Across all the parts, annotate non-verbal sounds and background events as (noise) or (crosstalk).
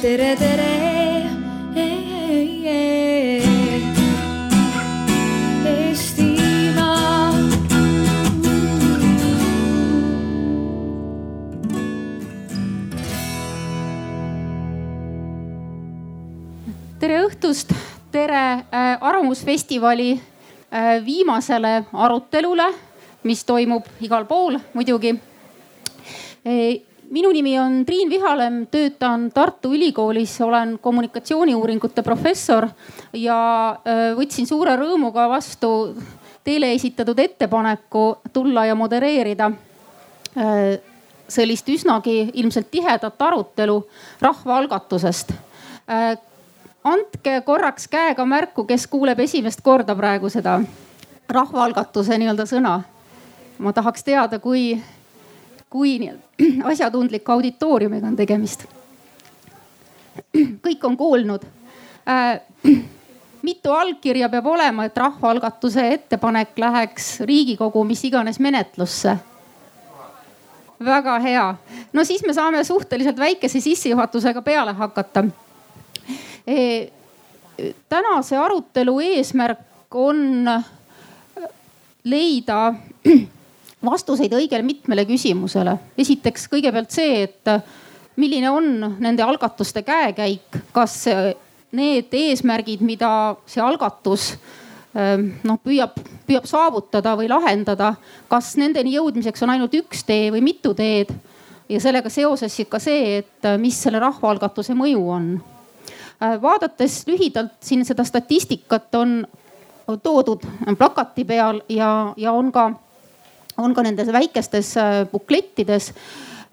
tere, tere. Tere õhtust, tere äh, Arvamusfestivali äh, viimasele arutelule, mis toimub igal pool muidugi e,. minu nimi on Triin Vihalem, töötan Tartu Ülikoolis, olen kommunikatsiooniuuringute professor ja võtsin suure rõõmuga vastu teile esitatud ettepaneku tulla ja modereerida sellist üsnagi ilmselt tihedat arutelu rahvaalgatusest andke korraks käega märku, kes kuuleb esimest korda praegu seda rahvaalgatuse nii-öelda sõna. ma tahaks teada, kui, kui (clears throat) asjatundliku auditooriumiga on tegemist. (clears throat) kõik on kuulnud äh,. (clears throat) mitu allkirja peab olema, et rahvaalgatuse ettepanek läheks Riigikogu mis iganes menetlusse? väga hea, no siis me saame suhteliselt väikese sissejuhatusega peale hakata E, tänase arutelu eesmärk on leida vastuseid õigele mitmele küsimusele. esiteks kõigepealt see, et milline on nende algatuste käekäik, kas need eesmärgid, mida see algatus noh püüab, püüab saavutada või lahendada, kas nendeni jõudmiseks on ainult üks tee või mitu teed. ja sellega seoses ka see, et mis selle rahvaalgatuse mõju on Äh, vaadates lühidalt siin seda statistikat on toodud plakati peal ja, ja on ka, on ka nendes väikestes äh, buklettides.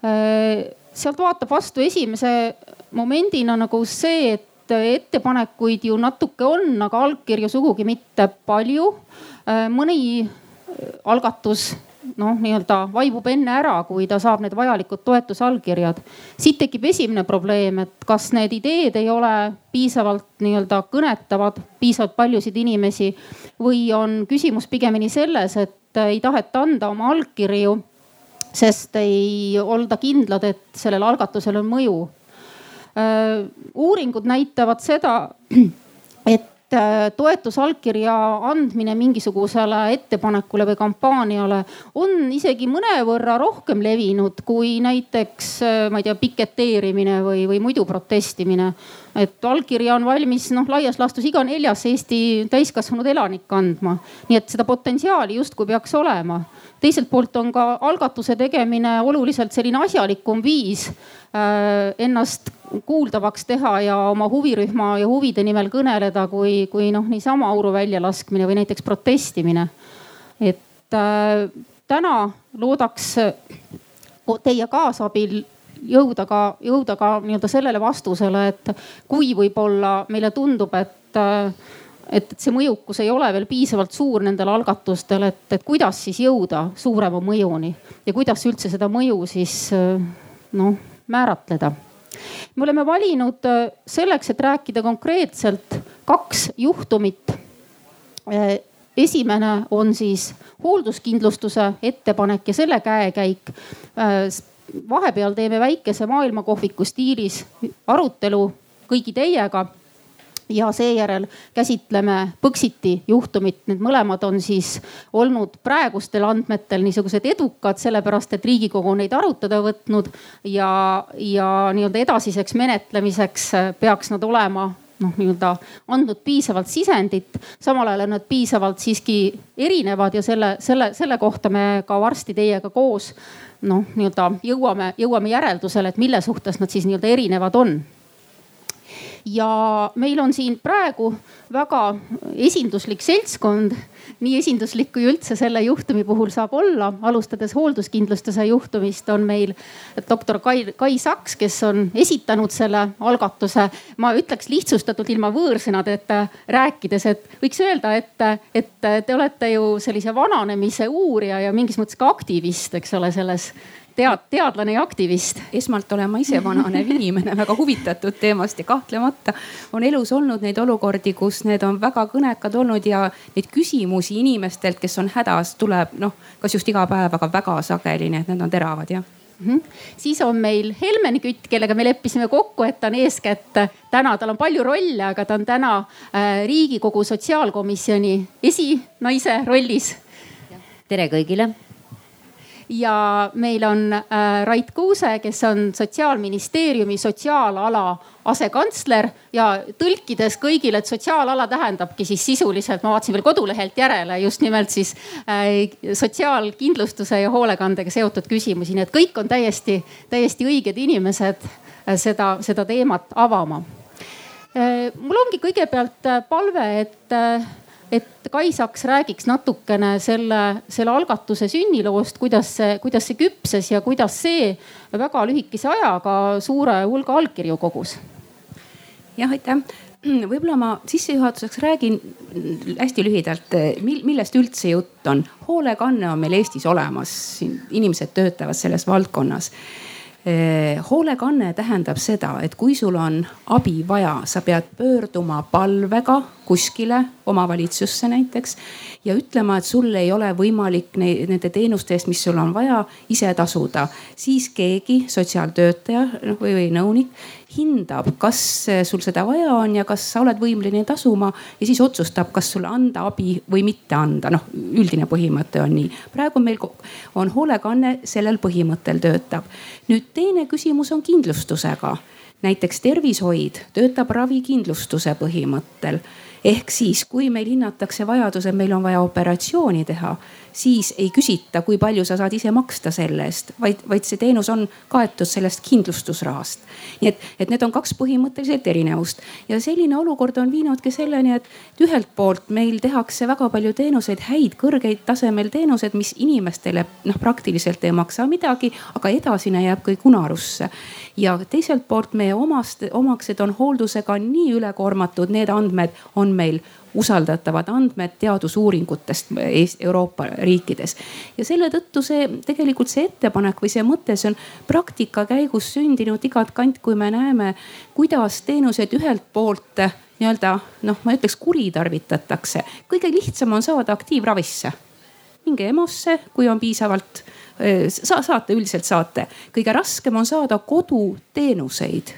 Äh, sealt vaatab vastu esimese momendina nagu see, et ettepanekuid ju natuke on, aga allkirju sugugi mitte palju. mõni algatus noh, nii-öelda vaibub enne ära, kui ta saab need vajalikud toetusallkirjad. siit tekib esimene probleem, et kas need ideed ei ole piisavalt nii-öelda kõnetavad piisavalt paljusid inimesi või on küsimus pigemini selles, et ei taheta anda oma allkirju, sest ei olda kindlad, et sellel algatusel on mõju. uuringud näitavad seda, (clears throat) et Äh, toetusallkirja andmine mingisugusele ettepanekule või kampaaniale on isegi mõnevõrra rohkem levinud kui näiteks, äh, ma ei tea, piketeerimine või, või muidu protestimine. Et allkirja on valmis noh, laias laastus iga neljas Eesti täiskasvanud elanik andma. nii et seda potentsiaali justkui peaks olema teiselt poolt on ka algatuse tegemine oluliselt selline asjalikum viis äh, ennast kuuldavaks teha ja oma huvirühma ja huvide nimel kõneleda, kui, kui noh, niisama auru väljalaskmine või näiteks protestimine. et äh, täna loodaks teie kaasabil jõuda ka, jõuda ka nii-öelda sellele vastusele, et kui võib-olla meile tundub, et et, et see mõjukus ei ole veel piisavalt suur nendel algatustel, et, et kuidas siis jõuda suurema mõjuni ja kuidas üldse seda mõju siis noh määratleda. me oleme valinud selleks, et rääkida konkreetselt kaks juhtumit. esimene on siis hoolduskindlustuse ettepanek ja selle käekäik. Vahepeal teeme väikese maailmakohviku stiilis arutelu kõigi teiega ja seejärel käsitleme Põxiti juhtumit. Need mõlemad on siis olnud praegustel andmetel niisugused edukad, sellepärast et riigikogu on neid arutada võtnud ja, ja nii-öelda edasiseks menetlemiseks peaks nad olema noh, nii-öelda andnud piisavalt sisendit. samal ajal on nad piisavalt siiski erinevad ja selle, selle, selle kohta me ka varsti teiega koos noh, nii-öelda jõuame, jõuame järeldusele, et mille suhtes nad siis nii-öelda erinevad on ja meil on siin praegu väga esinduslik seltskond, nii esinduslik kui üldse selle juhtumi puhul saab olla. alustades hoolduskindlustuse juhtumist on meil doktor Kai, Kai Saks, kes on esitanud selle algatuse. ma ütleks lihtsustatult ilma võõrsõnadeta rääkides, et võiks öelda, et, et te olete ju sellise vananemise uurija ja mingis mõttes ka aktivist, eks ole, selles tead, teadlane ja aktivist. esmalt olen ma ise vananev inimene, väga huvitatud teemast ja kahtlemata on elus olnud neid olukordi, kus need on väga kõnekad olnud ja neid küsimusi inimestelt, kes on hädas, tuleb noh, kas just iga päev, aga väga sageli, nii et need on teravad jah mm. -hmm. siis on meil Helmen Kütt, kellega me leppisime kokku, et ta on eeskätt täna, tal on palju rolle, aga ta on täna äh, riigikogu sotsiaalkomisjoni esinaise rollis. tere kõigile ja meil on äh, Rait Kuuse, kes on sotsiaalministeeriumi sotsiaalala asekantsler ja tõlkides kõigile, et sotsiaalala tähendabki siis sisuliselt, ma vaatasin veel kodulehelt järele just nimelt siis äh, sotsiaalkindlustuse ja hoolekandega seotud küsimusi, nii et kõik on täiesti, täiesti õiged inimesed äh, seda, seda teemat avama. Mul ongi kõigepealt palve, et et Kai Saks räägiks natukene selle, selle algatuse sünniloost, kuidas see, kuidas see küpses ja kuidas see väga lühikese ajaga suure hulga allkirju kogus. jah, aitäh võib-olla ma sissejuhatuseks räägin hästi lühidalt, millest üldse jutt on. hoolekanne on meil Eestis olemas, siin inimesed töötavad selles valdkonnas hoolekanne tähendab seda, et kui sul on abi vaja, sa pead pöörduma palvega kuskile omavalitsusse näiteks ja ütlema, et sul ei ole võimalik nende teenuste eest, mis sul on vaja, ise tasuda. siis keegi, sotsiaaltöötaja või, või nõunik hindab, kas sul seda vaja on ja kas sa oled võimeline tasuma ja siis otsustab, kas sulle anda abi või mitte anda. noh, üldine põhimõte on nii. praegu meil on hoolekanne sellel põhimõttel töötab. nüüd teine küsimus on kindlustusega näiteks tervishoid töötab ravikindlustuse põhimõttel ehk siis, kui meil hinnatakse vajadus, et meil on vaja operatsiooni teha, siis ei küsita, kui palju sa saad ise maksta selle eest, vaid, vaid see teenus on kaetud sellest kindlustusrahast. nii et, et need on kaks põhimõtteliselt erinevust ja selline olukord on viinudki selleni, et ühelt poolt meil tehakse väga palju teenuseid, häid, kõrgeid tasemel teenused, mis inimestele noh, praktiliselt ei maksa midagi, aga edasine jääb kõik unarusse. Ja teiselt poolt meie omast, omaksed on hooldusega nii ülekoormatud, need andmed on meil usaldatavad andmed teadusuuringutest Euroopa riikides. ja selle tõttu see tegelikult see ettepanek või see mõte, see on praktika käigus sündinud igalt kant, kui me näeme, kuidas teenuseid ühelt poolt nii-öelda noh, ma ütleks kuritarvitatakse. kõige lihtsam on saada aktiivravisse. minge EMO-sse, kui on piisavalt sa saate, üldiselt saate. kõige raskem on saada koduteenuseid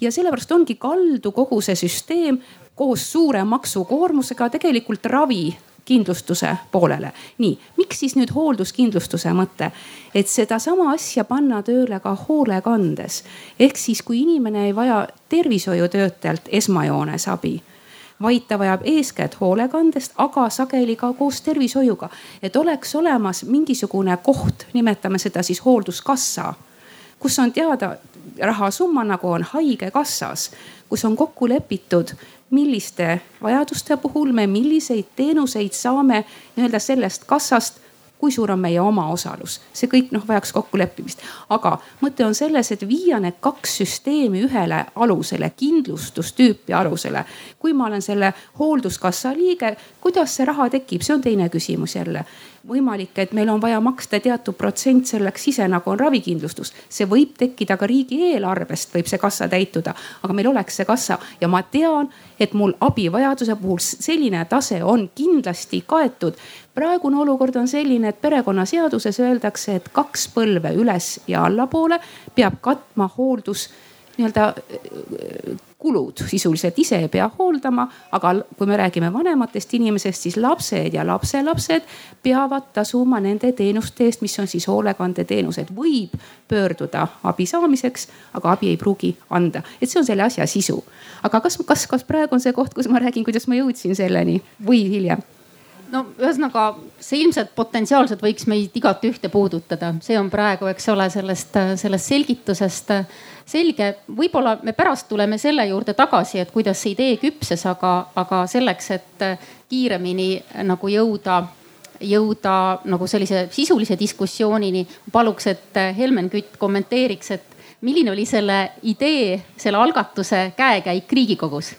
ja sellepärast ongi kaldu kogu see süsteem koos suure maksukoormusega tegelikult ravi kindlustuse poolele. nii, miks siis nüüd hoolduskindlustuse mõte? et sedasama asja panna tööle ka hoolekandes. ehk siis, kui inimene ei vaja tervishoiutöötajalt esmajoones abi vaid ta vajab eeskätt hoolekandest, aga sageli ka koos tervishoiuga. et oleks olemas mingisugune koht, nimetame seda siis hoolduskassa, kus on teada rahasumma, nagu on haigekassas, kus on kokku lepitud milliste vajaduste puhul me milliseid teenuseid saame nii-öelda sellest kassast kui suur on meie omaosalus, see kõik noh vajaks kokkuleppimist. aga mõte on selles, et viia need kaks süsteemi ühele alusele, kindlustustüüpi alusele. kui ma olen selle hoolduskassa liige, kuidas see raha tekib, see on teine küsimus jälle võimalik, et meil on vaja maksta teatud protsent selleks ise, nagu on ravikindlustus. see võib tekkida ka riigieelarvest, võib see kassa täituda, aga meil oleks see kassa ja ma tean, et mul abivajaduse puhul selline tase on kindlasti kaetud. Praegune olukord on selline, et perekonnaseaduses öeldakse, et kaks põlve üles ja allapoole peab katma hooldus nii-öelda kulud sisuliselt ise ei pea hooldama, aga kui me räägime vanematest inimesest, siis lapsed ja lapselapsed peavad tasuma nende teenuste eest, mis on siis hoolekandeteenused. võib pöörduda abi saamiseks, aga abi ei pruugi anda, et see on selle asja sisu. aga kas, kas, kas praegu on see koht, kus ma räägin, kuidas ma jõudsin selleni või hiljem? No ühesõnaga see ilmselt potentsiaalselt võiks meid igat ühte puudutada, see on praegu, eks ole, sellest, sellest selgitusest selge. võib-olla me pärast tuleme selle juurde tagasi, et kuidas see idee küpses, aga, aga selleks, et kiiremini nagu jõuda jõuda nagu sellise sisulise diskussioonini, paluks, et Helmen Kütt kommenteeriks, et milline oli selle idee, selle algatuse käekäik Riigikogus?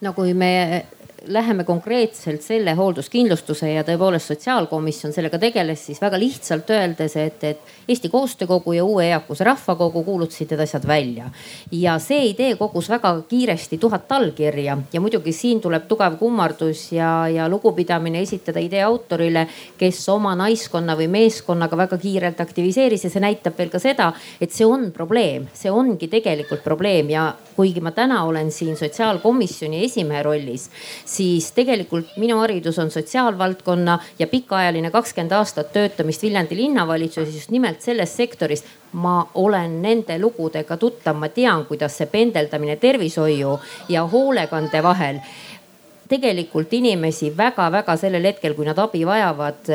no kui me läheme konkreetselt selle hoolduskindlustuse ja tõepoolest sotsiaalkomisjon sellega tegeles, siis väga lihtsalt öeldes, et, et Eesti Koostöökogu ja Uue Eakuse Rahvakogu kuulutasid need asjad välja. ja see idee kogus väga kiiresti tuhat allkirja. Ja muidugi siin tuleb tugev kummardus ja, ja lugupidamine esitada idee autorile, kes oma naiskonna või meeskonnaga väga kiirelt aktiviseeris. Ja see näitab veel ka seda, et see on probleem, see ongi tegelikult probleem. Ja kuigi ma täna olen siin sotsiaalkomisjoni esimehe rollis, siis tegelikult minu haridus on sotsiaalvaldkonna ja pikaajaline kakskümmend aastat töötamist Viljandi linnavalitsuses just nimelt selles sektoris ma olen nende lugudega tuttav, ma tean, kuidas see pendeldamine tervishoiu ja hoolekande vahel. Tegelikult inimesi väga-väga sellel hetkel, kui nad abi vajavad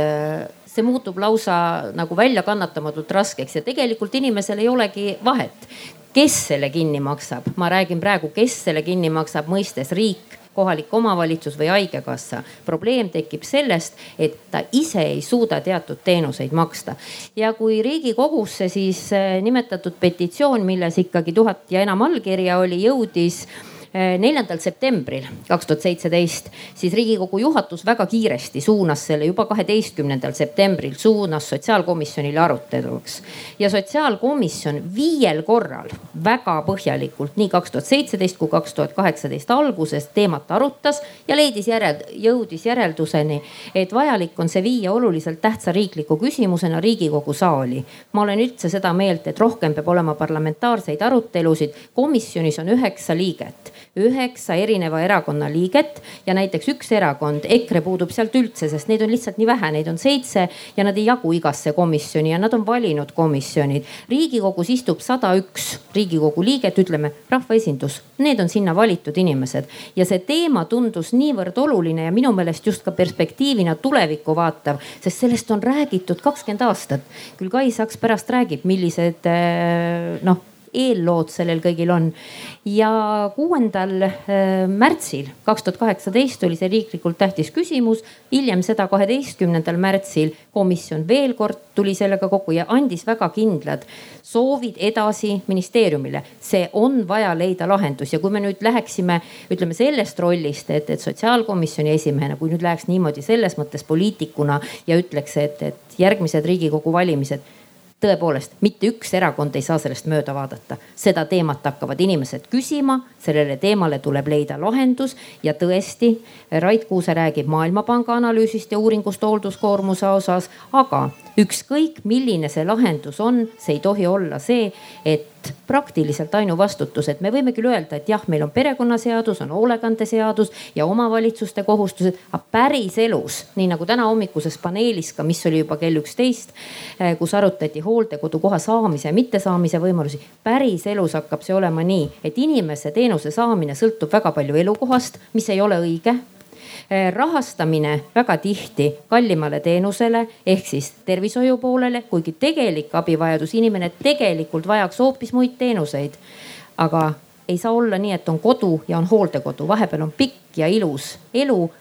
see muutub lausa nagu väljakannatamatult raskeks ja tegelikult inimesel ei olegi vahet, kes selle kinni maksab. ma räägin praegu, kes selle kinni maksab, mõistes riik kohalik omavalitsus või haigekassa. probleem tekib sellest, et ta ise ei suuda teatud teenuseid maksta. ja kui riigikogusse siis eh, nimetatud petitsioon, milles ikkagi tuhat ja enam allkirja oli, jõudis neljandal septembril kaks tuhat seitseteist, siis riigikogu juhatus väga kiiresti suunas selle juba kaheteistkümnendal septembril suunas sotsiaalkomisjonile aruteluks. ja sotsiaalkomisjon viiel korral väga põhjalikult nii kaks tuhat seitseteist kui kaks tuhat kaheksateist alguses teemat arutas ja leidis järel, jõudis järelduseni, et vajalik on see viia oluliselt tähtsa riikliku küsimusena riigikogu saali. ma olen üldse seda meelt, et rohkem peab olema parlamentaarseid arutelusid. komisjonis on üheksa liiget üheksa erineva erakonna liiget ja näiteks üks erakond, EKRE puudub sealt üldse, sest neid on lihtsalt nii vähe, neid on seitse ja nad ei jagu igasse komisjoni ja nad on valinud komisjonid. riigikogus istub sada üks riigikogu liiget, ütleme rahvaesindus, need on sinna valitud inimesed ja see teema tundus niivõrd oluline ja minu meelest just ka perspektiivina tulevikku vaatav, sest sellest on räägitud kakskümmend aastat. küll Kai Saks pärast räägib, millised eh, noh eellood sellel kõigil on. ja kuuendal äh, märtsil kaks tuhat kaheksateist oli see riiklikult tähtis küsimus. hiljem seda kaheteistkümnendal märtsil komisjon veel kord tuli sellega kokku ja andis väga kindlad soovid edasi ministeeriumile. see on vaja leida lahendus ja kui me nüüd läheksime, ütleme sellest rollist, et, et sotsiaalkomisjoni esimehena, kui nüüd läheks niimoodi selles mõttes poliitikuna ja ütleks, et, et järgmised riigikogu valimised tõepoolest, mitte üks erakond ei saa sellest mööda vaadata. seda teemat hakkavad inimesed küsima, sellele teemale tuleb leida lahendus ja tõesti, Rait Kuuse räägib Maailmapanga analüüsist ja uuringust hoolduskoormuse osas, aga ükskõik milline see lahendus on, see ei tohi olla see, et praktiliselt ainuvastutus, et me võime küll öelda, et jah, meil on perekonnaseadus, on hoolekandeseadus ja omavalitsuste kohustused, aga päriselus, nii nagu täna hommikuses paneelis ka, mis oli juba kell üksteist, eh, kus arutati hooldekodukoha saamise ja mittesaamise võimalusi. päriselus hakkab see olema nii, et inimese teenuse saamine sõltub väga palju elukohast, mis ei ole õige rahastamine väga tihti kallimale teenusele ehk siis tervishoiu poolele, kuigi tegelik abivajadus, inimene tegelikult vajaks hoopis muid teenuseid. aga ei saa olla nii, et on kodu ja on hooldekodu, vahepeal on pikk ja ilus elu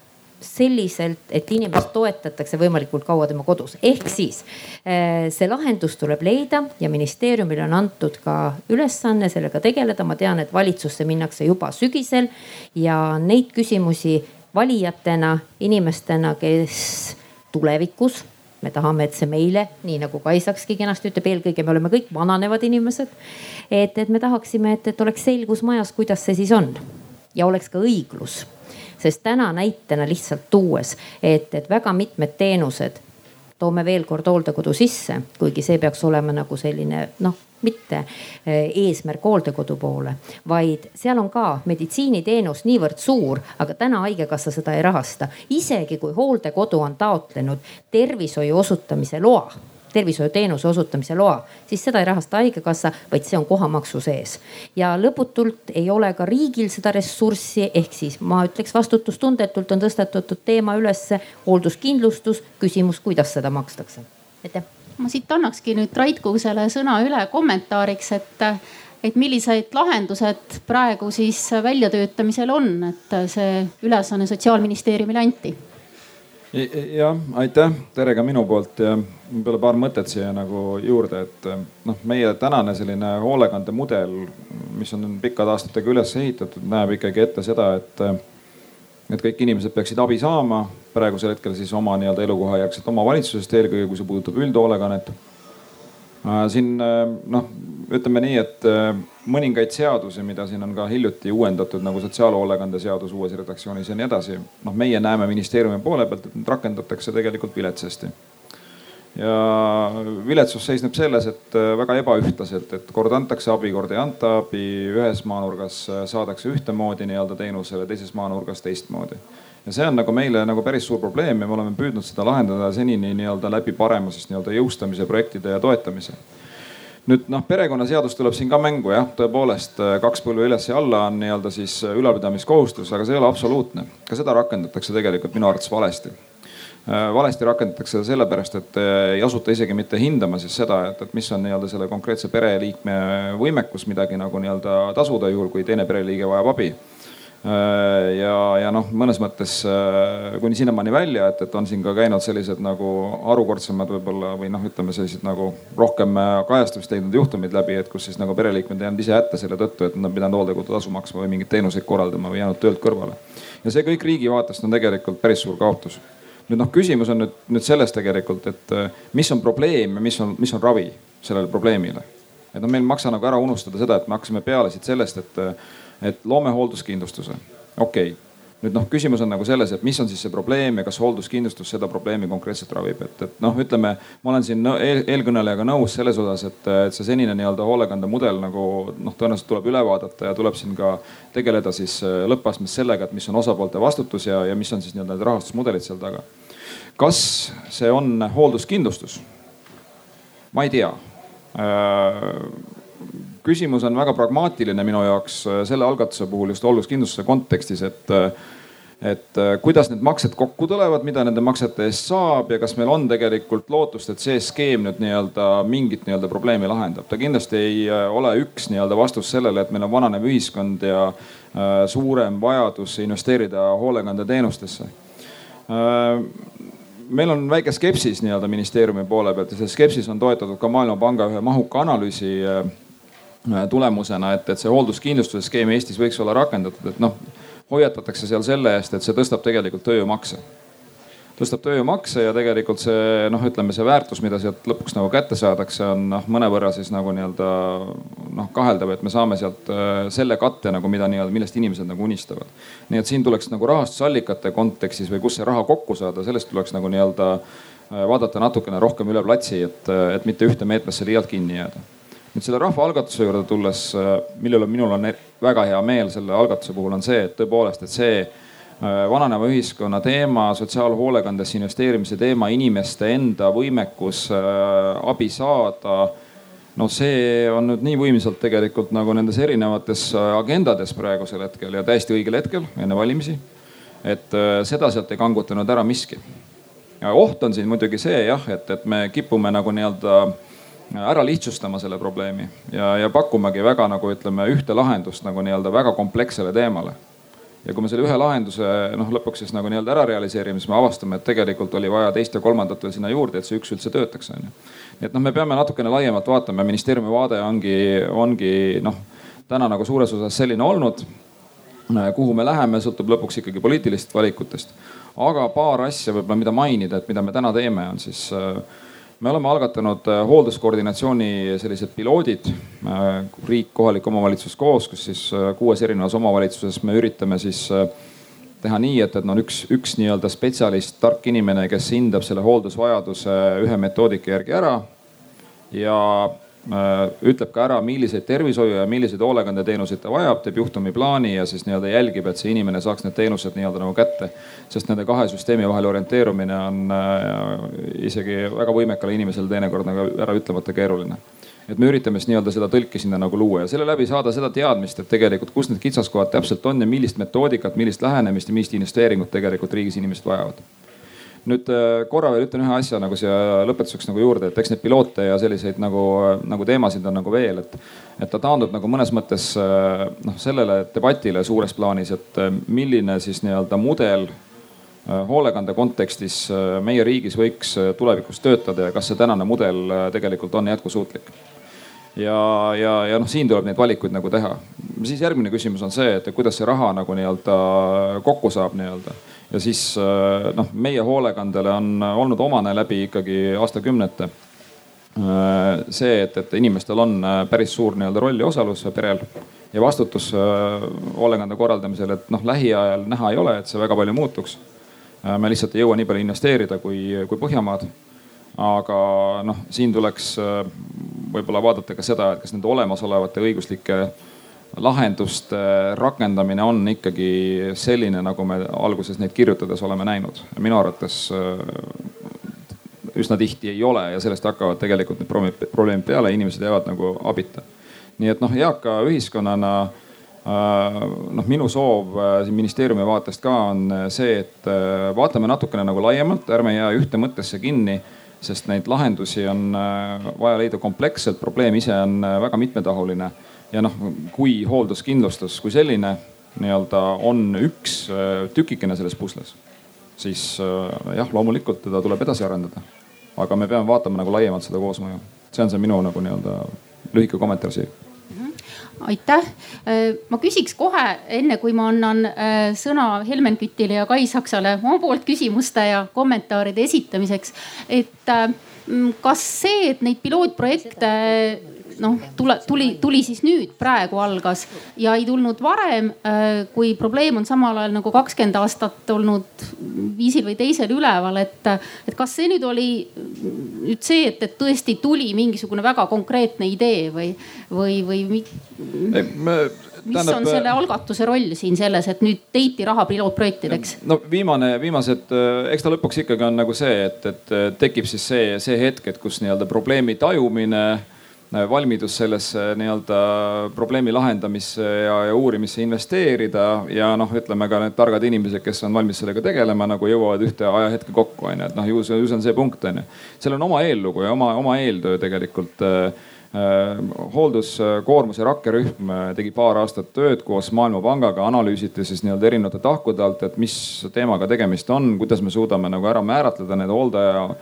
selliselt, et inimest toetatakse võimalikult kaua tema kodus. ehk siis eh, see lahendus tuleb leida ja ministeeriumile on antud ka ülesanne sellega tegeleda. ma tean, et valitsusse minnakse juba sügisel ja neid küsimusi valijatena, inimestena, kes tulevikus me tahame, et see meile, nii nagu Kaisakski kenasti ütleb, eelkõige me oleme kõik vananevad inimesed. et, et me tahaksime, et, et oleks selgus majas, kuidas see siis on ja oleks ka õiglus. sest täna näitena lihtsalt tuues, et, et väga mitmed teenused toome veel kord hooldekodu sisse, kuigi see peaks olema nagu selline noh, mitte eh, eesmärk hooldekodu poole, vaid seal on ka meditsiiniteenus niivõrd suur, aga täna haigekassa seda ei rahasta. isegi kui hooldekodu on taotlenud tervishoiu osutamise loa tervishoiuteenuse osutamise loa, siis seda ei rahasta haigekassa, vaid see on kohamaksu sees. ja lõputult ei ole ka riigil seda ressurssi, ehk siis ma ütleks vastutustundetult on tõstatatud teema ülesse hoolduskindlustus, küsimus, kuidas seda makstakse. aitäh ma siit annakski nüüd Rait Kuusele sõna üle kommentaariks, et, et millised lahendused praegu siis väljatöötamisel on, et see ülesanne sotsiaalministeeriumile anti? jah, aitäh, tere ka minu poolt ja võib-olla paar mõtet siia nagu juurde, et noh, meie tänane selline hoolekandemudel, mis on pikkade aastatega üles ehitatud, näeb ikkagi ette seda, et et kõik inimesed peaksid abi saama praegusel hetkel siis oma nii-öelda elukohajärgselt omavalitsusest, eelkõige kui see puudutab üldhoolekannet. siin noh, ütleme nii, et mõningaid seadusi, mida siin on ka hiljuti uuendatud nagu sotsiaalhoolekande seadus uues redaktsioonis ja nii edasi. noh, meie näeme ministeeriumi poole pealt, et need rakendatakse tegelikult viletsasti. Ja viletsus seisneb selles, et äh, väga ebaühtlaselt, et kord antakse abi, kord ei anta abi. ühes maanurgas äh, saadakse ühtemoodi nii-öelda teenusele, teises maanurgas teistmoodi ja see on nagu meile nagu päris suur probleem ja me oleme püüdnud seda lahendada senini nii-öelda läbi parema siis nii-öelda jõustamise projektide ja toetamise nüüd noh, perekonnaseadus tuleb siin ka mängu jah, tõepoolest äh, kaks põlve üles ja alla on nii-öelda siis ülalpidamiskohustus, aga see ei ole absoluutne. ka seda rakendatakse tegelikult minu arvates valesti valesti rakendatakse seda sellepärast, et ei asuta isegi mitte hindama siis seda, et, et mis on nii-öelda selle konkreetse pereliikme võimekus midagi nagu nii-öelda tasuda, juhul kui teine pereliige vajab abi Äh, ja, ja noh, mõnes mõttes äh, kuni sinnamaani välja, et, et on siin ka käinud sellised nagu harukordsemad võib-olla või noh, ütleme sellised nagu rohkem äh, kajastamist leidnud juhtumid läbi, et kus siis nagu pereliikmed jäänud ise hätta selle tõttu, et nad on pidanud hooldekodutasu maksma või mingeid teenuseid korraldama või jäänud töölt kõrvale. ja see kõik riigi vaatest on tegelikult päris suur kaotus. Nüüd noh, küsimus on nüüd, nüüd selles tegelikult, et mis on probleem ja mis on, mis on ravi sellele probleemile. et noh, meil ei maksa nagu ära unustada seda, et me hakkasime peale siit sellest, et et loome hoolduskindlustuse, okei okay nüüd noh, küsimus on nagu selles, et mis on siis see probleem ja kas hoolduskindlustus seda probleemi konkreetselt ravib, et, et noh, ütleme, ma olen siin eel, eelkõnelejaga nõus selles osas, et, et see senine nii-öelda hoolekandemudel nagu noh, tõenäoliselt tuleb üle vaadata ja tuleb siin ka tegeleda siis äh, lõppastmes sellega, et mis on osapoolte vastutus ja, ja mis on siis nii-öelda need rahastusmudelid seal taga. kas see on hoolduskindlustus? ma ei tea äh, küsimus on väga pragmaatiline minu jaoks äh, selle algatuse puhul just hoolduskindlustuse kontekstis, et äh, et äh, kuidas need maksed kokku tulevad, mida nende maksete eest saab ja kas meil on tegelikult lootust, et see skeem nüüd nii-öelda mingit nii-öelda probleemi lahendab. ta kindlasti ei ole üks nii-öelda vastus sellele, et meil on vananev ühiskond ja suurem vajadus investeerida hoolekandeteenustesse meil on väike skepsis nii-öelda ministeeriumi poole pealt ja see skepsis on toetatud ka Maailmapanga ühe mahuka analüüsi tulemusena, et, et see hoolduskindlustuse skeem Eestis võiks olla rakendatud, et noh, hoiatatakse seal selle eest, et see tõstab tegelikult tööjõumakse. tõstab tööjõumakse ja tegelikult see noh, ütleme see väärtus, mida sealt lõpuks nagu kätte saadakse, on noh, mõnevõrra siis nagu nii-öelda noh, kaheldav, et me saame sealt äh, selle katte nagu, mida nii-öelda, millest inimesed nagu unistavad. nii et siin tuleks nagu rahastusallikate kontekstis või kus see raha kokku saada, sellest tuleks nagu nii-öelda äh, vaadata natukene rohkem üle platsi, et, et mitte ühte meetmesse liialt kinni jääda nüüd selle rahvaalgatuse juurde tulles, äh, millele minul on väga hea meel selle algatuse puhul on see, et tõepoolest, et see äh, vananeva ühiskonna teema, sotsiaalhoolekandesse investeerimise teema, inimeste enda võimekus äh, abi saada. no see on nüüd nii võimsalt tegelikult nagu nendes erinevates agendades praegusel hetkel ja täiesti õigel hetkel enne valimisi. et seda sealt ei kangutanud ära miski. oht on siin muidugi see jah, et, et me kipume nagu nii-öelda ära lihtsustama selle probleemi ja, ja pakkumagi väga nagu ütleme ühte lahendust nagu nii-öelda väga komplekssele teemale. ja kui me selle ühe lahenduse noh, lõpuks siis nagu nii-öelda ära realiseerime, siis me avastame, et tegelikult oli vaja teist ja kolmandat veel sinna juurde, et see üks üldse töötaks, onju. nii et noh, me peame natukene laiemalt vaatama ministeeriumi vaade ongi, ongi noh, täna nagu suures osas selline olnud. kuhu me läheme, sõltub lõpuks ikkagi poliitilistest valikutest. aga paar asja võib-olla, mida mainida, et mida me täna teeme, on siis äh, me oleme algatanud äh, hoolduskoordinatsiooni sellised piloodid, äh, riik, kohalik omavalitsus koos, kus siis äh, kuues erinevas omavalitsuses me üritame siis teha nii, et, et no üks, üks nii-öelda spetsialist, tark inimene, kes hindab selle hooldusvajaduse ühe metoodika järgi ära. Ja ütleb ka ära, milliseid tervishoiu ja milliseid hoolekandeteenuseid ta vajab, teeb juhtumiplaani ja siis nii-öelda jälgib, et see inimene saaks need teenused nii-öelda nagu kätte. sest nende kahe süsteemi vahel orienteerumine on äh, isegi väga võimekale inimesele teinekord nagu äraütlemata keeruline et me üritame siis nii-öelda seda tõlki sinna nagu luua ja selle läbi saada seda teadmist, et tegelikult kus need kitsaskohad täpselt on ja millist metoodikat, millist lähenemist ja millist investeeringut tegelikult riigis inimesed vajavad nüüd äh, korra veel ütlen ühe asja nagu siia lõpetuseks nagu juurde, et eks neid piloote ja selliseid nagu, nagu teemasid on nagu veel, et, et ta taandub nagu mõnes mõttes äh, noh, sellele debatile suures plaanis, et äh, milline siis nii-öelda mudel hoolekande kontekstis meie riigis võiks tulevikus töötada ja kas see tänane mudel tegelikult on jätkusuutlik ja, ja, ja noh, siin tuleb neid valikuid nagu teha. siis järgmine küsimus on see, et kuidas see raha nagu nii-öelda kokku saab nii-öelda. Ja siis äh, noh, meie hoolekandele on olnud omane läbi ikkagi aastakümnete see, et, et inimestel on päris suur nii-öelda roll ja osalus perel ja vastutus hoolekande korraldamisel, et noh, lähiajal näha ei ole, et see väga palju muutuks. me lihtsalt ei jõua nii palju investeerida kui, kui Põhjamaad aga noh, siin tuleks äh, võib-olla vaadata ka seda, et kas nende olemasolevate õiguslike lahenduste rakendamine on ikkagi selline, nagu me alguses neid kirjutades oleme näinud. minu arvates äh, üsna tihti ei ole ja sellest hakkavad tegelikult need probleemid peale, inimesed jäävad nagu abita. nii et noh, eaka ühiskonnana äh, noh, minu soov siin ministeeriumi vaatest ka on see, et vaatame natukene nagu laiemalt, ärme jää ühte mõttesse kinni sest neid lahendusi on äh, vaja leida kompleksselt, probleem ise on äh, väga mitmetahuline. Ja noh, kui hoolduskindlustus kui selline nii-öelda on üks äh, tükikene selles pusles, siis jah, loomulikult teda tuleb edasi arendada. aga me peame vaatama nagu laiemalt seda koosmõju. see on see minu nagu nii-öelda lühike kommentaar siia aitäh. Äh, ma küsiks kohe, enne kui ma annan äh, sõna Helmen Kütile ja Kai Saksale oma poolt küsimuste ja kommentaaride esitamiseks. et äh, kas see, et neid pilootprojekte noh, tule, tuli, tuli siis nüüd, praegu algas ja ei tulnud varem, äh, kui probleem on samal ajal nagu kakskümmend aastat olnud viisil või teisel üleval, et, et kas see nüüd oli nüüd see, et, et tõesti tuli mingisugune väga konkreetne idee või, või, või mis tähendab, on selle algatuse roll siin selles, et nüüd leiti raha pilootprojektideks? no viimane, viimased, eks ta lõpuks ikkagi on nagu see, et, et tekib siis see, see hetk, et kus nii-öelda probleemi tajumine Äh, valmidus sellesse nii-öelda probleemi lahendamisse ja, ja uurimisse investeerida ja noh, ütleme ka need targad inimesed, kes on valmis sellega tegelema, nagu jõuavad ühte ajahetke kokku onju, et noh, ju see, ju see on see punkt onju. seal on oma eellugu ja oma, oma eeltöö tegelikult äh, Äh, hoolduskoormuse rakkerühm äh, tegi paar aastat tööd koos Maailmapangaga, analüüsiti siis nii-öelda erinevate tahkude alt, et mis teemaga tegemist on, kuidas me suudame nagu ära määratleda need hooldaja äh,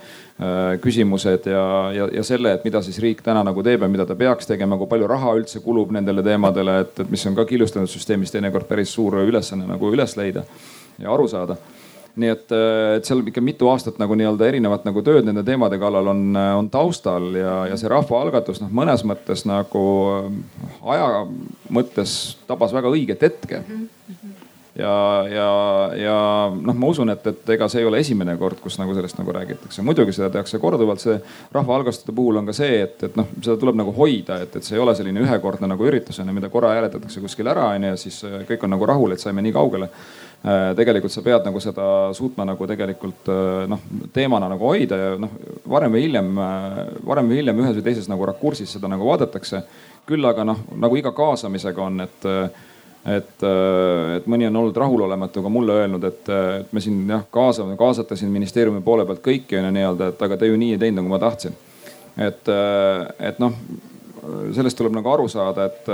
küsimused ja, ja, ja selle, et mida siis riik täna nagu teeb ja mida ta peaks tegema, kui palju raha üldse kulub nendele teemadele, et, et mis on ka killustunud süsteemis teinekord päris suur ülesanne nagu üles leida ja aru saada nii et, äh, et seal ikka mitu aastat nagu nii-öelda erinevat nagu tööd nende teemade kallal on, äh, on taustal ja, ja see rahvaalgatus noh, mõnes mõttes nagu äh, aja mõttes tabas väga õiget hetke ja, ja, ja noh, ma usun, et, et ega see ei ole esimene kord, kus nagu sellest nagu räägitakse. muidugi seda tehakse korduvalt, see rahvaalgastuste puhul on ka see, et, et noh, seda tuleb nagu hoida, et, et see ei ole selline ühekordne nagu üritus on ju, mida korra hääletatakse kuskil ära on ju ja siis kõik on nagu rahul, et saime nii kaugele tegelikult sa pead nagu seda suutma nagu tegelikult äh, noh teemana nagu hoida ja noh varem või hiljem, äh, varem või hiljem ühes või teises nagu rakursis seda nagu vaadatakse. küll aga noh, nagu iga kaasamisega on, et et, et mõni on olnud rahulolematu ka mulle öelnud, et, et me siin jah kaasame, kaasate siin ministeeriumi poole pealt kõiki on ju nii-öelda, et aga te ju nii ei teinud, nagu ma tahtsin. et, et noh, sellest tuleb nagu aru saada, et,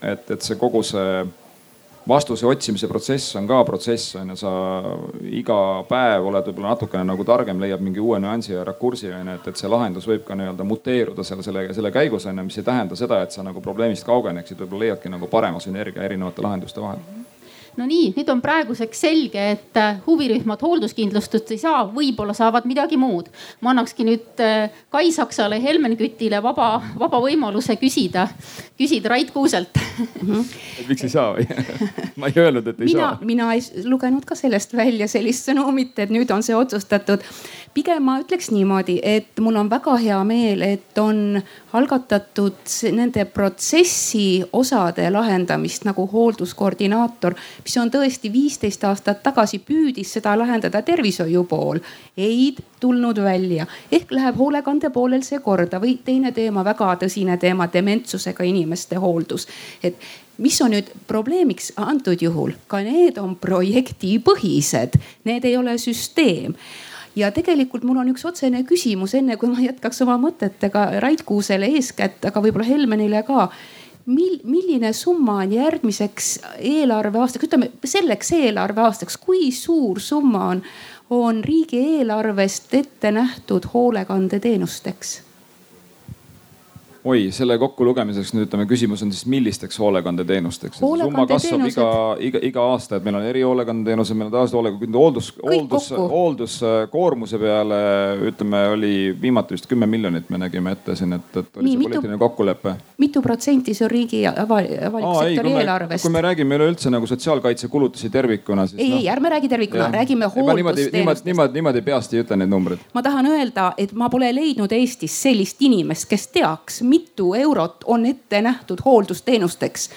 et, et see kogu see vastuse otsimise protsess on ka protsess on ju, sa iga päev oled võib-olla natukene nagu targem, leiad mingi uue nüansi ja rakursi on ju, et, et see lahendus võib ka nii-öelda muteeruda selle, selle, selle käigus on ju, mis ei tähenda seda, et sa nagu probleemist kaugeneksid, võib-olla leiadki nagu parema sünergia erinevate lahenduste vahel no nii, nüüd on praeguseks selge, et äh, huvirühmad hoolduskindlustust ei saa, võib-olla saavad midagi muud. ma annakski nüüd äh, Kai Saksale, Helmen Kütile vaba, vaba võimaluse küsida, küsida Rait Kuuselt et miks ei saa või (laughs) ma ei öelnud, et ei mina, saa. mina ei lugenud ka sellest välja sellist sõnumit, et nüüd on see otsustatud pigem ma ütleks niimoodi, et mul on väga hea meel, et on algatatud nende protsessi osade lahendamist nagu hoolduskoordinaator, mis on tõesti viisteist aastat tagasi püüdis seda lahendada tervishoiu pool. ei tulnud välja. Ehk läheb hoolekande poolel see korda. Või teine teema, väga tõsine teema, dementsusega inimeste hooldus. et mis on nüüd probleemiks antud juhul, ka need on projektipõhised, need ei ole süsteem. Ja tegelikult mul on üks otsene küsimus, enne kui ma jätkaks oma mõtetega Rait Kuusele eeskätt, aga võib-olla Helmenile ka mil-, milline summa on järgmiseks eelarveaastaks, ütleme selleks eelarveaastaks, kui suur summa on, on riigieelarvest ette nähtud hoolekandeteenusteks? Oi, selle kokkulugemiseks nüüd ütleme, küsimus on siis millisteks hoolekandeteenusteks Hoolekande? summa kasvab iga, iga, iga aasta, et meil on erihoolekandeteenused, meil on tavaliselt hoolekande, hooldus, hooldus, hoolduskoormuse peale ütleme, oli viimati vist kümme miljonit, me nägime ette siin, et, et oli Nii, see mitu, poliitiline kokkulepe. mitu protsenti see on riigi avaliku sektori eelarvest? kui me räägime üleüldse nagu sotsiaalkaitsekulutusi tervikuna, siis. ei no,, ei ärme räägi tervikuna, räägime hooldusteenustest. niimoodi, niimoodi, niimoodi peast ei ütle neid numbreid. ma tahan öelda, et ma pole leidnud Eestis sellist inimest, kes teaks mitu eurot on ette nähtud hooldusteenusteks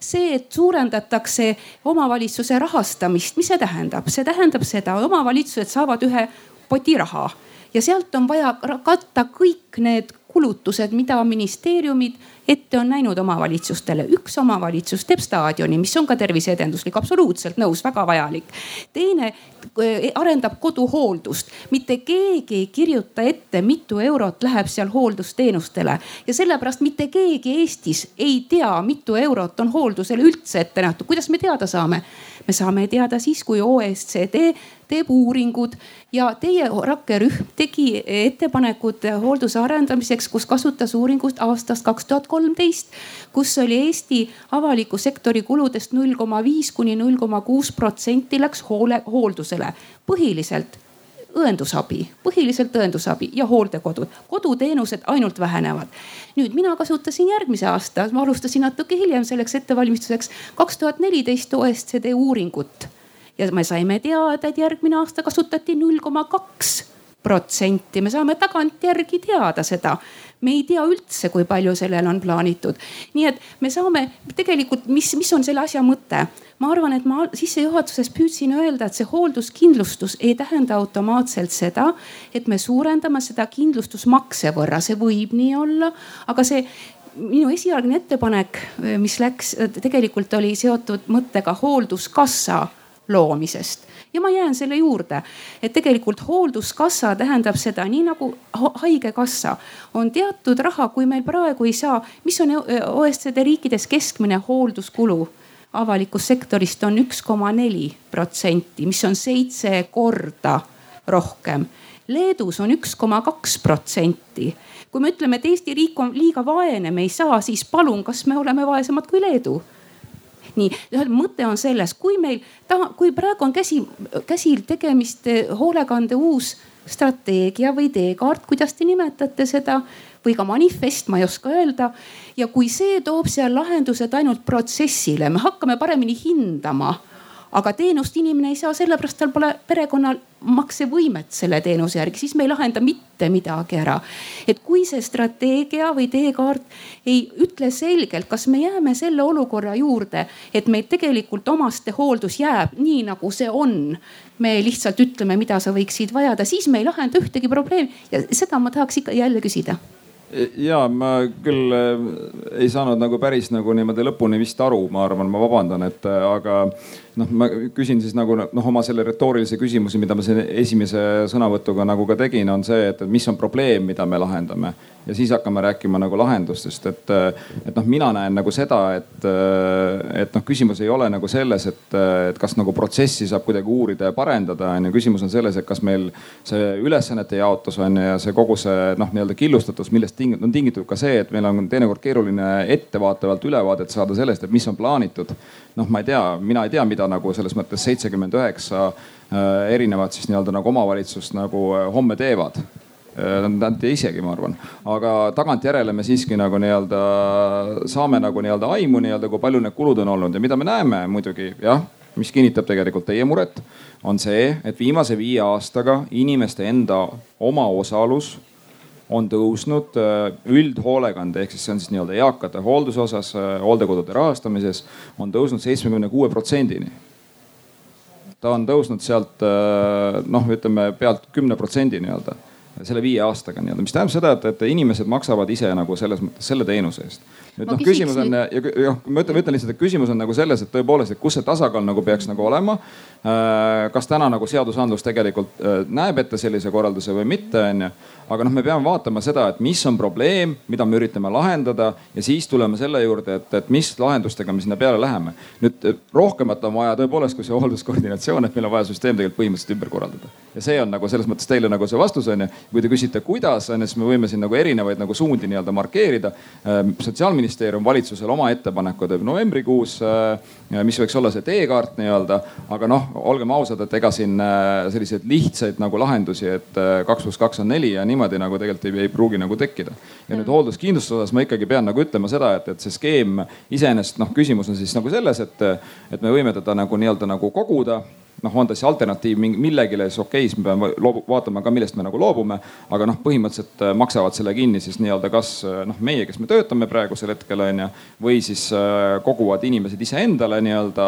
see, et suurendatakse omavalitsuse rahastamist, mis see tähendab? see tähendab seda, omavalitsused saavad ühe poti raha ja sealt on vaja katta kõik need kulutused, mida ministeeriumid ette on näinud omavalitsustele. üks omavalitsus teeb staadioni, mis on ka terviseedenduslik, absoluutselt nõus, väga vajalik. teine eh, arendab koduhooldust, mitte keegi ei kirjuta ette, mitu eurot läheb seal hooldusteenustele ja sellepärast mitte keegi Eestis ei tea, mitu eurot on hooldusele üldse ette nähtud. kuidas me teada saame? Me saame teada siis, kui OSCD teeb uuringud ja teie rakkerühm tegi ettepanekud hoolduse arendamiseks, kus kasutas uuringut aastast kaks tuhat kolmteist, kus oli Eesti avaliku sektori kuludest null koma viis kuni null koma kuus protsenti läks hoole, hooldusele. Põhiliselt õendusabi, põhiliselt õendusabi ja hooldekodud. koduteenused ainult vähenevad. nüüd mina kasutasin järgmise aasta, ma alustasin natuke hiljem selleks ettevalmistuseks, kaks tuhat neliteist OSCD uuringut. ja me saime teada, et järgmine aasta kasutati null koma kaks protsenti, me saame tagantjärgi teada seda me ei tea üldse, kui palju sellel on plaanitud. nii et me saame tegelikult, mis, mis on selle asja mõte? ma arvan, et ma sissejuhatuses püüdsin öelda, et see hoolduskindlustus ei tähenda automaatselt seda, et me suurendame seda kindlustusmakse võrra, see võib nii olla, aga see minu esialgne ettepanek, mis läks, tegelikult oli seotud mõttega hoolduskassa loomisest ja ma jään selle juurde, et tegelikult hoolduskassa tähendab seda nii nagu haigekassa on teatud raha, kui meil praegu ei saa, mis on OECD riikides keskmine hoolduskulu avalikust sektorist on üks koma neli protsenti, mis on seitse korda rohkem. Leedus on üks koma kaks protsenti. kui me ütleme, et Eesti riik on liiga vaene, me ei saa, siis palun, kas me oleme vaesemad kui Leedu? Nii, mõte on selles, kui meil, kui praegu on käsi, käsil tegemist hoolekande uus strateegia või teekaart, kuidas te nimetate seda või ka manifest, ma ei oska öelda. ja kui see toob seal lahendused ainult protsessile, me hakkame paremini hindama aga teenust inimene ei saa, sellepärast tal pole perekonnal maksevõimet selle teenuse järgi, siis me ei lahenda mitte midagi ära. et kui see strateegia või teekaart ei ütle selgelt, kas me jääme selle olukorra juurde, et meil tegelikult omastehooldus jääb nii nagu see on. me lihtsalt ütleme, mida sa võiksid vajada, siis me ei lahenda ühtegi probleemi ja seda ma tahaks ikka jälle küsida ja ma küll äh, ei saanud nagu päris nagu niimoodi lõpuni vist aru, ma arvan, ma vabandan, et äh, aga noh, ma küsin siis nagu noh, oma selle retoorilise küsimuse, mida ma siin esimese sõnavõtuga nagu ka tegin, on see, et mis on probleem, mida me lahendame ja siis hakkame rääkima nagu lahendustest, et, et noh, mina näen nagu seda, et, et noh, küsimus ei ole nagu selles, et, et kas nagu protsessi saab kuidagi uurida ja parendada, on ju. küsimus on selles, et kas meil see ülesannete jaotus on ju ja see kogu see noh, nii-öelda killustatus, millest ting on tingitud ka see, et meil on teinekord keeruline ettevaatavalt ülevaadet saada sellest, et mis on plaanitud. Noh, ma ei tea, mina ei tea, mida nagu selles mõttes seitsekümmend üheksa äh, erinevat siis nii-öelda nagu omavalitsust nagu äh, homme teevad Äh, nad ei isegi, ma arvan. aga tagantjärele me siiski nagu nii-öelda saame nagu nii-öelda aimu nii-öelda, kui palju need kulud on olnud ja mida me näeme muidugi jah, mis kinnitab tegelikult teie muret, on see, et viimase viie aastaga inimeste enda omaosalus on tõusnud äh, üldhoolekande ehk siis see on siis nii-öelda eakate hoolduse osas, äh, hooldekodude rahastamises on tõusnud seitsmekümne kuue protsendini ta on tõusnud sealt noh, ütleme pealt kümne protsendi nii-öelda selle viie aastaga nii-öelda, mis tähendab seda, et, et inimesed maksavad ise nagu selles mõttes selle teenuse eest. Nüüd noh, küsimus on ja jah, ma ütlen, ütlen lihtsalt, et küsimus on nagu selles, et tõepoolest, et kus see tasakaal nagu peaks nagu olema. Äh, kas täna nagu seadusandlus tegelikult äh, näeb ette sellise korralduse või mitte, onju aga noh, me peame vaatama seda, et mis on probleem, mida me üritame lahendada ja siis tuleme selle juurde, et, et mis lahendustega me sinna peale läheme. nüüd rohkemat on vaja tõepoolest kui see hoolduskoordinatsioon, et meil on vaja süsteem tegelikult põhimõtteliselt ümber korraldada. ja see on nagu selles mõttes teile nagu see vastus on ju. kui te küsite, kuidas on ju, siis me võime siin nagu erinevaid nagu suundi nii-öelda markeerida. Ehm, sotsiaalministeerium valitsusele oma ettepaneku teeb novembrikuus, ehm, mis võiks olla see teekaart nii-öelda. aga noh, olgem ausad, et ega siin ehm, selliseid lihtsaid nagu lahendusi, et kaks pluss kaks on neli ja nii niimoodi nagu tegelikult ei, ei pruugi nagu tekkida. ja nüüd hoolduskindlustuse osas ma ikkagi pean nagu ütlema seda, et, et see skeem iseenesest noh, küsimus on siis nagu selles, et, et me võime teda nagu nii-öelda nagu koguda noh, on ta siis alternatiiv millegile, siis okei okay,, siis me peame loobu, vaatama ka, millest me nagu loobume. aga noh, põhimõtteliselt äh, maksavad selle kinni siis nii-öelda kas äh, noh, meie, kes me töötame praegusel hetkel on ju, või siis äh, koguvad inimesed iseendale nii-öelda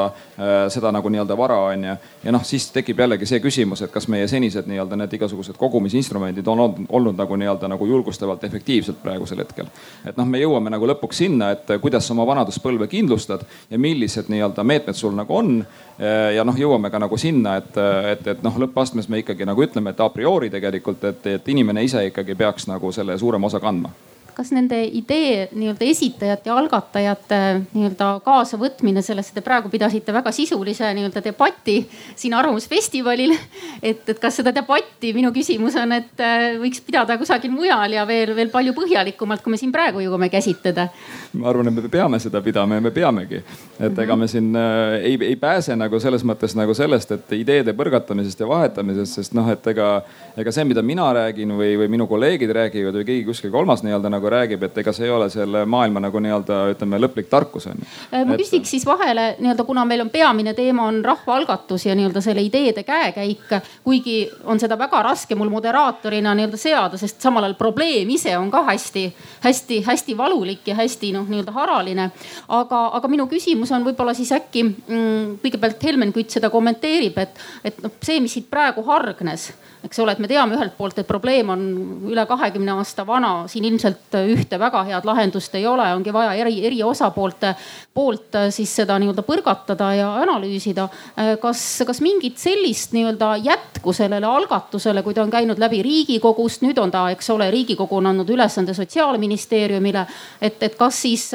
seda nagu nii-öelda vara on ju. ja noh, siis tekib jällegi see küsimus, et kas meie senised nii-öelda need igasugused kogumisinstrumendid on olnud, olnud nagu nii-öelda nagu julgustavalt efektiivsed praegusel hetkel. et noh, me jõuame nagu lõpuks sinna, et kuidas oma vanaduspõlve kindlustad ja millised nii-öelda meetmed sul nagu on. ja noh, jõuame ka nagu sinna, et, et, et noh, lõppastmes me ikkagi nagu ütleme, et a priori tegelikult, et, et inimene ise ikkagi peaks nagu selle suurema osa kandma kas nende idee nii-öelda esitajate ja algatajate nii-öelda kaasavõtmine sellesse, te praegu pidasite väga sisulise nii-öelda debati siin Arvamusfestivalil. et, et kas seda debatti, minu küsimus on, et äh, võiks pidada kusagil mujal ja veel, veel palju põhjalikumalt, kui me siin praegu jõuame käsitleda. ma arvan, et me peame seda pidama ja me peamegi, et ega me siin äh, ei, ei pääse nagu selles mõttes nagu sellest, et ideede põrgatamisest ja vahetamisest, sest noh, et ega, ega see, mida mina räägin või, või minu kolleegid räägivad või keegi kuskil kolmas nii-öelda nagu nagu räägib, et ega see ei ole selle maailma nagu nii-öelda ütleme lõplik tarkus on ju. Äh, ma küsiks siis vahele nii-öelda, kuna meil on peamine teema on rahvaalgatus ja nii-öelda selle ideede käekäik. kuigi on seda väga raske mul moderaatorina nii-öelda seada, sest samal ajal probleem ise on ka hästi-hästi-hästi valulik ja hästi noh, nii-öelda haraline. aga, aga minu küsimus on võib-olla siis äkki mm, kõigepealt Helmen Kütt seda kommenteerib, et, et noh, see, mis siit praegu hargnes eks ole, et me teame ühelt poolt, et probleem on üle kahekümne aasta vana, siin ilmselt ühte väga head lahendust ei ole, ongi vaja eri, eri osapoolte poolt siis seda nii-öelda põrgatada ja analüüsida. kas, kas mingit sellist nii-öelda jätku sellele algatusele, kui ta on käinud läbi riigikogust, nüüd on ta, eks ole, riigikogu on andnud ülesande sotsiaalministeeriumile, et, et kas siis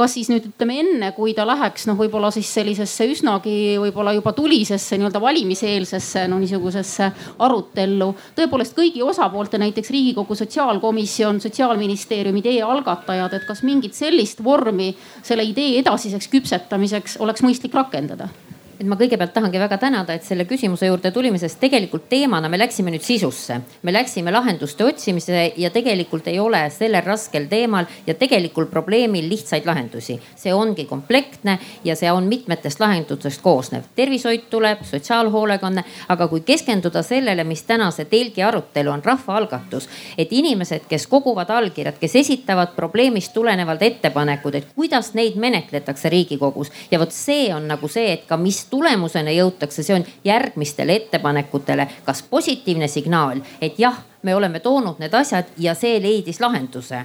kas siis nüüd ütleme enne, kui ta läheks noh, võib-olla siis sellisesse üsnagi võib-olla juba tulisesse nii-öelda valimiseelsesse no niisugusesse arutellu. tõepoolest kõigi osapoolte, näiteks Riigikogu sotsiaalkomisjon, sotsiaalministeerium, idee algatajad, et kas mingit sellist vormi selle idee edasiseks küpsetamiseks oleks mõistlik rakendada et ma kõigepealt tahangi väga tänada, et selle küsimuse juurde tulime, sest tegelikult teemana me läksime nüüd sisusse. me läksime lahenduste otsimise ja tegelikult ei ole sellel raskel teemal ja tegelikul probleemil lihtsaid lahendusi. see ongi komplektne ja see on mitmetest lahendustest koosnev. tervishoid tuleb, sotsiaalhoolekanne, aga kui keskenduda sellele, mis tänase telgi arutelu on, rahvaalgatus. et inimesed, kes koguvad allkirjad, kes esitavad probleemist tulenevalt ettepanekud, et kuidas neid menetletakse Riigikogus ja vot see on nagu see, et ka mis tulemusena jõutakse, see on järgmistele ettepanekutele, kas positiivne signaal, et jah, me oleme toonud need asjad ja see leidis lahenduse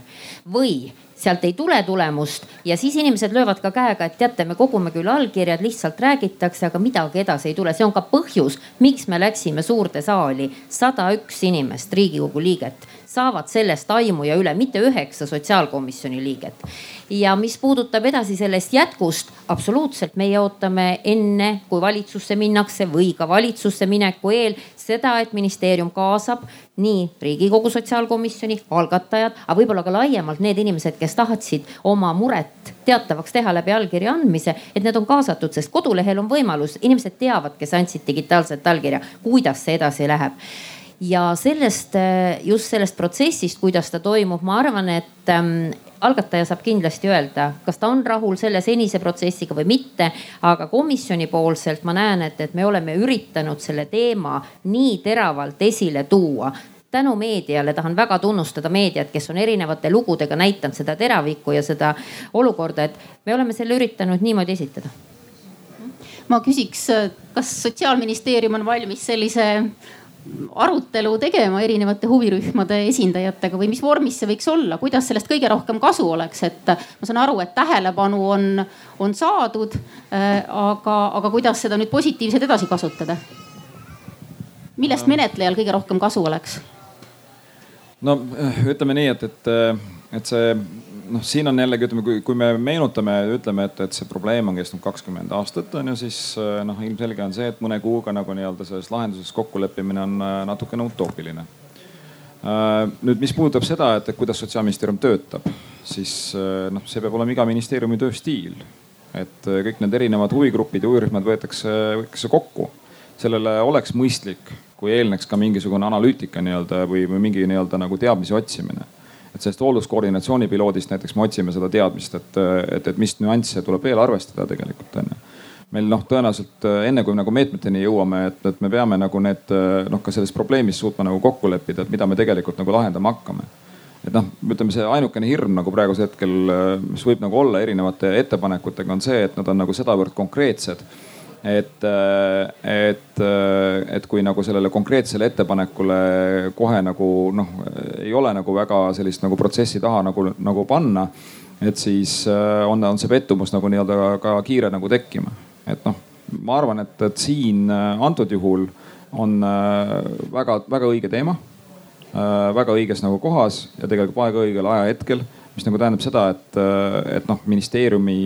või sealt ei tule tulemust ja siis inimesed löövad ka käega, et teate, me kogume küll allkirjad, lihtsalt räägitakse, aga midagi edasi ei tule. see on ka põhjus, miks me läksime suurde saali, sada üks inimest, riigikogu liiget saavad sellest aimu ja üle, mitte üheksa sotsiaalkomisjoni liiget. ja mis puudutab edasi sellest jätkust, absoluutselt meie ootame enne, kui valitsusse minnakse või ka valitsusse mineku eel seda, et ministeerium kaasab nii riigikogu sotsiaalkomisjoni algatajad, aga võib-olla ka laiemalt need inimesed, kes tahtsid oma muret teatavaks teha läbi allkirja andmise, et need on kaasatud, sest kodulehel on võimalus, inimesed teavad, kes andsid digitaalset allkirja, kuidas see edasi läheb. Ja sellest, just sellest protsessist, kuidas ta toimub, ma arvan, et ähm, algataja saab kindlasti öelda, kas ta on rahul selle senise protsessiga või mitte. aga komisjoni poolselt ma näen, et, et me oleme üritanud selle teema nii teravalt esile tuua tänu meediale tahan väga tunnustada meediat, kes on erinevate lugudega näidanud seda teravikku ja seda olukorda, et me oleme selle üritanud niimoodi esitada. ma küsiks, kas sotsiaalministeerium on valmis sellise arutelu tegema erinevate huvirühmade esindajatega või mis vormis see võiks olla, kuidas sellest kõige rohkem kasu oleks, et ma saan aru, et tähelepanu on, on saadud. aga, aga kuidas seda nüüd positiivselt edasi kasutada? millest menetlejal kõige rohkem kasu oleks? no ütleme nii, et, et, et see noh, siin on jällegi ütleme, kui, kui me meenutame ütleme, et, et see probleem on kestnud kakskümmend aastat on ju, siis äh, noh, ilmselge on see, et mõne kuuga nagu nii-öelda selles lahenduses kokkuleppimine on äh, natukene utoopiline. Äh, nüüd, mis puudutab seda, et kuidas sotsiaalministeerium töötab, siis noh, see peab olema iga ministeeriumi tööstiil. et kõik need erinevad huvigrupid ja huvirühmad võetakse, võetakse kokku. sellele oleks mõistlik, kui eelneks ka mingisugune analüütika nii-öelda või, või mingi nii-öelda nagu teadmise otsimine et sellest hoolduskoordinatsiooni piloodist näiteks me otsime seda teadmist, et, et, et mis nüansse tuleb veel arvestada tegelikult on ju meil noh, tõenäoliselt enne kui nagu meetmeteni jõuame, et, et me peame nagu need noh, ka selles probleemis suutma nagu kokku leppida, et mida me tegelikult nagu lahendama hakkame. et noh, ütleme see ainukene hirm nagu praegusel hetkel, mis võib nagu olla erinevate ettepanekutega, on see, et nad on nagu sedavõrd konkreetsed et, et, et kui nagu sellele konkreetsele ettepanekule kohe nagu noh, ei ole nagu väga sellist nagu protsessi taha nagu, nagu panna. et siis äh, on, on see pettumus nagu nii-öelda ka kiire nagu tekkima. et noh, ma arvan, et, et siin äh, antud juhul on väga-väga äh, õige teema. väga õiges nagu kohas ja tegelikult väga õigel ajahetkel mis nagu tähendab seda, et, et noh, ministeeriumi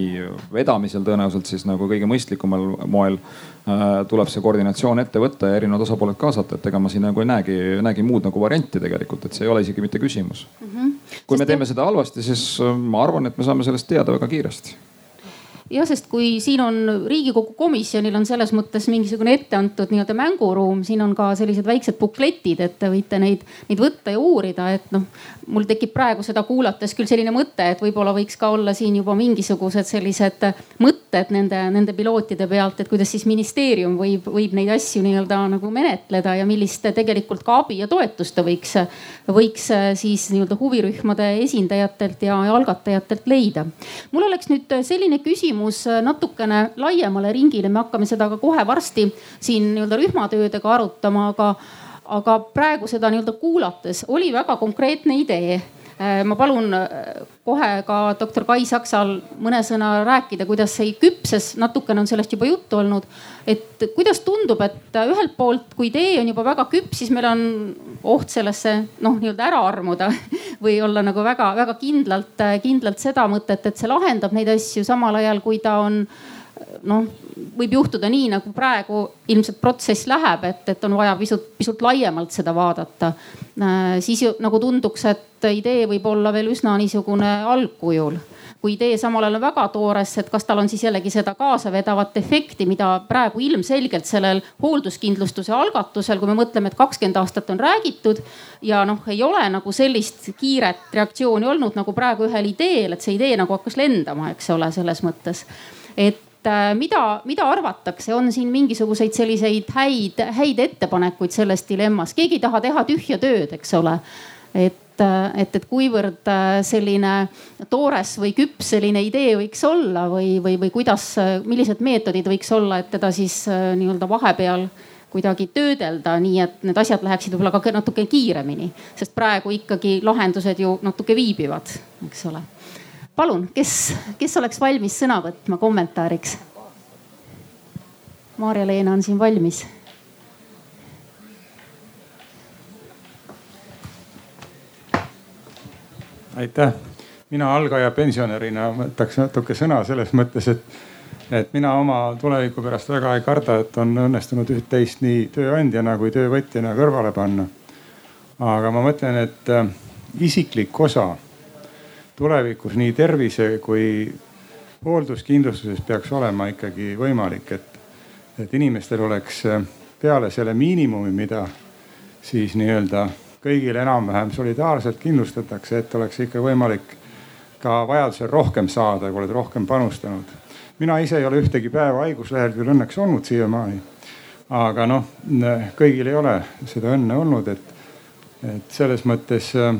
vedamisel tõenäoliselt siis nagu kõige mõistlikumal moel äh, tuleb see koordinatsioon ette võtta ja erinevad osapooled kaasata, et ega ma siin nagu ei näegi, näegi muud nagu varianti tegelikult, et see ei ole isegi mitte küsimus mm. -hmm. kui Sest me teeme seda halvasti, siis äh, ma arvan, et me saame sellest teada väga kiiresti jah, sest kui siin on riigikogu komisjonil on selles mõttes mingisugune ette antud nii-öelda mänguruum, siin on ka sellised väiksed bukletid, et te võite neid, neid võtta ja uurida, et noh. mul tekib praegu seda kuulates küll selline mõte, et võib-olla võiks ka olla siin juba mingisugused sellised mõtted nende, nende pilootide pealt, et kuidas siis ministeerium võib, võib neid asju nii-öelda nagu menetleda ja millist tegelikult ka abi ja toetust ta võiks, võiks siis nii-öelda huvirühmade esindajatelt ja, ja algatajatelt leida. mul oleks nüüd selline küsimus küsimus äh, natukene laiemale ringile, me hakkame seda ka kohe varsti siin nii-öelda rühmatöödega arutama, aga, aga praegu seda nii-öelda kuulates oli väga konkreetne idee ma palun äh, kohe ka doktor Kai Saksal mõne sõna rääkida, kuidas see küpses, natukene on sellest juba juttu olnud. et kuidas tundub, et ühelt poolt, kui idee on juba väga küps, siis meil on oht sellesse noh, nii-öelda ära armuda (laughs) või olla nagu väga-väga kindlalt, kindlalt seda mõtet, et see lahendab neid asju, samal ajal kui ta on noh, võib juhtuda nii nagu praegu ilmselt protsess läheb, et, et on vaja pisut, pisut laiemalt seda vaadata. siis ju nagu tunduks, et idee võib olla veel üsna niisugune algkujul kui idee samal ajal on väga toores, et kas tal on siis jällegi seda kaasavedavat efekti, mida praegu ilmselgelt sellel hoolduskindlustuse algatusel, kui me mõtleme, et kakskümmend aastat on räägitud ja noh, ei ole nagu sellist kiiret reaktsiooni olnud nagu praegu ühel ideel, et see idee nagu hakkas lendama, eks ole, selles mõttes. et äh, mida, mida arvatakse, on siin mingisuguseid selliseid häid, häid ettepanekuid selles dilemmas, keegi ei taha teha tühja tööd, eks ole. et et, et, et kuivõrd äh, selline toores või küps selline idee võiks olla või, või, või kuidas, millised meetodid võiks olla, et teda siis äh, nii-öelda vahepeal kuidagi töödelda, nii et need asjad läheksid võib-olla ka natuke kiiremini, sest praegu ikkagi lahendused ju natuke viibivad, eks ole. Palun, kes, kes oleks valmis sõna võtma kommentaariks? Maarja-Leena on siin valmis aitäh, mina algaja pensionärina võtaks natuke sõna selles mõttes, et, et mina oma tuleviku pärast väga ei karda, et on õnnestunud üht-teist nii tööandjana kui töövõtjana kõrvale panna. aga ma mõtlen, et äh, isiklik osa tulevikus nii tervise kui hoolduskindlustuses peaks olema ikkagi võimalik, et, et inimestel oleks äh, peale selle miinimumi, mida siis nii-öelda kõigile enam-vähem solidaarselt kindlustatakse, et oleks ikka võimalik ka vajadusel rohkem saada, kui oled rohkem panustanud. mina ise ei ole ühtegi päeva haiguslehel küll õnneks olnud siiamaani. aga noh, kõigil ei ole seda õnne olnud, et, et selles mõttes äh,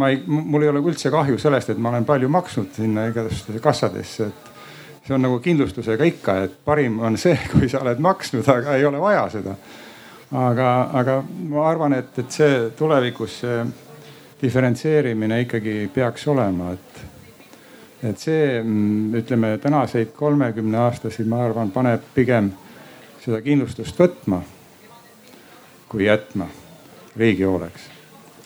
ma ei, mul ei ole üldse kahju sellest, et ma olen palju maksnud sinna igasugustesse kassadesse, et see on nagu kindlustusega ikka, et parim on see, (laughs) kui sa oled maksnud, aga ei ole vaja seda aga, aga ma arvan, et, et see tulevikus see diferentseerimine ikkagi peaks olema, et, et see mm, ütleme tänaseid kolmekümne aastasi, ma arvan, paneb pigem seda kindlustust võtma kui jätma riigi hooleks.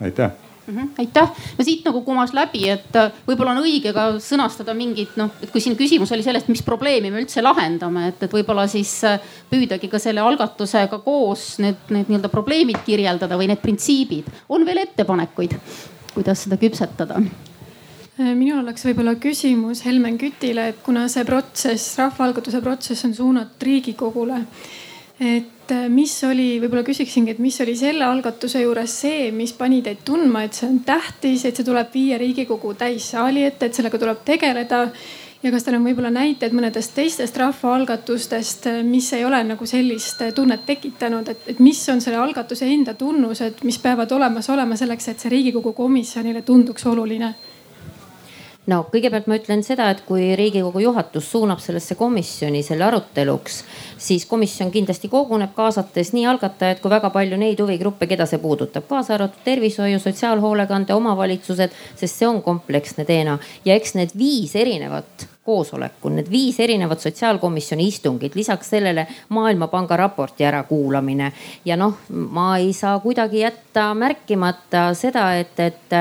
aitäh mm. -hmm. aitäh, no siit nagu kumas läbi, et äh, võib-olla on õige ka sõnastada mingid noh, et kui siin küsimus oli sellest, mis probleemi me üldse lahendame, et, et võib-olla siis äh, püüdagi ka selle algatusega koos need, need nii-öelda probleemid kirjeldada või need printsiibid. on veel ettepanekuid, kuidas seda küpsetada? Äh, minul oleks võib-olla küsimus Helmen Kütile, et kuna see protsess, rahvaalgatuse protsess on suunatud Riigikogule et äh, mis oli, võib-olla küsiksingi, et mis oli selle algatuse juures see, mis pani teid tundma, et see on tähtis, et see tuleb viia Riigikogu täissaali ette, et sellega tuleb tegeleda. ja kas teil on võib-olla näiteid mõnedest teistest rahvaalgatustest, äh, mis ei ole nagu sellist äh, tunnet tekitanud, et, et mis on selle algatuse enda tunnused, mis peavad olemas olema selleks, et see Riigikogu komisjonile tunduks oluline no kõigepealt ma ütlen seda, et kui Riigikogu juhatus suunab sellesse komisjoni selle aruteluks, siis komisjon kindlasti koguneb, kaasates nii algatajaid kui väga palju neid huvigruppe, keda see puudutab, kaasa arvatud tervishoiu, sotsiaalhoolekande, omavalitsused, sest see on kompleksne teema ja eks need viis erinevat koosolekul, need viis erinevat sotsiaalkomisjoni istungit, lisaks sellele Maailmapanga raporti ärakuulamine. ja noh, ma ei saa kuidagi jätta märkimata seda, et, et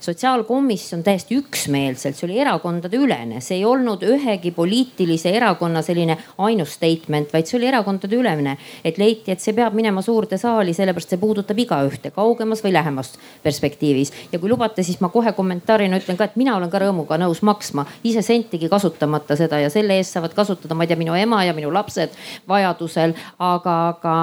sotsiaalkomisjon täiesti üksmeelselt, see oli erakondade ülene, see ei olnud ühegi poliitilise erakonna selline ainus statement, vaid see oli erakondade ülene. et leiti, et see peab minema suurde saali, sellepärast see puudutab igaühte kaugemas või lähemas perspektiivis. ja kui lubate, siis ma kohe kommentaarina ütlen ka, et mina olen ka rõõmuga nõus maksma ise sentigi kasutamata seda ja selle eest saavad kasutada, ma ei tea, minu ema ja minu lapsed vajadusel. aga, aga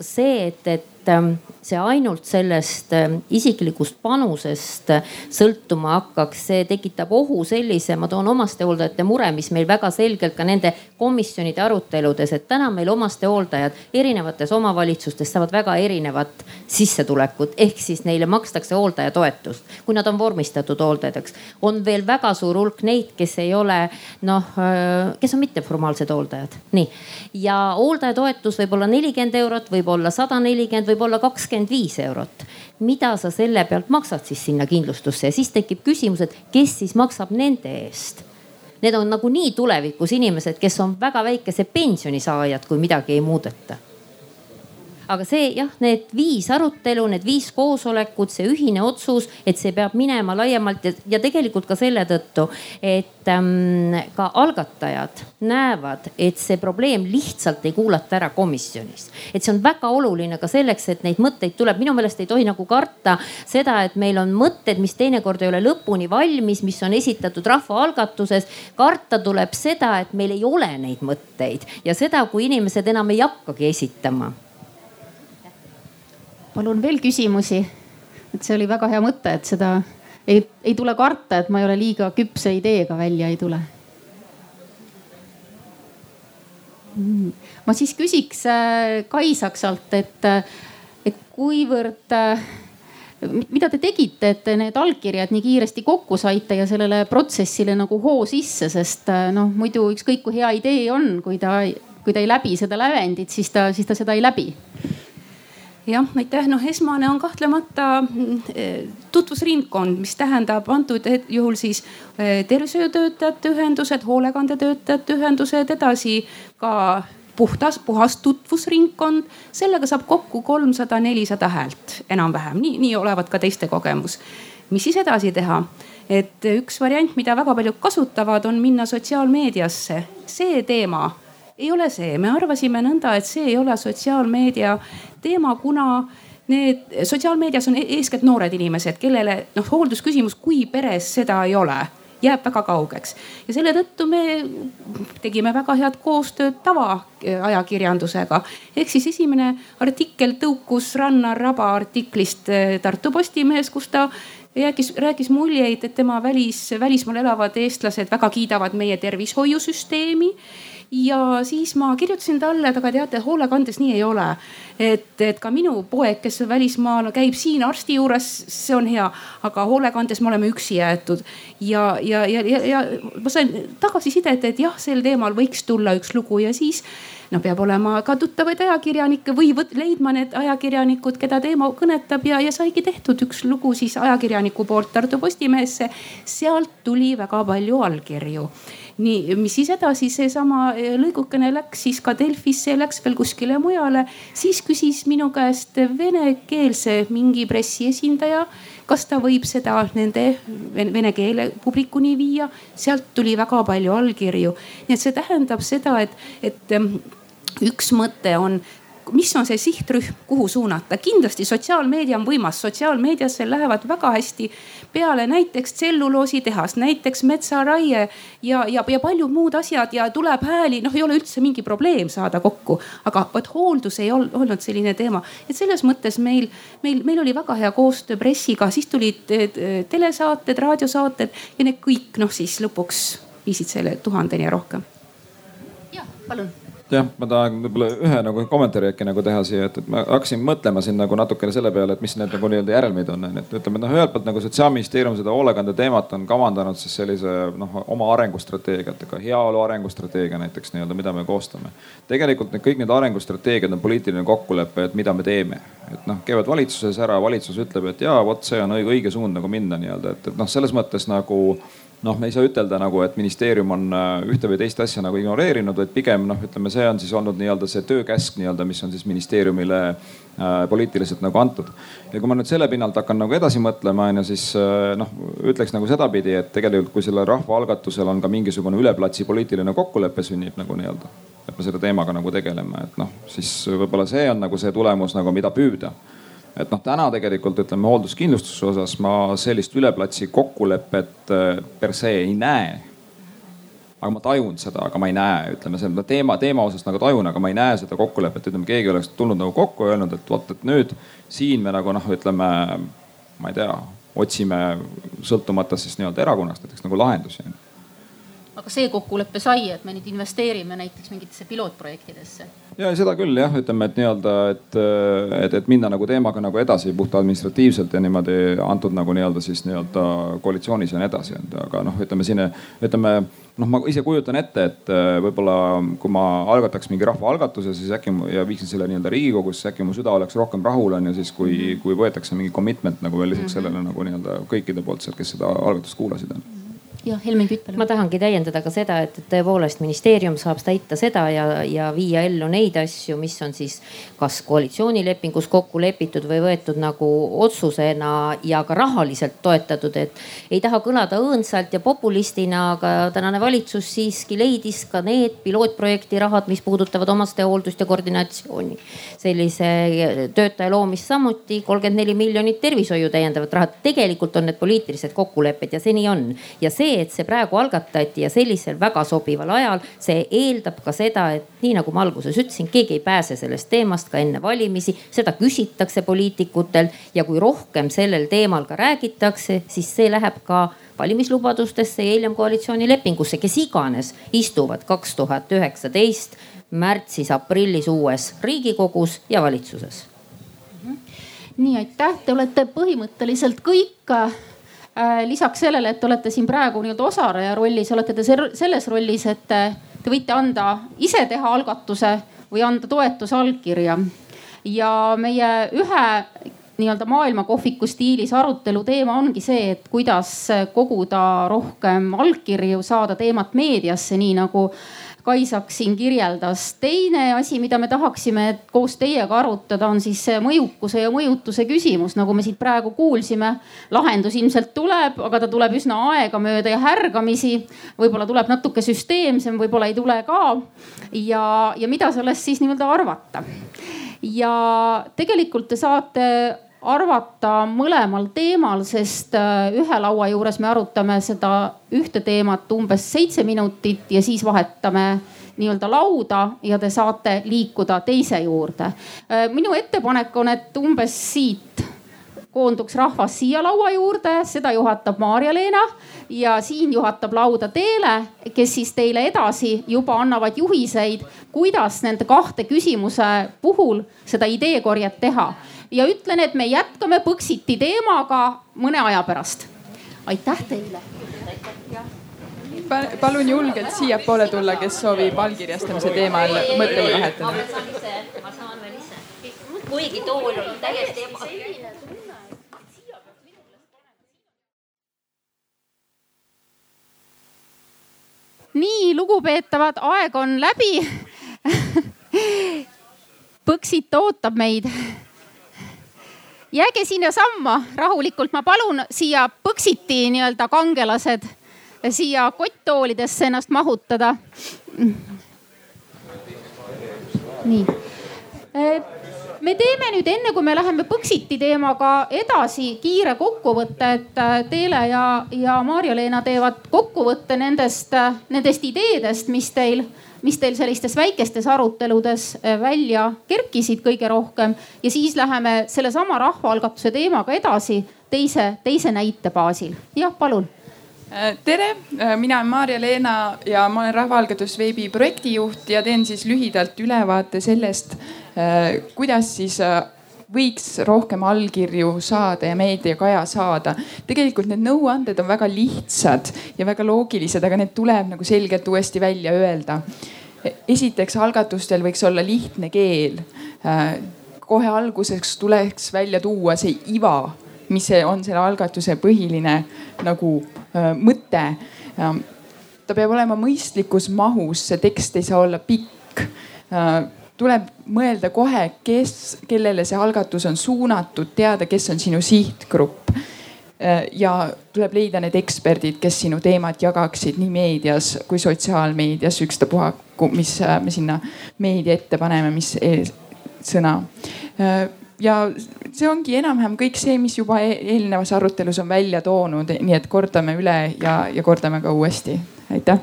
see, et, et Ähm, see ainult sellest ähm, isiklikust panusest äh, sõltuma hakkaks, see tekitab ohu sellise, ma toon omastehooldajate mure, mis meil väga selgelt ka nende komisjonide aruteludes, et täna meil omastehooldajad erinevates omavalitsustes saavad väga erinevat sissetulekut, ehk siis neile makstakse hooldajatoetust, kui nad on vormistatud hooldajateks. on veel väga suur hulk neid, kes ei ole noh, äh, kes on mitteformaalsed hooldajad, nii. ja hooldajatoetus võib olla nelikümmend eurot, võib olla sada nelikümmend, võib olla kakskümmend viis eurot. mida sa selle pealt maksad siis sinna kindlustusse? Ja siis tekib küsimus, et kes siis maksab nende eest. Need on nagunii tulevikus inimesed, kes on väga väikese pensioni saajad, kui midagi ei muudeta aga see jah, need viis arutelu, need viis koosolekut, see ühine otsus, et see peab minema laiemalt ja, ja tegelikult ka selle tõttu, et ähm, ka algatajad näevad, et see probleem lihtsalt ei kuulata ära komisjonis. et see on väga oluline ka selleks, et neid mõtteid tuleb, minu meelest ei tohi nagu karta seda, et meil on mõtted, mis teinekord ei ole lõpuni valmis, mis on esitatud rahvaalgatuses. karta tuleb seda, et meil ei ole neid mõtteid ja seda, kui inimesed enam ei hakkagi esitama palun veel küsimusi. et see oli väga hea mõte, et seda ei, ei tule karta, et ma ei ole liiga küpse ideega välja ei tule. Mm. ma siis küsiks äh, Kai Saksalt, et, et kuivõrd äh, mida te tegite, et need allkirjad nii kiiresti kokku saite ja sellele protsessile nagu hoo sisse, sest äh, noh, muidu ükskõik kui hea idee on, kui ta, kui ta ei läbi seda lävendit, siis ta, siis ta seda ei läbi jah, aitäh, noh, esmane on kahtlemata mm, eh, tutvusringkond, mis tähendab antud juhul siis eh, tervishoiutöötajate ühendused, hoolekandetöötajate ühendused, edasi ka puhtas, puhas tutvusringkond. sellega saab kokku kolmsada, nelisada häält enam-vähem, nii, nii olevat ka teiste kogemus. mis siis edasi teha? et üks variant, mida väga paljud kasutavad, on minna sotsiaalmeediasse. see teema ei ole see, me arvasime nõnda, et see ei ole sotsiaalmeedia teema, kuna need sotsiaalmeedias on e-, eeskätt noored inimesed, kellele noh, hooldusküsimus, kui peres seda ei ole jääb väga kaugeks. Ja selle tõttu me tegime väga head koostööd tavaajakirjandusega. ehk siis esimene artikkel tõukus Rannar Raba artiklist eh, Tartu Postimehes, kus ta rääkis, rääkis muljeid, et tema välis, välismaal elavad eestlased väga kiidavad meie tervishoiusüsteemi ja siis ma kirjutasin talle, et aga teate, hoolekandes nii ei ole. et, et ka minu poeg, kes välismaal käib siin arsti juures, see on hea, aga hoolekandes me oleme üksi jäetud. ja, ja, ja, ja, ja ma sain tagasisidet, et jah, sel teemal võiks tulla üks lugu ja siis noh, peab olema ka tuttavaid ajakirjanikke või võt, leidma need ajakirjanikud, keda teema kõnetab ja, ja saigi tehtud üks lugu siis ajakirjaniku poolt Tartu Postimehesse. sealt tuli väga palju allkirju nii, mis siis edasi, seesama eh, lõigukene läks siis ka Delfisse, läks veel kuskile mujale. siis küsis minu käest venekeelse mingi pressiesindaja, kas ta võib seda nende vene keele publikuni viia. sealt tuli väga palju allkirju. nii et see tähendab seda, et, et üks mõte on mis on see sihtrühm, kuhu suunata. kindlasti sotsiaalmeedia on võimas, sotsiaalmeediasse lähevad väga hästi peale näiteks tselluloositehas, näiteks metsaraie ja, ja, ja paljud muud asjad ja tuleb hääli, noh, ei ole üldse mingi probleem saada kokku. aga vot hooldus ei olnud selline teema, et selles mõttes meil, meil, meil oli väga hea koostöö pressiga, siis tulid eh, telesaated, raadiosaated ja need kõik noh, siis lõpuks viisid selle tuhandeni ja rohkem. jah, palun jah, ma tahan võib-olla ühe nagu kommentaari äkki nagu teha siia, et, et ma hakkasin mõtlema siin nagu natukene selle peale, et mis need nagu nii-öelda järelmid on, onju. et ütleme noh, ühelt poolt nagu sotsiaalministeerium seda hoolekande teemat on kavandanud siis sellise noh oma arengustrateegiat, ega heaolu arengustrateegia näiteks nii-öelda, mida me koostame. tegelikult need kõik need arengustrateegiad on poliitiline kokkulepe, et mida me teeme. et noh, käivad valitsuses ära, valitsus ütleb, et jaa, vot see on õige, õige suund nagu minna nii-öelda, et, et noh, selles mõttes nagu noh, me ei saa ütelda nagu, et ministeerium on äh, ühte või teist asja nagu ignoreerinud, vaid pigem noh, ütleme, see on siis olnud nii-öelda see töökäsk nii-öelda, mis on siis ministeeriumile äh, poliitiliselt nagu antud. ja kui ma nüüd selle pinnalt hakkan nagu edasi mõtlema, on ju, siis äh, noh, ütleks nagu sedapidi, et tegelikult kui sellel rahvaalgatusel on ka mingisugune üle platsi poliitiline kokkulepe sünnib nagu nii-öelda, et me selle teemaga nagu tegeleme, et noh, siis võib-olla see on nagu see tulemus nagu, mida püüda et noh, täna tegelikult ütleme hoolduskindlustuse osas ma sellist üleplatsi kokkulepet äh, per se ei näe. aga ma tajun seda, aga ma ei näe, ütleme selle teema, teema osas nagu tajun, aga ma ei näe seda kokkulepet, ütleme keegi oleks tulnud nagu kokku ja öelnud, et vot, et nüüd siin me nagu noh, ütleme, ma ei tea, otsime sõltumata siis nii-öelda erakonnast näiteks nagu lahendusi aga see kokkulepe sai, et me nüüd investeerime näiteks mingitesse pilootprojektidesse? Ja seda küll jah, ütleme, et nii-öelda, et, et, et minna nagu teemaga nagu edasi puht administratiivselt ja niimoodi antud nagu nii-öelda siis nii-öelda koalitsioonis ja nii edasi, aga noh, ütleme siin ütleme noh, ma ise kujutan ette, et võib-olla kui ma algataks mingi rahvaalgatuse, siis äkki ja viiksin selle nii-öelda Riigikogusse, äkki mu süda oleks rohkem rahul on ju siis, kui, kui võetakse mingi commitment nagu veel lisaks mhm. sellele nagu nii-öelda kõikide poolt seal, kes seda algatust kuulasid on jah, Helmen Kütt palun. ma tahangi täiendada ka seda, et tõepoolest ministeerium saab täita seda ja, ja viia ellu neid asju, mis on siis kas koalitsioonilepingus kokku lepitud või võetud nagu otsusena ja ka rahaliselt toetatud, et ei taha kõlada õõnsalt ja populistina, aga tänane valitsus siiski leidis ka need pilootprojekti rahad, mis puudutavad omastehooldust ja koordinatsiooni. sellise töötaja loomist samuti kolmkümmend neli miljonit tervishoiu täiendavat raha. tegelikult on need poliitilised kokkulepped ja see nii on ja see see, et see praegu algatati ja sellisel väga sobival ajal, see eeldab ka seda, et nii nagu ma alguses ütlesin, keegi ei pääse sellest teemast ka enne valimisi, seda küsitakse poliitikutel ja kui rohkem sellel teemal ka räägitakse, siis see läheb ka valimislubadustesse ja hiljem koalitsioonilepingusse, kes iganes istuvad kaks tuhat üheksateist märtsis-aprillis uues riigikogus ja valitsuses. Nii aitäh, te olete põhimõtteliselt kõik lisaks sellele, et te olete siin praegu nii-öelda osaleja rollis, olete te selles rollis, et te võite anda ise teha algatuse või anda toetusallkirja. ja meie ühe nii-öelda maailmakohviku stiilis arutelu teema ongi see, et kuidas koguda rohkem allkirju, saada teemat meediasse, nii nagu Kaisak siin kirjeldas. teine asi, mida me tahaksime koos teiega arutada, on siis mõjukuse ja mõjutuse küsimus, nagu me siit praegu kuulsime. lahendus ilmselt tuleb, aga ta tuleb üsna aegamööda ja härgamisi. võib-olla tuleb natuke süsteemsem, võib-olla ei tule ka. ja, ja mida sellest siis nii-öelda arvata? ja tegelikult te saate arvata mõlemal teemal, sest äh, ühe laua juures me arutame seda ühte teemat umbes seitse minutit ja siis vahetame nii-öelda lauda ja te saate liikuda teise juurde. Äh, minu ettepanek on, et umbes siit koonduks rahvas siia laua juurde, seda juhatab Maarja-Leena ja siin juhatab lauda Teele, kes siis teile edasi juba annavad juhiseid, kuidas nende kahte küsimuse puhul seda ideekorjet teha ja ütlen, et me jätkame Põxiti teemaga mõne aja pärast. aitäh teile. palun julgelt siiapoole tulla, kes soovib allkirjastamise teemal mõtteid vahetada. ma saan veel ise, kuigi tool on täiesti eba nii, lugupeetavad, aeg on läbi Põxit ootab meid. Jääge sinnasamma rahulikult, ma palun siia Põxiti nii-öelda kangelased siia kotttoolidesse ennast mahutada. nii me teeme nüüd enne, kui me läheme Põxiti teemaga edasi, kiire kokkuvõtte, et äh, Teele ja, ja Maarja-Leena teevad kokkuvõtte nendest, äh, nendest ideedest, mis teil, mis teil sellistes väikestes aruteludes äh, välja kerkisid kõige rohkem. ja siis läheme sellesama rahvaalgatuse teemaga edasi teise, teise näite baasil. jah, palun tere, mina olen Maarja-Leena ja ma olen Rahvaalgatus veebi projektijuht ja teen siis lühidalt ülevaate sellest, Äh, kuidas siis äh, võiks rohkem allkirju saada ja meediakaja saada. tegelikult need nõuanded on väga lihtsad ja väga loogilised, aga need tuleb nagu selgelt uuesti välja öelda. esiteks algatustel võiks olla lihtne keel. Äh, kohe alguseks tuleks välja tuua see iva, mis on selle algatuse põhiline nagu mõte. ta peab olema mõistlikus mahus, see tekst ei saa olla pikk tuleb mõelda kohe, kes, kellele see algatus on suunatud, teada, kes on sinu sihtgrupp. ja tuleb leida need eksperdid, kes sinu teemat jagaksid nii meedias kui sotsiaalmeedias, ükstapuha, mis me sinna meedia ette paneme, mis sõna ja see ongi enam-vähem kõik see, mis juba e-, eelnevas arutelus on välja toonud, nii et kordame üle ja, ja kordame ka uuesti. aitäh.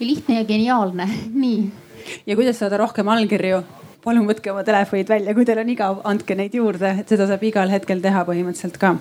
lihtne ja geniaalne, (laughs) nii ja kuidas saada rohkem allkirju? palun võtke oma telefonid välja, kui teil on igav, andke neid juurde, et seda saab igal hetkel teha põhimõtteliselt ka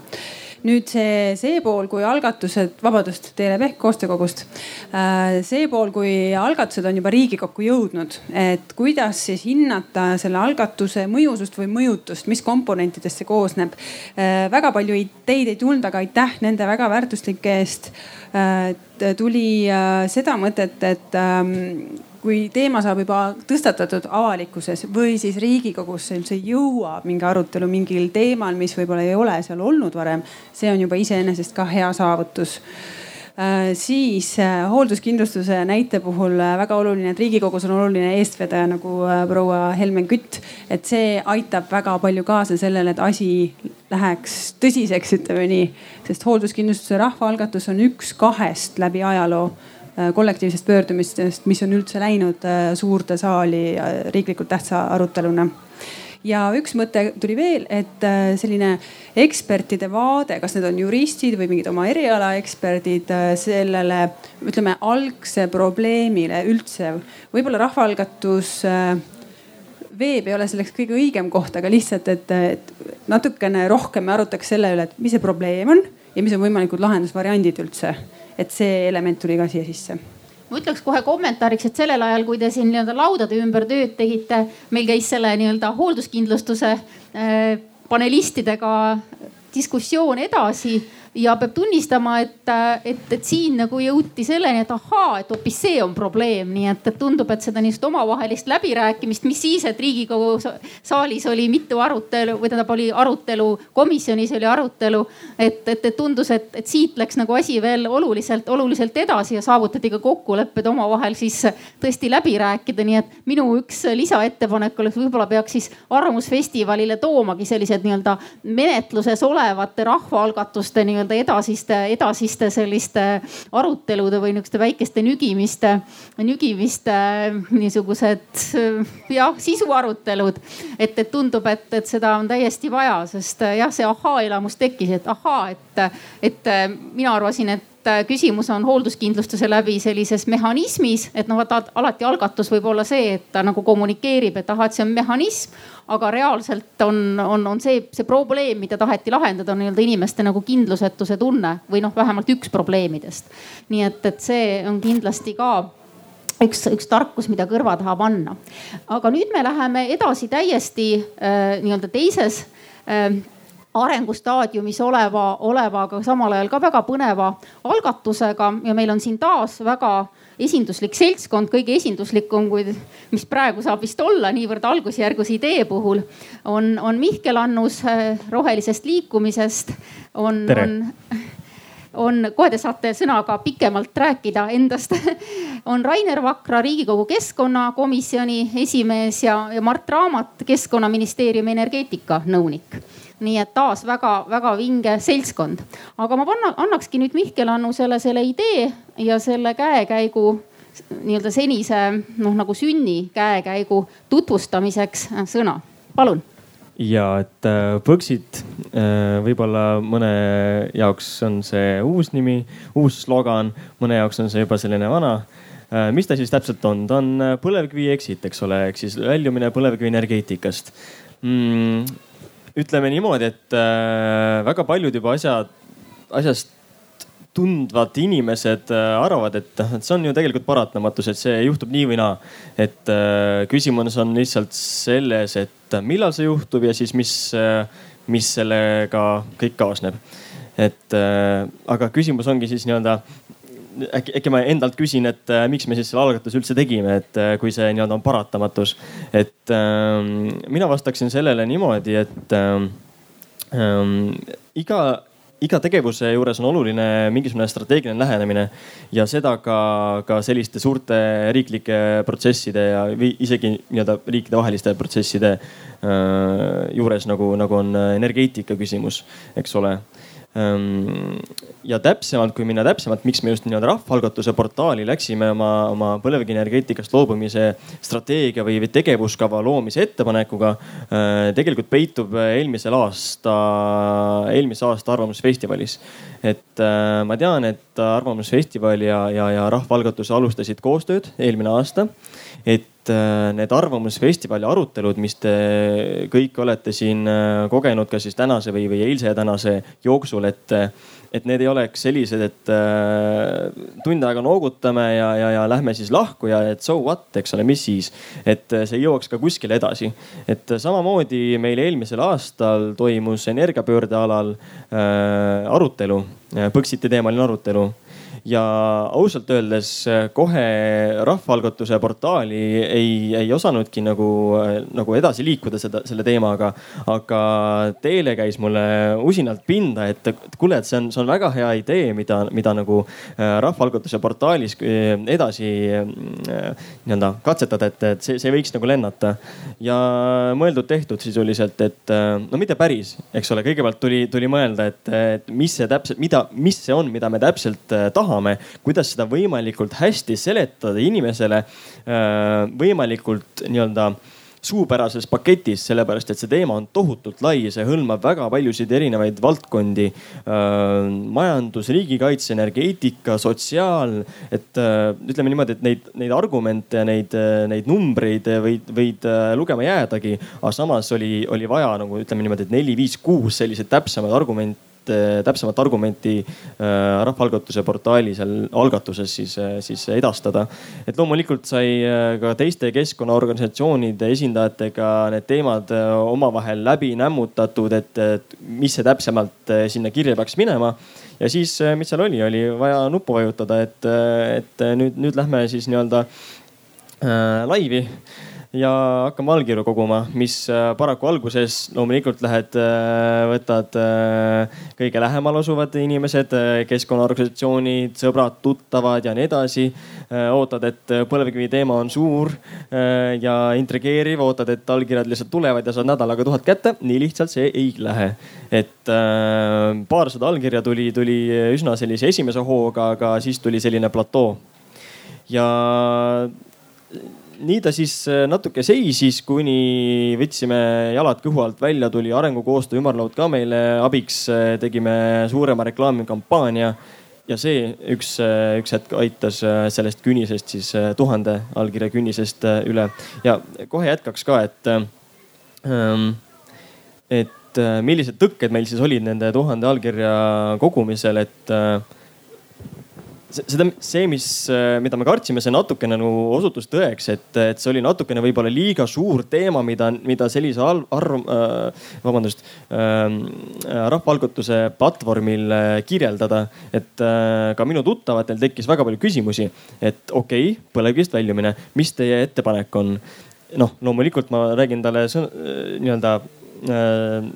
nüüd see, see pool, kui algatused, vabandust, Teele Pehk koostöökogust. Äh, see pool, kui algatused on juba Riigikokku jõudnud, et kuidas siis hinnata selle algatuse mõjusust või mõjutust, mis komponentidest see koosneb. Äh, väga palju ideid ei tulnud, aga aitäh nende väga väärtuslike eest. Äh, tuli seda mõtet, et ähm, kui teema saab juba tõstatatud avalikkuses või siis Riigikogusse üldse jõuab mingi arutelu mingil teemal, mis võib-olla ei ole seal olnud varem, see on juba iseenesest ka hea saavutus äh, siis äh, hoolduskindlustuse näite puhul äh, väga oluline, et Riigikogus on oluline eestvedaja nagu proua Helmen Kütt. et see aitab väga palju kaasa sellele, et asi läheks tõsiseks, ütleme nii. sest hoolduskindlustuse rahvaalgatus on üks kahest läbi ajaloo Äh, kollektiivsest pöördumistest, mis on üldse läinud äh, suurde saali äh, riiklikult tähtsa aruteluna ja üks mõte tuli veel, et selline ekspertide vaade, kas need on juristid või mingid oma eriala eksperdid sellele ütleme algse probleemile üldse. võib-olla rahvaalgatus veeb ei ole selleks kõige õigem koht, aga lihtsalt, et natukene rohkem me arutaks selle üle, et mis see probleem on ja mis on võimalikud lahendusvariandid üldse et see element tuli ka siia sisse. Ma ütleks kohe kommentaariks, et sellel ajal, kui te siin nii-öelda laudade ümber tööd tegite, meil käis selle nii-öelda hoolduskindlustuse äh, panelistidega diskussioon edasi ja peab tunnistama, et, et, et siin nagu jõuti selleni, et ahaa, et hoopis see on probleem, nii et, et tundub, et seda niisugust omavahelist läbirääkimist, mis siis, et riigikogu saalis oli mitu arutelu või tähendab, oli arutelu, komisjonis oli arutelu. et, et, et tundus, et, et siit läks nagu asi veel oluliselt, oluliselt edasi ja saavutati ka kokkulepped omavahel siis tõesti läbi rääkida, nii et minu üks lisaettepanek oleks, võib-olla peaks siis Arvamusfestivalile toomagi sellised nii-öelda menetluses olevate rahvaalgatuste nii-öelda nii-öelda edasiste, edasiste selliste arutelude või niisuguste väikeste nügimiste, nügimiste niisugused jah, sisuarutelud. et, et tundub, et, et seda on täiesti vaja, sest jah, see ahaa-elamus tekkis, et ahaa, et, et mina arvasin, et küsimus on hoolduskindlustuse läbi sellises mehhanismis, et noh, vaata alati algatus võib olla see, et ta nagu kommunikeerib, et ahah, et see on mehhanism aga reaalselt on, on, on see, see probleem, mida taheti lahendada, on nii-öelda inimeste nagu kindlusetuse tunne või noh, vähemalt üks probleemidest. nii et, et see on kindlasti ka üks, üks tarkus, mida kõrva taha panna. aga nüüd me läheme edasi täiesti äh, nii-öelda teises äh, arengustaadiumis oleva, oleva, aga samal ajal ka väga põneva algatusega. Ja meil on siin taas väga esinduslik seltskond, kõige esinduslikum, kui, mis praegu saab vist olla niivõrd algusjärgus idee puhul, on, on Mihkel Annus äh, Rohelisest liikumisest, on, on on, kohe te saate sõnaga pikemalt rääkida endast. (laughs) On Rainer Vakra, Riigikogu keskkonnakomisjoni esimees ja, ja Mart Raamat, keskkonnaministeeriumi energeetikanõunik nii et taas väga-väga vinge seltskond. aga ma panna, annakski nüüd Mihkel Annusele selle idee ja selle käekäigu nii-öelda senise noh, nagu sünni käekäigu tutvustamiseks sõna, palun. Ja et äh, Põxit äh, võib-olla mõne jaoks on see uus nimi, uus slogan, mõne jaoks on see juba selline vana. Äh, mis ta siis täpselt on, ta on põlevkivi exit, eks ole, ehk siis väljumine põlevkivienergeetikast. Mm, ütleme niimoodi, et äh, väga paljud juba asjad, asjast tundvad inimesed äh, arvavad, et see on ju tegelikult paratamatus, et see juhtub nii või naa. et äh, küsimus on lihtsalt selles, et millal see juhtub ja siis mis, mis sellega kõik kaasneb. et aga küsimus ongi siis nii-öelda äkki, äkki ma endalt küsin, et äh, miks me siis selle algatuse üldse tegime, et äh, kui see nii-öelda on paratamatus. et äh, mina vastaksin sellele niimoodi, et äh, äh, iga iga tegevuse juures on oluline mingisugune strateegiline lähenemine ja seda ka, ka selliste suurte riiklike protsesside ja isegi nii-öelda riikidevaheliste protsesside äh, juures nagu, nagu on energeetika küsimus, eks ole ja täpsemalt, kui minna täpsemalt, miks me just nii-öelda rahvaalgatuse portaali läksime oma, oma põlevkivienergeetikast loobumise strateegia või, või tegevuskava loomise ettepanekuga. Ehm, tegelikult peitub eelmisel aasta, eelmise aasta Arvamusfestivalis. et ehm, ma tean, et Arvamusfestival ja, ja, ja rahvaalgatus alustasid koostööd eelmine aasta et äh, need Arvamusfestivali arutelud, mis te kõik olete siin äh, kogenud ka siis tänase või, või eilse ja tänase jooksul, et, et need ei oleks sellised, et äh, tund aega noogutame ja, ja, ja lähme siis lahku ja et so what, eks ole, mis siis. et see jõuaks ka kuskile edasi. et samamoodi meil eelmisel aastal toimus energiapöörde alal äh, arutelu, Põxiti teemaline arutelu ja ausalt öeldes äh, kohe rahvaalgatuse portaali ei, ei osanudki nagu, äh, nagu edasi liikuda seda, selle teemaga. aga teele käis mulle usinalt pinda, et kuule, et see on, see on väga hea idee, mida, mida nagu äh, rahvaalgatuse portaalis edasi nii-öelda katsetada, et, et see, see võiks nagu lennata. ja mõeldud-tehtud sisuliselt, et no mitte päris, eks ole, kõigepealt tuli, tuli mõelda, et, et mis see täpselt, mida, mis see on, mida me täpselt tahame tahame, kuidas seda võimalikult hästi seletada inimesele äh, võimalikult nii-öelda suupärases paketis, sellepärast et see teema on tohutult lai, see hõlmab väga paljusid erinevaid valdkondi äh,. majandus, riigikaitse, energeetika, sotsiaal, et äh, ütleme niimoodi, et neid, neid argumente ja neid, neid numbreid võid, võid lugema jäädagi. aga samas oli, oli vaja nagu ütleme niimoodi, et neli, viis, kuus selliseid täpsemaid argumente Äh, täpsemat argumenti äh, rahvaalgatuse portaali seal algatuses siis, äh, siis edastada. et loomulikult sai ka teiste keskkonnaorganisatsioonide esindajatega need teemad omavahel läbi nämmutatud, et, mis see täpsemalt sinna kirja peaks minema. Ja siis, mis seal oli, oli vaja nuppu vajutada, et, et nüüd, nüüd lähme siis nii-öelda äh, laivi ja hakkame allkirju koguma, mis äh, paraku alguses loomulikult lähed, äh, võtad äh, kõige lähemal asuvad inimesed, keskkonnaorganisatsioonid, sõbrad, tuttavad ja nii edasi. ootad, et põlevkivi teema on suur ja intrigeeriv, ootad, et allkirjad lihtsalt tulevad ja saad nädalaga tuhat kätte. nii lihtsalt see ei lähe. et paarsada allkirja tuli, tuli üsna sellise esimese hooga, aga siis tuli selline platoo. ja nii ta siis äh, natuke seisis, kuni võtsime jalad kõhu alt välja, tuli arengukoostöö ümarlaud ka meile abiks, äh, tegime suurema reklaamikampaania. ja see üks, äh, üks hetk aitas sellest künnisest siis tuhande allkirja künnisest üle ja kohe jätkaks ka, et, ähm, et millised tõkked meil siis olid nende tuhande allkirja kogumisel, et seda, see, mis, mida me kartsime, see natukene nagu osutus tõeks, et, et see oli natukene võib-olla liiga suur teema, mida, mida sellise arv äh,, vabandust äh,, rahvaalgatuse platvormil äh, kirjeldada. et äh, ka minu tuttavatel tekkis väga palju küsimusi, et okei okay,, põlevkivist väljumine, mis teie ettepanek on? noh, loomulikult ma räägin talle äh, nii-öelda äh,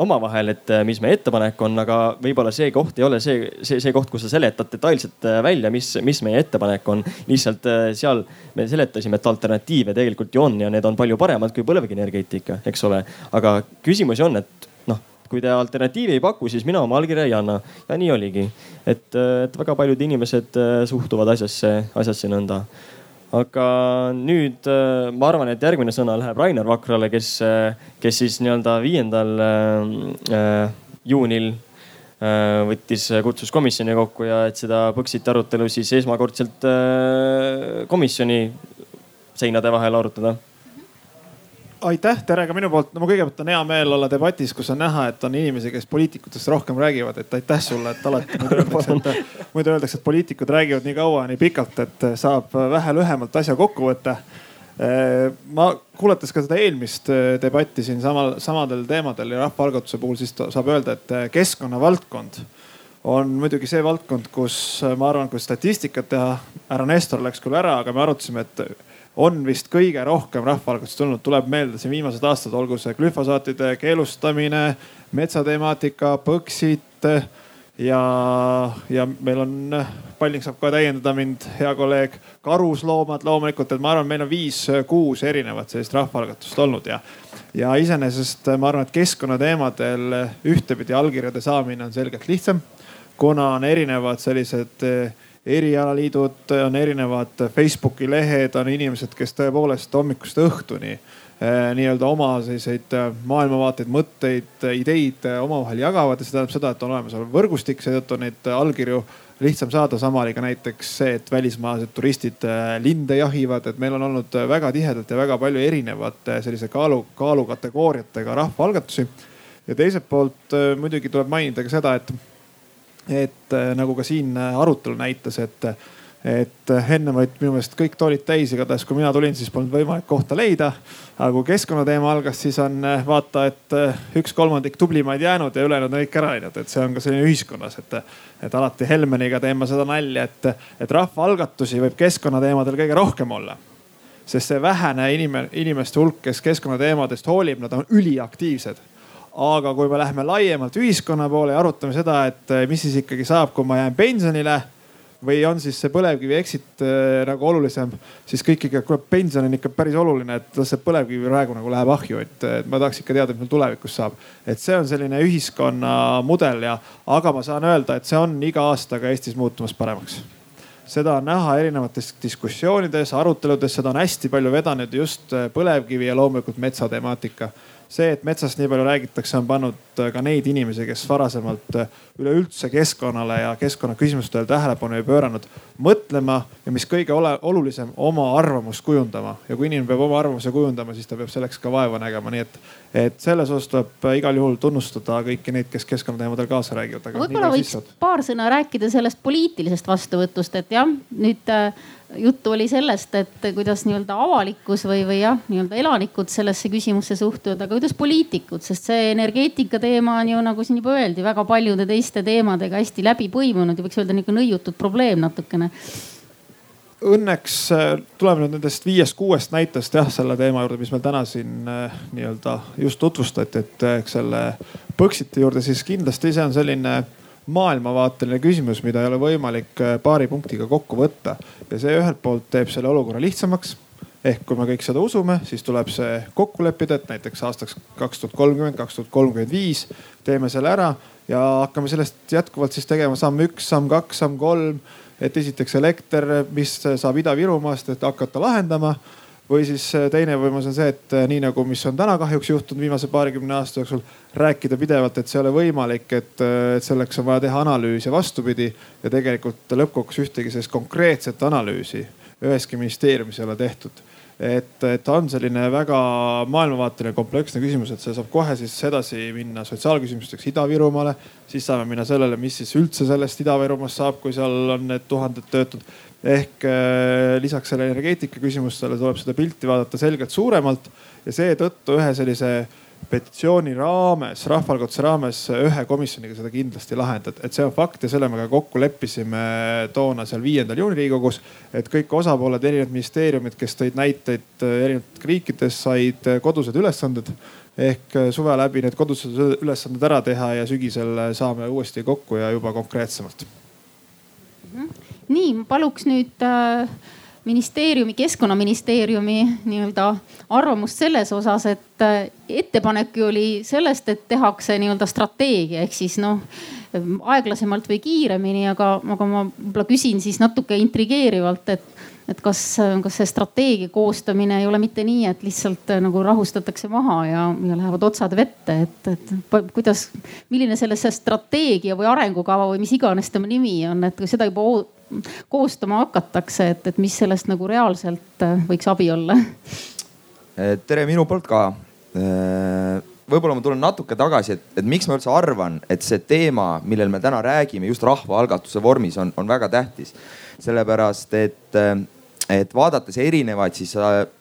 omavahel, et äh, mis meie ettepanek on, aga võib-olla see koht ei ole see, see, see koht, kus sa seletad detailselt äh, välja, mis, mis meie ettepanek on. lihtsalt äh, seal me seletasime, et alternatiive tegelikult ju on ja need on palju paremad kui põlevkivienergeetika, eks ole. aga küsimus on, et noh, kui te alternatiivi ei paku, siis mina oma allkirja ei anna ja nii oligi. et, et väga paljud inimesed suhtuvad asjasse, asjasse nõnda aga nüüd äh, ma arvan, et järgmine sõna läheb Rainer Vakrale, kes, äh, kes siis nii-öelda viiendal äh, juunil võttis, kutsus komisjoni kokku ja et seda Põxiti arutelu siis esmakordselt komisjoni seinade vahel arutada aitäh, tere ka minu poolt. no ma kõigepealt on hea meel olla debatis, kus on näha, et on inimesi, kes poliitikutest rohkem räägivad, et aitäh sulle, et alati muidu (laughs) öeldakse, et, muidu öeldakse, et poliitikud räägivad nii kaua, nii pikalt, et saab vähe lühemalt asja kokku võtta. ma kuulates ka seda eelmist debatti siin samal, samadel teemadel ja rahvaalgatuse puhul, siis saab öelda, et keskkonnavaldkond on muidugi see valdkond, kus ma arvan, kui statistikat teha, härra Nestor läks küll ära, aga me arutasime, et on vist kõige rohkem rahvaalgatust tulnud, tuleb meelde siin viimased aastad, olgu see glüfosaatide keelustamine, metsatemaatika, põxit ja, ja meil on, Palling saab kohe täiendada mind, hea kolleeg, karusloomad loomulikult, et ma arvan, meil on viis-kuus erinevat sellist rahvaalgatust olnud ja, ja iseenesest ma arvan, et keskkonnateemadel ühtepidi allkirjade saamine on selgelt lihtsam, kuna on erinevad sellised erialaliidud, on erinevad Facebooki lehed, on inimesed, kes tõepoolest hommikust õhtuni eh, nii-öelda oma selliseid eh, maailmavaateid, mõtteid, ideid eh, omavahel jagavad ja see tähendab seda, et on olemas võrgustik, seetõttu neid allkirju lihtsam saada. sama oli ka näiteks see, et välismaalised turistid linde jahivad, et meil on olnud väga tihedalt ja väga palju erinevate sellise kaalu, kaalukategooriatega rahvaalgatusi. ja teiselt poolt muidugi tuleb mainida ka seda, et et äh, nagu ka siin äh, arutelu näitas, et, et äh, enne olid minu meelest kõik toolid täis, igatahes kui mina tulin, siis polnud võimalik kohta leida. aga kui keskkonnateema algas, siis on vaata, et üks kolmandik tublimaid jäänud ja ülejäänud on kõik ära läinud, et see on ka selline ühiskonnas, et, et alati Helmeniga teeme seda nalja, et, et rahvaalgatusi võib keskkonnateemadel kõige rohkem olla. Sest see vähene inime, inimeste hulk, kes keskkonnateemadest hoolib, nad on üliaktiivsed aga kui me läheme laiemalt ühiskonna poole ja arutame seda, et eh, mis siis ikkagi saab, kui ma jään pensionile või on siis see põlevkivi exit äh, nagu olulisem, siis kõik ikka, kuule pension on ikka päris oluline, et las see põlevkivi praegu nagu läheb ahju, et ma tahaks ikka teada, mis meil tulevikus saab. et see on selline ühiskonna mudel ja, aga ma saan öelda, et see on iga aastaga Eestis muutumas paremaks seda on näha erinevates diskussioonides, aruteludes, seda on hästi palju vedanud just põlevkivi ja loomulikult metsatemaatika see, et metsast nii palju räägitakse, on pannud äh, ka neid inimesi, kes varasemalt äh, üleüldse keskkonnale ja keskkonnaküsimustele tähelepanu ei pööranud, mõtlema ja mis kõige ole, olulisem, oma arvamust kujundama. ja kui inimene peab oma arvamuse kujundama, siis ta peab selleks ka vaeva nägema, nii et, et selles osas tuleb äh, igal juhul tunnustada kõiki neid, kes keskkonnateemadel kaasa räägivad. võib-olla võiks paar sõna rääkida sellest poliitilisest vastuvõtust, et jah, nüüd juttu oli sellest, et kuidas nii-öelda avalikkus või, või jah, nii-öelda elanikud sellesse küsimusse suhtuvad, aga kuidas poliitikud, sest see energeetika teema on ju nagu siin juba öeldi, väga paljude teiste teemadega hästi läbi põimunud ja võiks öelda nihuke nõiutud probleem natukene. Õnneks äh, tuleme nüüd nendest viiest-kuuest näitest jah, selle teema juurde, mis meil täna siin äh, nii-öelda just tutvustati, et äh, eks selle Põxiti juurde, siis kindlasti see on selline maailmavaateline küsimus, mida ei ole võimalik äh, paari punktiga kokku võtta. ja see ühelt poolt teeb selle olukorra lihtsamaks. ehk kui me kõik seda usume, siis tuleb see kokku leppida, et näiteks aastaks kaks tuhat kolmkümmend, kaks tuhat kolmkümmend viis teeme selle ära ja hakkame sellest jätkuvalt siis tegema samm üks, samm kaks, samm kolm. et esiteks elekter, mis saab Ida-Virumaast, et hakata lahendama või siis äh, teine võimalus on see, et äh, nii nagu, mis on täna kahjuks juhtunud viimase paarikümne aasta jooksul, rääkida pidevalt, et see ei ole võimalik, et, äh, et selleks on vaja teha analüüs ja vastupidi. ja tegelikult lõppkokkuvõttes ühtegi sellist konkreetset analüüsi üheski ministeeriumis ei ole tehtud. et, et on selline väga maailmavaateline kompleksne küsimus, et see saab kohe siis edasi minna sotsiaalküsimusteks Ida-Virumaale. siis saame minna sellele, mis siis üldse sellest Ida-Virumaast saab, kui seal on need tuhanded töötud. Ehk äh, lisaks selle energeetika küsimustele tuleb seda pilti vaadata selgelt suuremalt ja seetõttu ühe sellise petitsiooni raames, rahvaalgatuse raames ühe komisjoniga seda kindlasti lahendada, et see on fakt ja selle me ka kokku leppisime toona seal viiendal juunil Riigikogus. et kõik osapooled, erinevad ministeeriumid, kes tõid näiteid erinevatest riikidest, said kodused ülesanded ehk suve läbi need kodused ülesanded ära teha ja sügisel saame uuesti kokku ja juba konkreetsemalt. Nii, ma paluks nüüd äh ministeeriumi, keskkonnaministeeriumi nii-öelda arvamust selles osas, et äh, ettepanek ju oli sellest, et tehakse nii-öelda strateegia ehk siis noh aeglasemalt või kiiremini, aga, aga ma võib-olla küsin siis natuke intrigeerivalt, et, et kas, kas see strateegia koostamine ei ole mitte nii, et lihtsalt äh, nagu rahustatakse maha ja, ja lähevad otsad vette, et, et kuidas, milline selle strateegia või arengukava või mis iganes tema nimi on, et seda juba koostama hakatakse, et, et mis sellest nagu reaalselt äh, võiks abi olla? Äh, tere minu poolt ka. Äh, võib-olla ma tulen natuke tagasi, et, et miks ma üldse arvan, et see teema, millel me täna räägime just rahvaalgatuse vormis on, on väga tähtis. sellepärast et, et vaadates erinevaid siis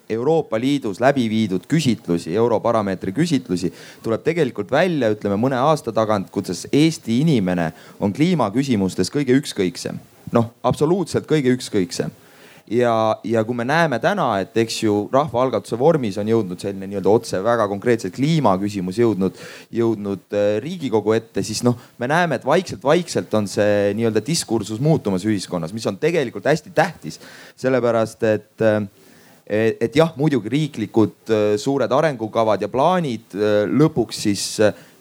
Euroopa Liidus läbi viidud küsitlusi, Europarameetri küsitlusi, tuleb tegelikult välja, ütleme mõne aasta tagant, kuidas Eesti inimene on kliimaküsimustes kõige ükskõiksem noh, absoluutselt kõige ükskõiksem ja, ja kui me näeme täna, et eks ju rahvaalgatuse vormis on jõudnud selline nii-öelda otse väga konkreetselt kliimaküsimus jõudnud, jõudnud äh, Riigikogu ette, siis noh, me näeme, et vaikselt-vaikselt on see nii-öelda diskursus muutumas ühiskonnas, mis on tegelikult hästi tähtis. sellepärast et, äh, et jah, muidugi riiklikud äh, suured arengukavad ja plaanid lõpuks siis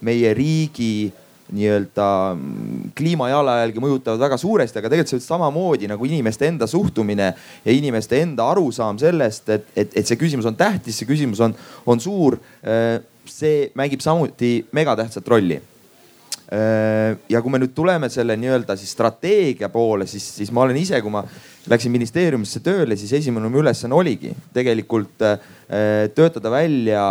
meie riigi nii-öelda mm, kliimajalajälge mõjutavad väga suuresti, aga tegelikult see samamoodi nagu inimeste enda suhtumine ja inimeste enda arusaam sellest, et, et, et see küsimus on tähtis, see küsimus on, on suur. Äh, see mängib samuti megatähtsat rolli äh, ja kui me nüüd tuleme selle nii-öelda siis strateegia poole, siis, siis ma olen ise, kui ma läksin ministeeriumisse tööle, siis esimene ülesanne oligi tegelikult äh, töötada välja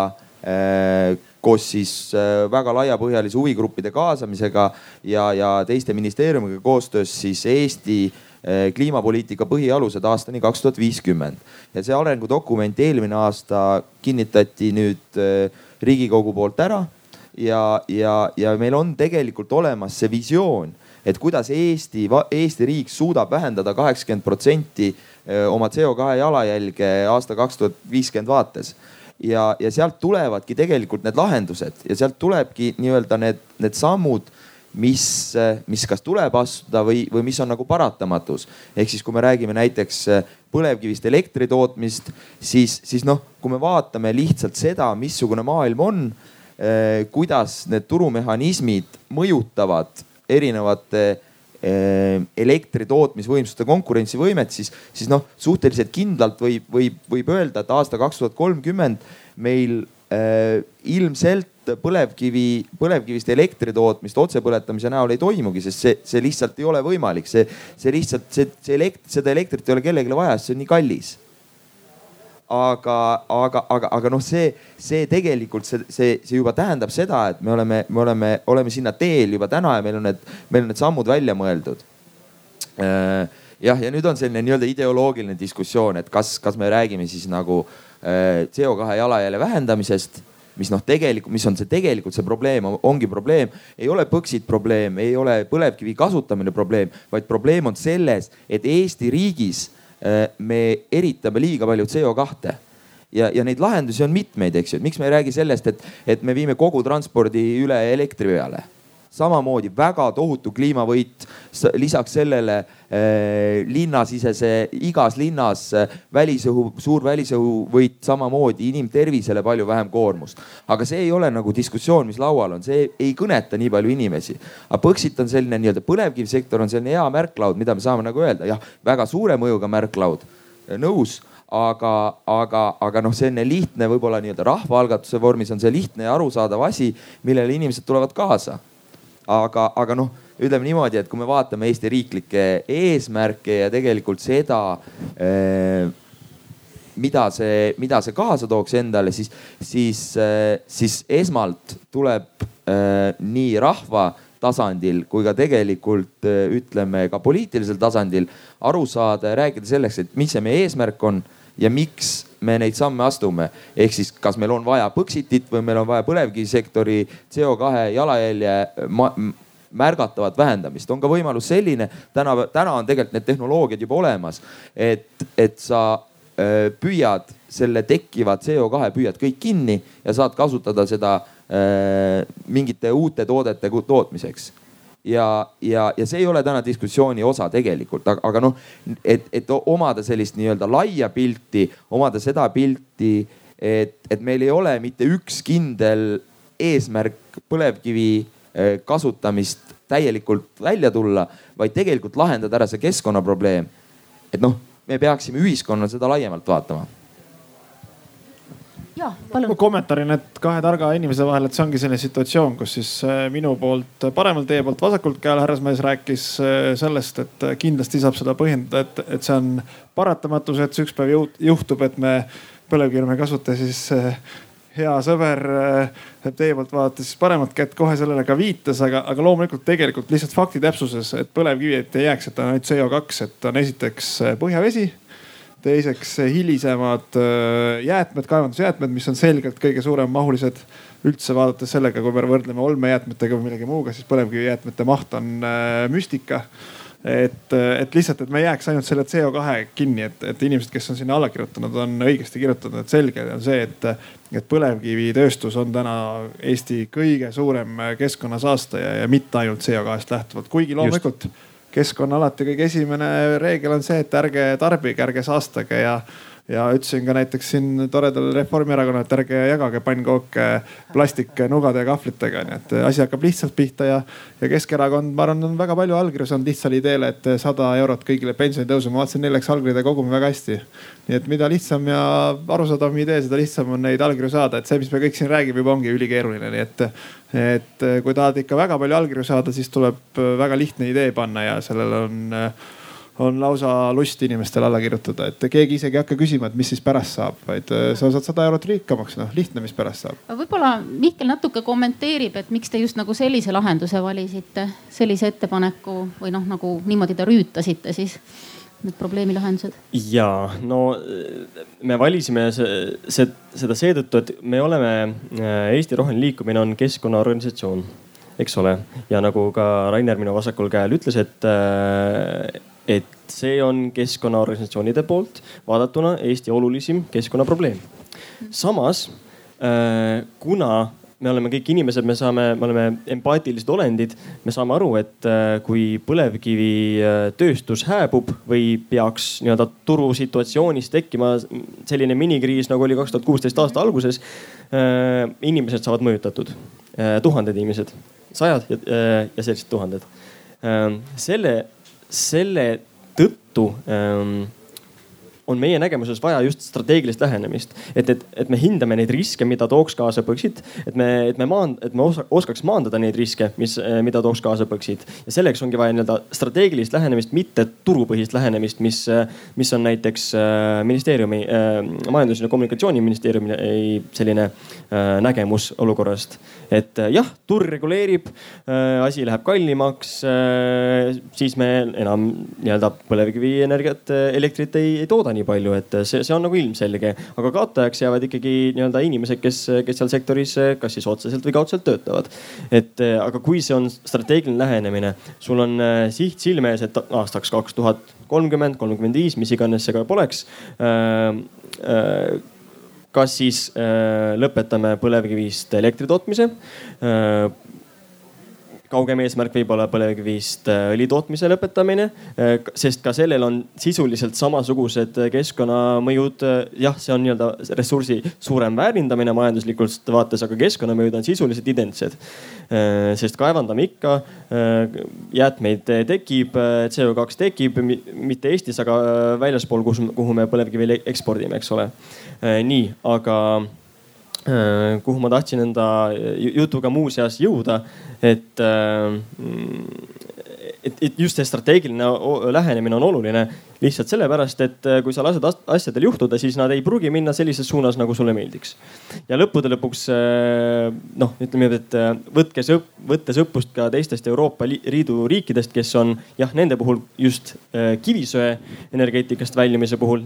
koos siis äh, väga laiapõhjalise huvigruppide kaasamisega ja, ja teiste ministeeriumiga koostöös siis Eesti äh, kliimapoliitika põhialused aastani kaks tuhat viiskümmend. ja see arengudokument eelmine aasta kinnitati nüüd äh, Riigikogu poolt ära ja, ja, ja meil on tegelikult olemas see visioon, et kuidas Eesti, Eesti riik suudab vähendada kaheksakümmend protsenti oma CO2 jalajälge aasta kaks tuhat viiskümmend vaates ja, ja sealt tulevadki tegelikult need lahendused ja sealt tulebki nii-öelda need, need sammud mis, mis kas tuleb astuda või, või mis on nagu paratamatus. ehk siis, kui me räägime näiteks põlevkivist elektri tootmist, siis, siis noh, kui me vaatame lihtsalt seda, missugune maailm on eh,, kuidas need turumehhanismid mõjutavad erinevate Eh, elektri tootmisvõimsuste konkurentsivõimet, siis, siis noh, suhteliselt kindlalt võib, võib, võib öelda, et aasta kaks tuhat kolmkümmend meil äh, ilmselt põlevkivi, põlevkivist elektri tootmist otsepõletamise näol ei toimugi, sest see, see lihtsalt ei ole võimalik, see, see lihtsalt see, see elekt-, seda elektrit ei ole kellelegi vaja, sest see on nii kallis aga, aga, aga, aga noh, see, see tegelikult see, see, see juba tähendab seda, et me oleme, me oleme, oleme sinna teel juba täna ja meil on need, meil on need sammud välja mõeldud. Äh, jah, ja nüüd on selline nii-öelda ideoloogiline diskussioon, et kas, kas me räägime siis nagu äh, CO2 jalajälje vähendamisest mis noh, tegelikult, mis on see tegelikult see probleem, ongi probleem, ei ole Põxit probleem, ei ole põlevkivi kasutamine probleem, vaid probleem on selles, et Eesti riigis me eritame liiga palju CO2 ja, ja neid lahendusi on mitmeid, eks ju, et miks me ei räägi sellest, et, et me viime kogu transpordi üle elektri peale samamoodi väga tohutu kliimavõit. lisaks sellele eh, linnasisese, igas linnas eh, välisõhu, suur välisõhuvõit, samamoodi inimtervisele palju vähem koormust. aga see ei ole nagu diskussioon, mis laual on, see ei kõneta nii palju inimesi. aga Põxit on selline nii-öelda põlevkivisektor on selline hea märklaud, mida me saame nagu öelda, jah, väga suure mõjuga märklaud, nõus aga, aga, aga noh, selline lihtne, võib-olla nii-öelda rahvaalgatuse vormis on see lihtne ja arusaadav asi, millele inimesed tulevad kaasa aga, aga noh, ütleme niimoodi, et kui me vaatame Eesti riiklikke eesmärke ja tegelikult seda äh, mida see, mida see kaasa tooks endale, siis, siis, siis esmalt tuleb nii rahva tasandil kui ka tegelikult ütleme ka poliitilisel tasandil aru saada ja rääkida selleks, et mis see meie eesmärk on ja miks me neid samme astume. ehk siis, kas meil on vaja Põxitit või meil on vaja põlevkivisektori CO2 jalajälje märgatavat vähendamist. on ka võimalus selline, täna, täna on tegelikult need tehnoloogiad juba olemas, et, et sa püüad selle tekkiva CO2 püüad kõik kinni ja saad kasutada seda äh, mingite uute toodete tootmiseks ja, ja, ja see ei ole täna diskussiooni osa tegelikult, aga, aga noh, et, et omada sellist nii-öelda laia pilti, omada seda pilti, et, et meil ei ole mitte üks kindel eesmärk põlevkivi eh, kasutamist täielikult välja tulla, vaid tegelikult lahendada ära see keskkonnaprobleem. et noh, me peaksime ühiskonnal seda laiemalt vaatama palun. kommentaarin, et kahe targa inimese vahel, et see ongi selline situatsioon, kus siis äh, minu poolt paremal, teie poolt vasakult käel härrasmees rääkis äh, sellest, et äh, kindlasti saab seda põhjendada, et, et see on paratamatus, et see üks päev juhtub, et me põlevkivi ei kasuta, siis hea sõber teie poolt vaadates paremat kätt kohe sellele ka viitas, aga, aga loomulikult tegelikult lihtsalt fakti täpsuses, et põlevkivi, et ei jääks, et on ainult CO2, et on esiteks põhjavesi teiseks hilisemad äh, jäätmed, kaevandusjäätmed, mis on selgelt kõige suuremmahulised üldse vaadates sellega, kui me võrdleme olmejäätmetega või millegi muuga, siis põlevkivijäätmete maht on äh, müstika. et, äh, et lihtsalt, et me ei jääks ainult selle CO2 kinni, et, et inimesed, kes on sinna alla kirjutanud, on õigesti kirjutanud, et selge on see, et, et põlevkivitööstus on täna Eesti kõige suurem keskkonnasaastaja ja mitte ainult CO2-st lähtuvalt, kuigi loomulikult Just keskkonna alati kõige esimene reegel on see, et ärge tarbige, ärge saastage ja ja ütlesin ka näiteks siin toredale Reformierakonnale, et ärge jagage pannkooke plastiknugade ja kahvlitega, nii et asi hakkab lihtsalt pihta ja, ja Keskerakond, ma arvan, on väga palju allkirju saanud lihtsale ideele, et sada eurot kõigile pensionitõusu. ma vaatasin, neil läks allkirjade kogumine väga hästi. nii et mida lihtsam ja arusaadavam idee, seda lihtsam on neid allkirju saada, et see, mis me kõik siin räägime, juba ongi ülikeeruline, nii et, et kui tahad ikka väga palju allkirju saada, siis tuleb väga lihtne idee panna ja sellel on on lausa lust inimestel alla kirjutada, et keegi isegi ei hakka küsima, et mis siis pärast saab, vaid äh, sa saad sada eurot rikkamaks, noh lihtne, mis pärast saab. võib-olla Mihkel natuke kommenteerib, et miks te just nagu sellise lahenduse valisite, sellise ettepaneku või noh, nagu niimoodi te rüütasite siis need probleemi lahendused? ja no me valisime see, see, seda seetõttu, et me oleme, äh, Eesti Roheline Liikumine on keskkonnaorganisatsioon, eks ole. ja nagu ka Rainer minu vasakul käel ütles, et äh, et see on keskkonnaorganisatsioonide poolt vaadatuna Eesti olulisim keskkonnaprobleem. samas äh, kuna me oleme kõik inimesed, me saame, me oleme empaatilised olendid, me saame aru, et äh, kui põlevkivitööstus hääbub või peaks nii-öelda turusituatsioonis tekkima selline minikriis nagu oli kaks tuhat kuusteist aasta alguses. Äh, inimesed saavad mõjutatud, tuhanded inimesed, sajad ja, ja sellised tuhanded. selle selle tõttu ähm, on meie nägemuses vaja just strateegilist lähenemist, et, et, et me hindame neid riske, mida tooks kaasa Põxit, et me, et me maan-, et me oskaks maandada neid riske, mis, mida tooks kaasa Põxit. ja selleks ongi vaja nii-öelda strateegilist lähenemist, mitte turupõhist lähenemist, mis, mis on näiteks äh, ministeeriumi äh,, majandus- ja kommunikatsiooniministeeriumi selline nägemus olukorrast et jah, turg reguleerib, asi läheb kallimaks, siis me enam nii-öelda põlevkivienergiat, elektrit ei, ei tooda nii palju, et see, see on nagu ilmselge. aga kaotajaks jäävad ikkagi nii-öelda inimesed, kes, kes seal sektoris kas siis otseselt või kaudselt töötavad. et aga kui see on strateegiline lähenemine, sul on siht silme ees, et aastaks kaks tuhat kolmkümmend, kolmkümmend viis, mis iganes see ka poleks äh, äh, kas siis äh, lõpetame põlevkivist elektri tootmise äh, kaugem eesmärk võib olla põlevkivist äh, õli tootmise lõpetamine, äh, sest ka sellel on sisuliselt samasugused keskkonnamõjud. Äh, jah, see on nii-öelda ressursi suurem väärindamine majanduslikult vaates, aga keskkonnamõjud on sisuliselt identsed. sest kaevandame ikka, jäätmeid tekib, CO2 tekib, mitte Eestis, aga väljaspool, kuhu me põlevkivi ekspordime, eks ole. nii, aga kuhu ma tahtsin enda jutuga muuseas jõuda, et, äh, et, et just see strateegiline lähenemine on oluline lihtsalt sellepärast, et kui sa lased asjadel juhtuda, siis nad ei pruugi minna sellises suunas, nagu sulle meeldiks. ja lõppude lõpuks noh, ütleme, et võttes, võttes õppust ka teistest Euroopa Liidu riikidest, kes on jah, nende puhul just kivisöe energeetikast väljumise puhul,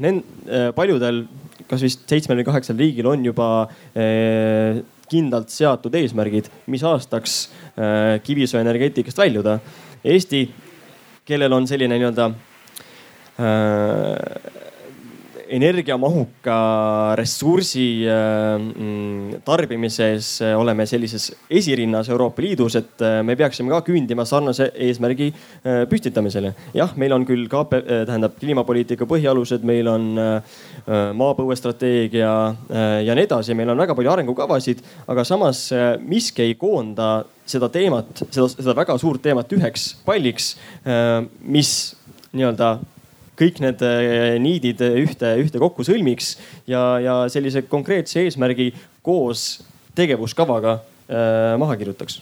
paljudel kas vist seitsmel või kaheksal riigil on juba eh, kindlalt seatud eesmärgid, mis aastaks eh, kivisöeenergeetikast väljuda. Eesti, kellel on selline nii-öelda eh, energiamahuka ressursi äh, mm, tarbimises äh, oleme sellises esirinnas Euroopa Liidus, et äh, me peaksime ka küündima sarnase eesmärgi püstitamisele. jah, meil on küll KP, tähendab kliimapoliitika põhialused, meil on maapõuestrateegia ja nii edasi, meil on väga palju arengukavasid, aga samas miski ei koonda seda teemat, seda, seda väga suurt teemat üheks palliks, mis nii-öelda kõik need äh, niidid ühte, ühte kokku sõlmiks ja, ja sellise konkreetse eesmärgi koos tegevuskavaga äh, maha kirjutaks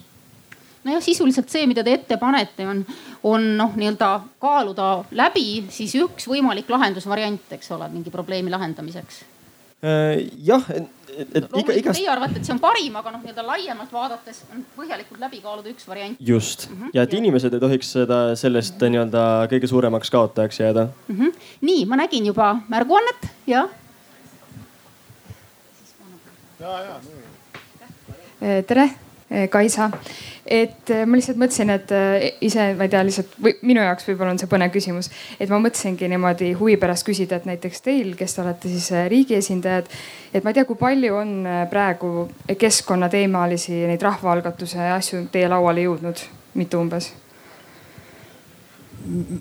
nojah, sisuliselt see, mida te ette panete, on, on noh, nii-öelda kaaluda läbi siis üks võimalik lahendusvariant, eks ole, mingi probleemi lahendamiseks. Äh, jah, et, et iga, igast. Teie arvate, et see on parim, aga noh, nii-öelda laiemalt vaadates on põhjalikult läbi kaaluda üks variant. just mm -hmm. ja et inimesed ei tohiks seda sellest nii-öelda kõige suuremaks kaotajaks jääda mm. -hmm. nii, ma nägin juba märguannet ja. ja, ja. tere, Kaisa et äh, ma lihtsalt mõtlesin, et äh, ise, ma ei tea, lihtsalt või minu jaoks võib-olla on see põnev küsimus, et ma mõtlesingi niimoodi huvi pärast küsida, et näiteks teil, kes te olete siis riigi esindajad, et ma ei tea, kui palju on praegu keskkonnateemalisi neid rahvaalgatuse asju teie lauale jõudnud, mitu umbes?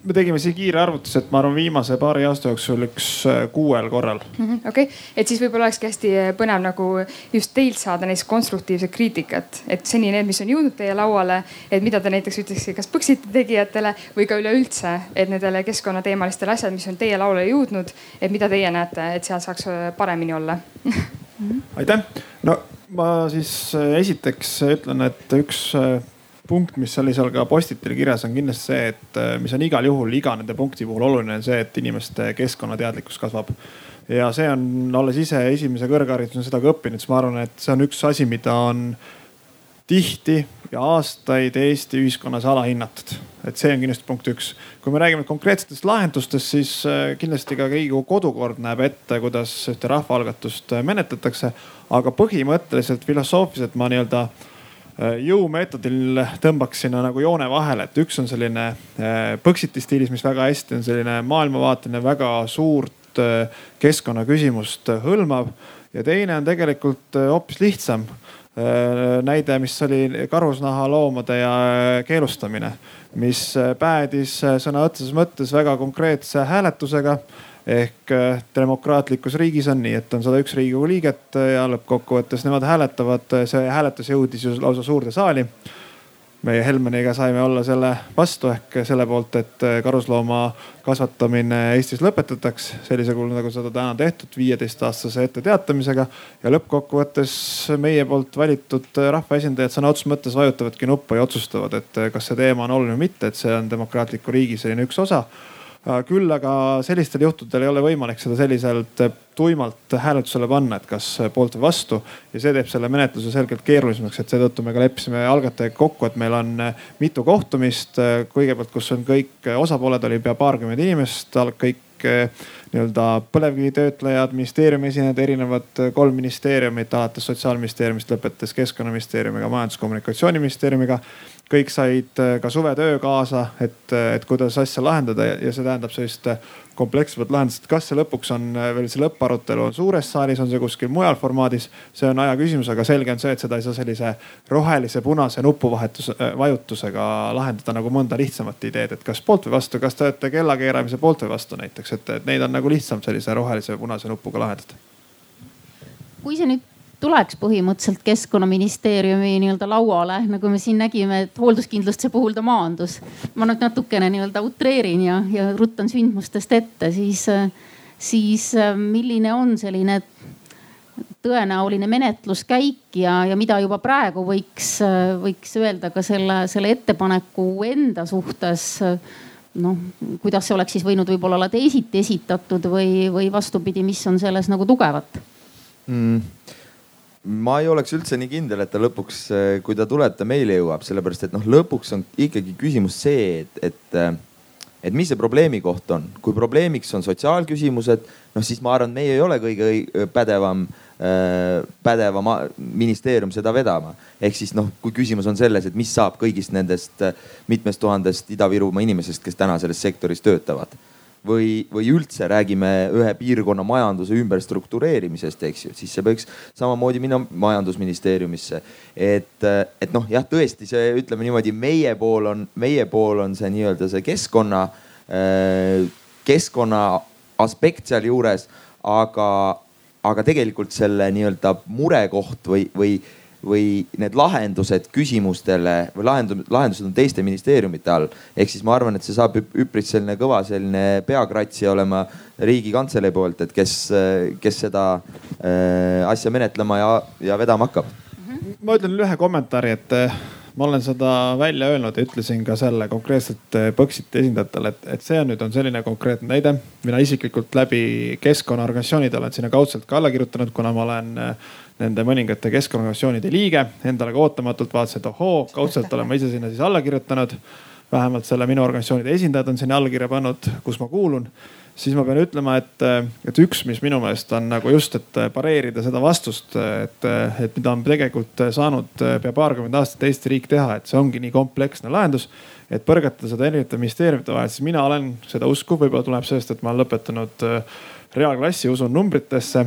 Me tegime siin kiire arvutuse, et ma arvan, viimase paari aasta jooksul üks äh, kuuel korral. Mhm, okei, et siis võib-olla olekski hästi äh, põnev nagu just teilt saada näiteks konstruktiivset kriitikat, et seni need, mis on jõudnud teie lauale, et mida te näiteks ütleksite, kas Põxiti tegijatele või ka üleüldse, et nendele keskkonnateemalistele asjad, mis on teie lauale jõudnud, et mida teie näete, et seal saaks äh, paremini olla? Aitäh, no ma siis esiteks ütlen, et üks punkt, mis oli seal ka Postitil kirjas, on kindlasti see, et äh, mis on igal juhul iga nende punkti puhul oluline, on see, et inimeste keskkonnateadlikkus kasvab. ja see on, olles ise esimese kõrgharidusena seda ka õppinud, siis ma arvan, et see on üks asi, mida on tihti ja aastaid Eesti ühiskonnas alahinnatud. et see on kindlasti punkt üks. kui me räägime konkreetsetest lahendustest, siis äh, kindlasti ka Riigikogu kodukord näeb ette, kuidas ühte rahvaalgatust äh, menetletakse. aga põhimõtteliselt filosoofiliselt ma nii-öelda jõumeetodil tõmbaks sinna nagu joone vahele, et üks on selline äh, Põxiti stiilis, mis väga hästi on selline maailmavaateline, väga suurt äh, keskkonnaküsimust hõlmav. ja teine on tegelikult hoopis lihtsam näide, mis oli karusnahaloomade ja keelustamine, mis päädis sõna otseses mõttes väga konkreetse hääletusega ehk äh, demokraatlikus riigis on nii, et on sada üks riigikogu liiget äh, ja lõppkokkuvõttes nemad hääletavad, äh, see hääletus jõudis ju lausa suurde saali. meie Helmeniga saime olla selle vastu ehk selle poolt, et karuslooma kasvatamine Eestis lõpetataks sellisel kujul, nagu seda täna tehtud, viieteistaastase etteteatamisega. ja lõppkokkuvõttes meie poolt valitud rahvaesindajad sõna otseses mõttes vajutavadki nuppu ja otsustavad, et kas see teema on oluline või mitte, et see on demokraatliku riigi selline üks osa küll aga sellistel juhtudel ei ole võimalik seda selliselt äh, tuimalt hääletusele panna, et kas äh, poolt või vastu. ja see teeb selle menetluse selgelt keerulisemaks, et seetõttu me ka leppisime algatajaga kokku, et meil on mitu kohtumist. kõigepealt, kus on kõik osapooled, oli pea paarkümmend inimest, kõik nii-öelda põlevkivitöötlejad, ministeeriumi esindajad, erinevad kolm ministeeriumit alates sotsiaalministeeriumist, lõpetades keskkonnaministeeriumiga, majandus-kommunikatsiooniministeeriumiga kõik said äh, ka suvetöö kaasa, et, äh, et kuidas asja lahendada ja see tähendab sellist äh, komplekssemat lahendust. kas see lõpuks on veel see lõpparutelu on suures saalis, on see kuskil mujal formaadis, see on aja küsimus, aga selge on see, et seda ei saa sellise rohelise, punase nupuvahetuse, vajutusega lahendada nagu mõnda lihtsamat ideed, et kas poolt või vastu, kas te olete kellakeeramise poolt või vastu näiteks, et neid on nagu lihtsam sellise rohelise või punase nupuga lahendada. kui see nüüd tuleks põhimõtteliselt keskkonnaministeeriumi nii-öelda lauale, nagu me siin nägime, et hoolduskindlustuse puhul ta maandus. ma nüüd natukene nii-öelda utreerin ja, ja ruttan sündmustest ette, siis, siis milline on selline tõenäoline menetluskäik ja, ja mida juba praegu võiks, võiks öelda ka selle, selle ettepaneku enda suhtes noh, kuidas see oleks siis võinud võib-olla olla teisiti esitatud või, või vastupidi, mis on selles nagu tugevat mm.? Ma ei oleks üldse nii kindel, et ta lõpuks, kui ta tuleb, ta meile jõuab, sellepärast et noh, lõpuks on ikkagi küsimus see, et, et et mis see probleemi koht on. kui probleemiks on sotsiaalküsimused, noh siis ma arvan, et meie ei ole kõige pädevam äh,, pädevam ministeerium seda vedama. ehk siis noh, kui küsimus on selles, et mis saab kõigist nendest mitmest tuhandest Ida-Virumaa inimesest, kes täna selles sektoris töötavad või, või üldse räägime ühe piirkonna majanduse ümberstruktureerimisest, eks ju, siis see võiks samamoodi minna majandusministeeriumisse. et, et noh, jah, tõesti see ütleme niimoodi, meie pool on, meie pool on see nii-öelda see keskkonna, keskkonna aspekt sealjuures, aga, aga tegelikult selle nii-öelda murekoht või, või või need lahendused küsimustele või lahendused, lahendused on teiste ministeeriumite all. ehk siis ma arvan, et see saab üpris selline kõva selline peakratsi olema riigikantselei poolt, et kes, kes seda äh, asja menetlema ja, ja vedama hakkab. ma ütlen ühe kommentaari, et äh, ma olen seda välja öelnud ja ütlesin ka selle konkreetselt äh, Põxiti esindajatele, et, et see on nüüd on selline konkreetne näide. mina isiklikult läbi keskkonnaorganisatsioonide olen sinna kaudselt ka alla kirjutanud, kuna ma olen äh, nende mõningate keskkonnaorganisatsioonide liige. Endale ka ootamatult vaatasin, et ohoo, kaudselt olen ma ise sinna siis alla kirjutanud. vähemalt selle minu organisatsioonide esindajad on sinna allkirja pannud, kus ma kuulun. siis ma pean ütlema, et, et üks, mis minu meelest on nagu just, et pareerida seda vastust, et, et mida on tegelikult saanud pea paarkümmend aastat Eesti riik teha, et see ongi nii kompleksne lahendus et põrgatada seda erinevate ministeeriumite vahel, siis mina olen seda usku, võib-olla tuleb sellest, et ma olen lõpetanud reaalklassi, usun numbritesse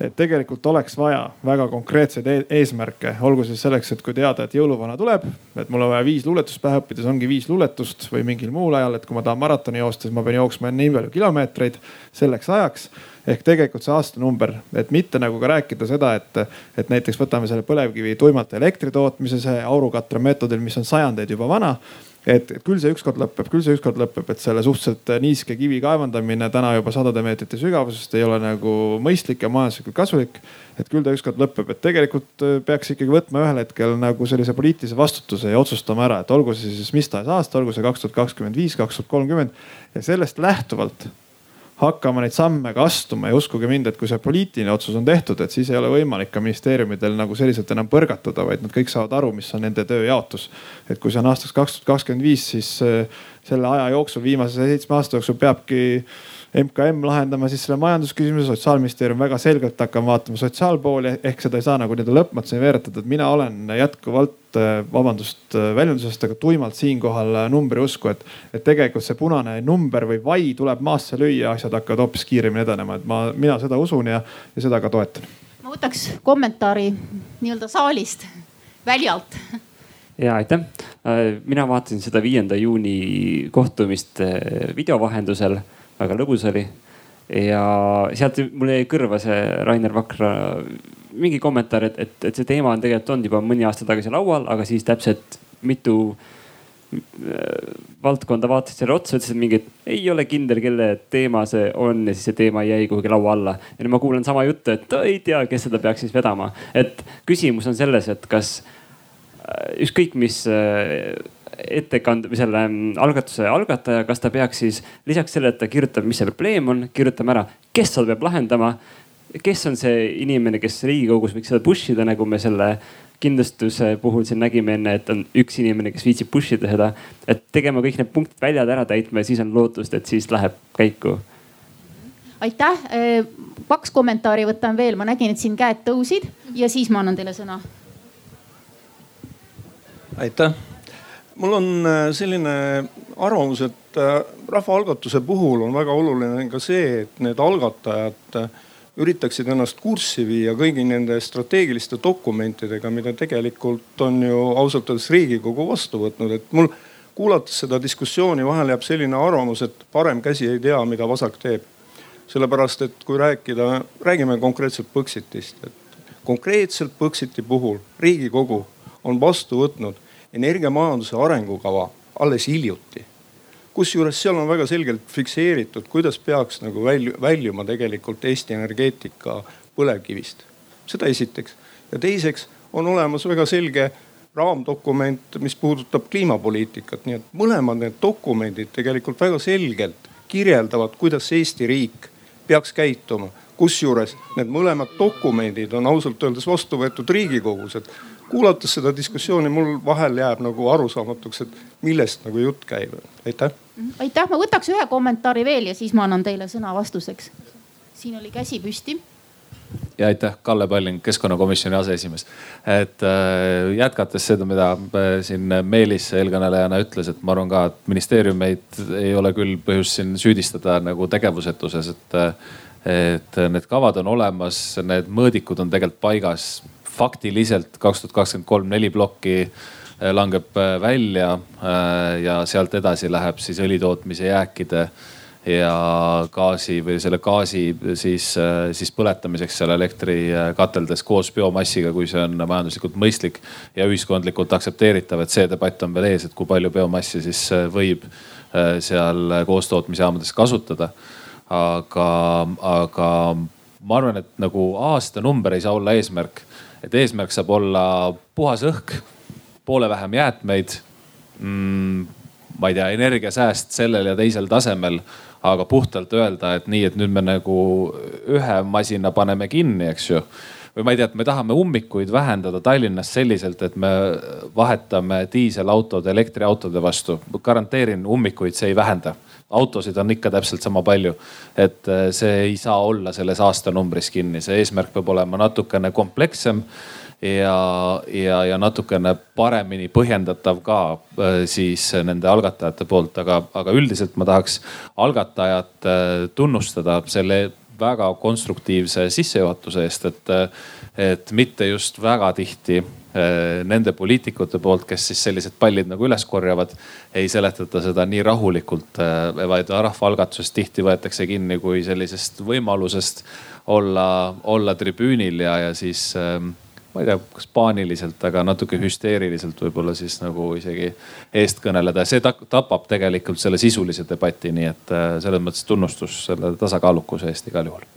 et tegelikult oleks vaja väga konkreetseid e eesmärke, olgu siis selleks, et kui teada, et jõuluvana tuleb, et mul on vaja viis luuletust pähe õppida, siis ongi viis luuletust või mingil muul ajal, et kui ma tahan maratoni joosta, siis ma pean jooksma nii palju kilomeetreid selleks ajaks. Ehk tegelikult see aastanumber, et mitte nagu ka rääkida seda, et, et näiteks võtame selle põlevkivi tuimalt elektri tootmise, see aurukatre meetodil, mis on sajandeid juba vana et küll see ükskord lõpeb, küll see ükskord lõpeb, et selle suhteliselt niiske kivi kaevandamine täna juba sadade meetrite sügavusest ei ole nagu mõistlik ja majanduslikult kasulik. et küll ta ükskord lõpeb, et tegelikult äh, peaks ikkagi võtma ühel hetkel nagu sellise poliitilise vastutuse ja otsustama ära, et olgu see siis mis tahes aasta, olgu see kaks tuhat kakskümmend viis, kaks tuhat kolmkümmend ja sellest lähtuvalt hakkama neid samme ka astuma ja uskuge mind, et kui see poliitiline otsus on tehtud, et siis ei ole võimalik ka ministeeriumidel nagu selliselt enam põrgatada, vaid nad kõik saavad aru, mis on nende tööjaotus. et kui see on aastaks kaks tuhat kakskümmend viis, siis äh, selle aja jooksul, viimase seitsme aasta jooksul peabki MKM lahendama siis selle majandusküsimuse, sotsiaalministeerium väga selgelt hakkama vaatama sotsiaalpooli ehk seda ei saa nagu nii-öelda lõpmatuseni veeretada, et mina olen jätkuvalt, äh, vabandust äh, väljendusest, aga tuimalt siinkohal äh, numbri usku, et, et tegelikult see punane number või vai tuleb maasse lüüa, asjad hakkavad hoopis kiiremini edenema, et ma, mina seda usun ja, ja seda ka toetan. ma võtaks kommentaari nii-öelda saalist, väljalt. Ja aitäh, mina vaatasin seda viienda juuni kohtumist video vahendusel väga lõbus oli. ja sealt mul jäi kõrva see Rainer Vakra mingi kommentaar, et, et, et see teema on tegelikult olnud juba mõni aasta tagasi laual, aga siis täpselt mitu äh, valdkonda vaatasid selle otsa, ütlesid mingi, et ei ole kindel, kelle teema see on ja siis see teema jäi kuhugi laua alla. ja nüüd ma kuulen sama juttu, et ei tea, kes seda peaks siis vedama. et küsimus on selles, et kas äh, ükskõik mis äh, ettekande või selle mm, algatuse algataja, kas ta peaks siis lisaks sellele, et ta kirjutab, mis see probleem on, kirjutama ära, kes seda peab lahendama. kes on see inimene, kes riigikogus võiks seda push ida, nagu me selle kindlustuse puhul siin nägime enne, et on üks inimene, kes viitsib push ida seda. et tegema kõik need punktid väljad ära täitma ja siis on lootust, et siis läheb käiku. aitäh, kaks kommentaari võtan veel, ma nägin, et siin käed tõusid ja siis ma annan teile sõna. aitäh mul on äh, selline arvamus, et äh, rahvaalgatuse puhul on väga oluline ka see, et need algatajad äh, üritaksid ennast kurssi viia kõigi nende strateegiliste dokumentidega, mida tegelikult on ju ausalt öeldes Riigikogu vastu võtnud, et mul kuulates seda diskussiooni vahel jääb selline arvamus, et parem käsi ei tea, mida vasak teeb. sellepärast, et kui rääkida, räägime konkreetselt Põxitist, et konkreetselt Põxiti puhul Riigikogu on vastu võtnud energiamajanduse arengukava alles hiljuti. kusjuures seal on väga selgelt fikseeritud, kuidas peaks nagu välju, väljuma tegelikult Eesti energeetika põlevkivist. seda esiteks. ja teiseks on olemas väga selge raamdokument, mis puudutab kliimapoliitikat, nii et mõlemad need dokumendid tegelikult väga selgelt kirjeldavad, kuidas Eesti riik peaks käituma. kusjuures need mõlemad dokumendid on ausalt öeldes vastu võetud Riigikogus, et kuulates seda diskussiooni, mul vahel jääb nagu arusaamatuks, et millest nagu jutt käib. aitäh. aitäh, ma võtaks ühe kommentaari veel ja siis ma annan teile sõna vastuseks. siin oli käsi püsti ja aitäh, Kalle Palling, keskkonnakomisjoni aseesimees. et äh, jätkates seda, mida äh, siin Meelis eelkõnelejana ütles, et ma arvan ka, et ministeeriumeid ei ole küll põhjust siin süüdistada nagu tegevusetuses, et. et need kavad on olemas, need mõõdikud on tegelikult paigas. Faktiliselt kaks tuhat kakskümmend kolm neli plokki äh, langeb äh, välja äh, ja sealt edasi läheb siis õlitootmise jääkide ja gaasi või selle gaasi siis, siis põletamiseks seal elektrikateldes koos biomassiga, kui see on majanduslikult mõistlik ja ühiskondlikult aktsepteeritav, et see debatt on veel ees, et kui palju biomassi siis võib seal koostootmisjaamades kasutada. aga, aga ma arvan, et nagu aastanumber ei saa olla eesmärk, et eesmärk saab olla puhas õhk, poole vähem jäätmeid mm, ma ei tea, energiasääst sellel ja teisel tasemel aga puhtalt öelda, et nii, et nüüd me nagu ühe masina paneme kinni, eks ju või ma ei tea, et me tahame ummikuid vähendada Tallinnas selliselt, et me vahetame diiselautod elektriautode vastu. garanteerin, ummikuid see ei vähenda. Autosid on ikka täpselt sama palju. et eh, see ei saa olla selles aastanumbris kinni, see eesmärk peab olema natukene komplekssem ja, ja, ja natukene paremini põhjendatav ka äh, siis nende algatajate poolt, aga, aga üldiselt ma tahaks algatajat äh, tunnustada selle väga konstruktiivse sissejuhatuse eest, et, äh, et mitte just väga tihti nende poliitikute poolt, kes siis sellised pallid nagu üles korjavad, ei seletata seda nii rahulikult, vaid rahvaalgatusest tihti võetakse kinni kui sellisest võimalusest olla, olla tribüünil ja, ja siis ähm, ma ei tea, kas paaniliselt, aga natuke hüsteeriliselt võib-olla siis nagu isegi eest kõneleda. see tapab tegelikult selle sisulise debati, nii et äh, selles mõttes tunnustus selle tasakaalukuse eest igal juhul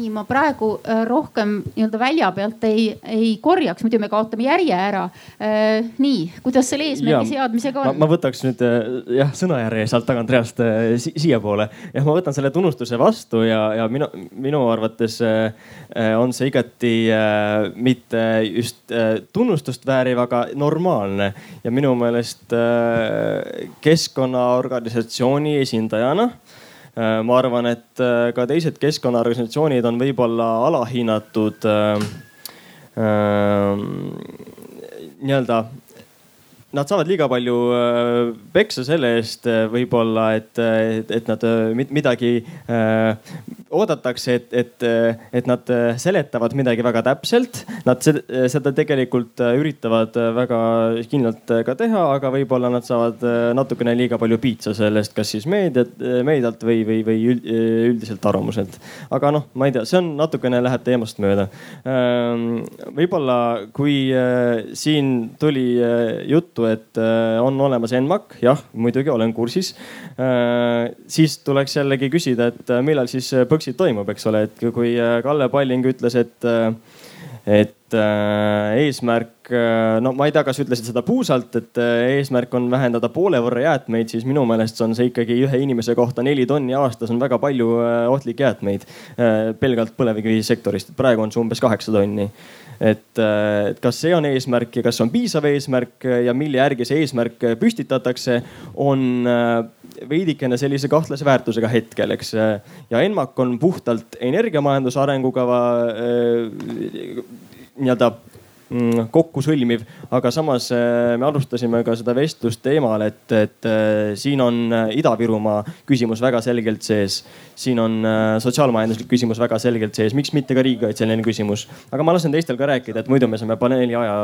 nii, ma praegu äh, rohkem nii-öelda välja pealt ei, ei korjaks, muidu me kaotame järje ära. Äh, nii, kuidas selle eesmärgi seadmisega on? ma võtaks nüüd äh, jah sõnajärje sealt tagant reast si siiapoole. jah, ma võtan selle tunnustuse vastu ja, ja minu, minu arvates on see igati mitte just tunnustust vääriv, aga normaalne ja minu meelest keskkonnaorganisatsiooni esindajana ma arvan, et äh, ka teised keskkonnaorganisatsioonid on võib-olla alahinnatud äh, äh, nii-öelda nad saavad liiga palju äh, peksa selle eest äh, võib-olla, et, et, et nad äh, midagi äh, oodatakse, et, et, et nad seletavad midagi väga täpselt. Nad seda tegelikult üritavad väga kindlalt ka teha, aga võib-olla nad saavad natukene liiga palju piitsa sellest, kas siis meediat, meedialt või, või, või üldiselt arvamuselt. aga noh, ma ei tea, see on natukene läheb teemast mööda. Ähm, võib-olla kui siin tuli juttu juttu, et äh, on olemas ENMAK, jah, muidugi olen kursis. Äh, siis tuleks jällegi küsida, et äh, millal siis Põxit toimub, eks ole, et kui Kalle Palling ütles, et, et eesmärk, no ma ei tea, kas ütlesid seda puusalt, et eesmärk on vähendada poole võrra jäätmeid, siis minu meelest on see ikkagi ühe inimese kohta neli tonni aastas on väga palju ohtlikke jäätmeid pelgalt põlevkivisektorist. praegu on see umbes kaheksa tonni äh, et kas see on eesmärk ja kas on piisav eesmärk ja mille järgi see eesmärk püstitatakse, on äh, veidikene sellise kahtlase väärtusega hetkel, eks. ja ENMAK on puhtalt energiamajanduse arengukava äh, nii-öelda kokku sõlmiv, aga samas äh, me alustasime ka seda vestlust teemal, et, et äh, siin on äh, Ida-Virumaa küsimus väga selgelt sees. siin on sotsiaalmajanduslik küsimus väga selgelt sees, miks mitte ka riigikaitseline küsimus. aga ma lasen teistel ka rääkida, et muidu me saame paneeli aja,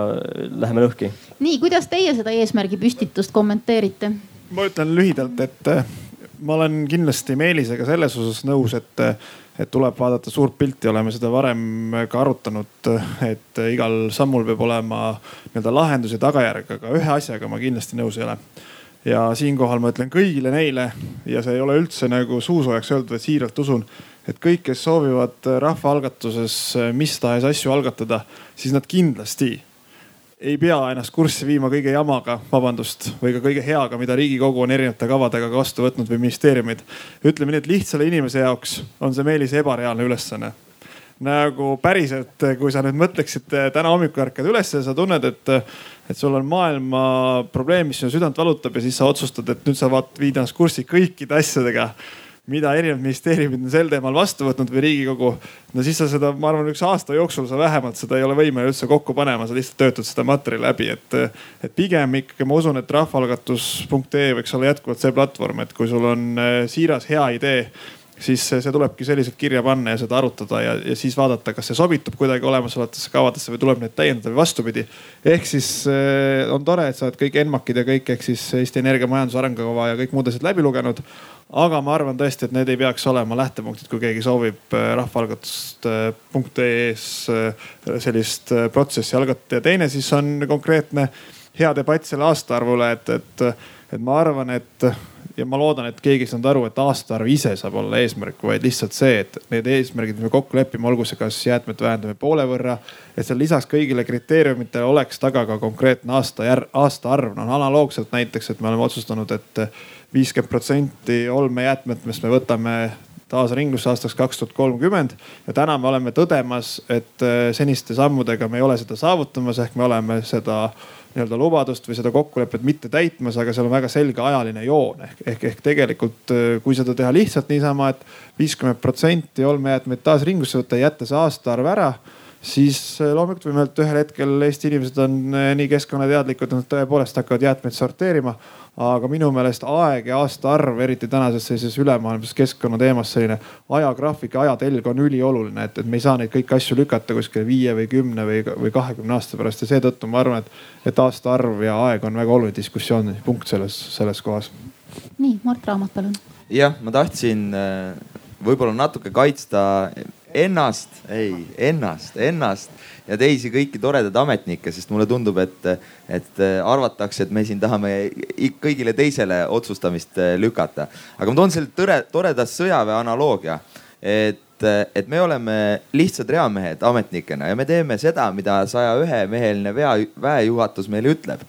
läheme lõhki. nii, kuidas teie seda eesmärgi püstitust kommenteerite? ma ütlen lühidalt, et ma olen kindlasti Meelisega selles osas nõus, et et tuleb vaadata suurt pilti, oleme seda varem ka arutanud, et igal sammul peab olema nii-öelda lahendus ja tagajärg, aga ühe asjaga ma kindlasti nõus ei ole. ja siinkohal ma ütlen kõigile neile ja see ei ole üldse nagu suusoojaks öeldud, vaid siiralt usun, et kõik, kes soovivad rahvaalgatuses mis tahes asju algatada, siis nad kindlasti ei pea ennast kurssi viima kõige jamaga, vabandust, või ka kõige heaga, mida riigikogu on erinevate kavadega ka vastu võtnud või ministeeriumid. ütleme nii, et lihtsale inimese jaoks on see Meelis ebareaalne ülesanne. nagu päriselt, kui sa nüüd mõtleksid täna hommikul ärkad üles ja sa tunned, et, et sul on maailma probleem, mis sinu südant valutab ja siis sa otsustad, et nüüd sa vaat viid ennast kurssi kõikide asjadega mida erinevad ministeeriumid on sel teemal vastu võtnud või riigikogu. no siis sa seda, ma arvan, üks aasta jooksul sa vähemalt seda ei ole võimeline üldse kokku panema, sa lihtsalt töötad seda materjali läbi, et. et pigem ikkagi ma usun, et rahvaalgatus.ee võiks olla jätkuvalt see platvorm, et kui sul on eh, siiras hea idee siis see tulebki selliselt kirja panna ja seda arutada ja, ja siis vaadata, kas see sobitub kuidagi olemasolevatesse kavadesse või tuleb neid täiendada või vastupidi. ehk siis eh, on tore, et sa oled kõik ENMAK-id ja kõik ehk siis Eesti Energia majanduse arengukava ja kõik muud asjad läbi lugenud aga ma arvan tõesti, et need ei peaks olema lähtepunktid, kui keegi soovib äh, rahvaalgatust.ee-s äh, sellist äh, protsessi algatada. ja teine siis on konkreetne hea debatt selle aastaarvu üle, et, et, et ma arvan, et ja ma loodan, et keegi ei saanud aru, et aastaarv ise saab olla eesmärk, vaid lihtsalt see, et need eesmärgid, mis me kokku lepime, olgu see kas jäätmete vähendamine poole võrra, et seal lisaks kõigile kriteeriumitele oleks taga ka konkreetne aasta, aastaarv. noh analoogselt näiteks, et me oleme otsustanud, et viiskümmend protsenti olmejäätmetest me võtame taas ringlusse aastaks kaks tuhat kolmkümmend. ja täna me oleme tõdemas, et äh, seniste sammudega me ei ole seda saavutamas, ehk me oleme seda nii-öelda lubadust või seda kokkulepet mitte täitmas, aga seal on väga selge ajaline joon ehk, ehk, ehk tegelikult äh, kui seda teha lihtsalt niisama et, et viiskümmend protsenti olmejäätmeid taas ringlusse võtta jätta see aastaarv ära siis äh, loomulikult võime öelda, et ühel hetkel Eesti inimesed on nii keskkonnateadlikud, et nad tõepoolest hakkavad jäätmeid sorteerima aga minu meelest aeg ja aastaarv, eriti tänases sellises ülemaailmses keskkonnateemas, selline ajagraafik ja ajatelg on ülioluline, et, et me ei saa neid kõiki asju lükata kuskile viie või kümne või, või kahekümne aasta pärast ja seetõttu ma arvan, et, et aastaarv ja aeg on väga oluline diskussioonipunkt selles, selles kohas. nii, Mart Raamat, palun. jah, ma tahtsin äh, võib-olla natuke kaitsta ennast, ei ennast, ennast ja teisi kõiki toredaid ametnikke, sest mulle tundub, et, et arvatakse, et me siin tahame kõigile teisele otsustamist eh, lükata. aga ma toon selle tõre, toreda sõjaväe analoogia, et et me oleme lihtsad reamehed ametnikena ja me teeme seda, mida saja ühe meheline väejuhatus meile ütleb.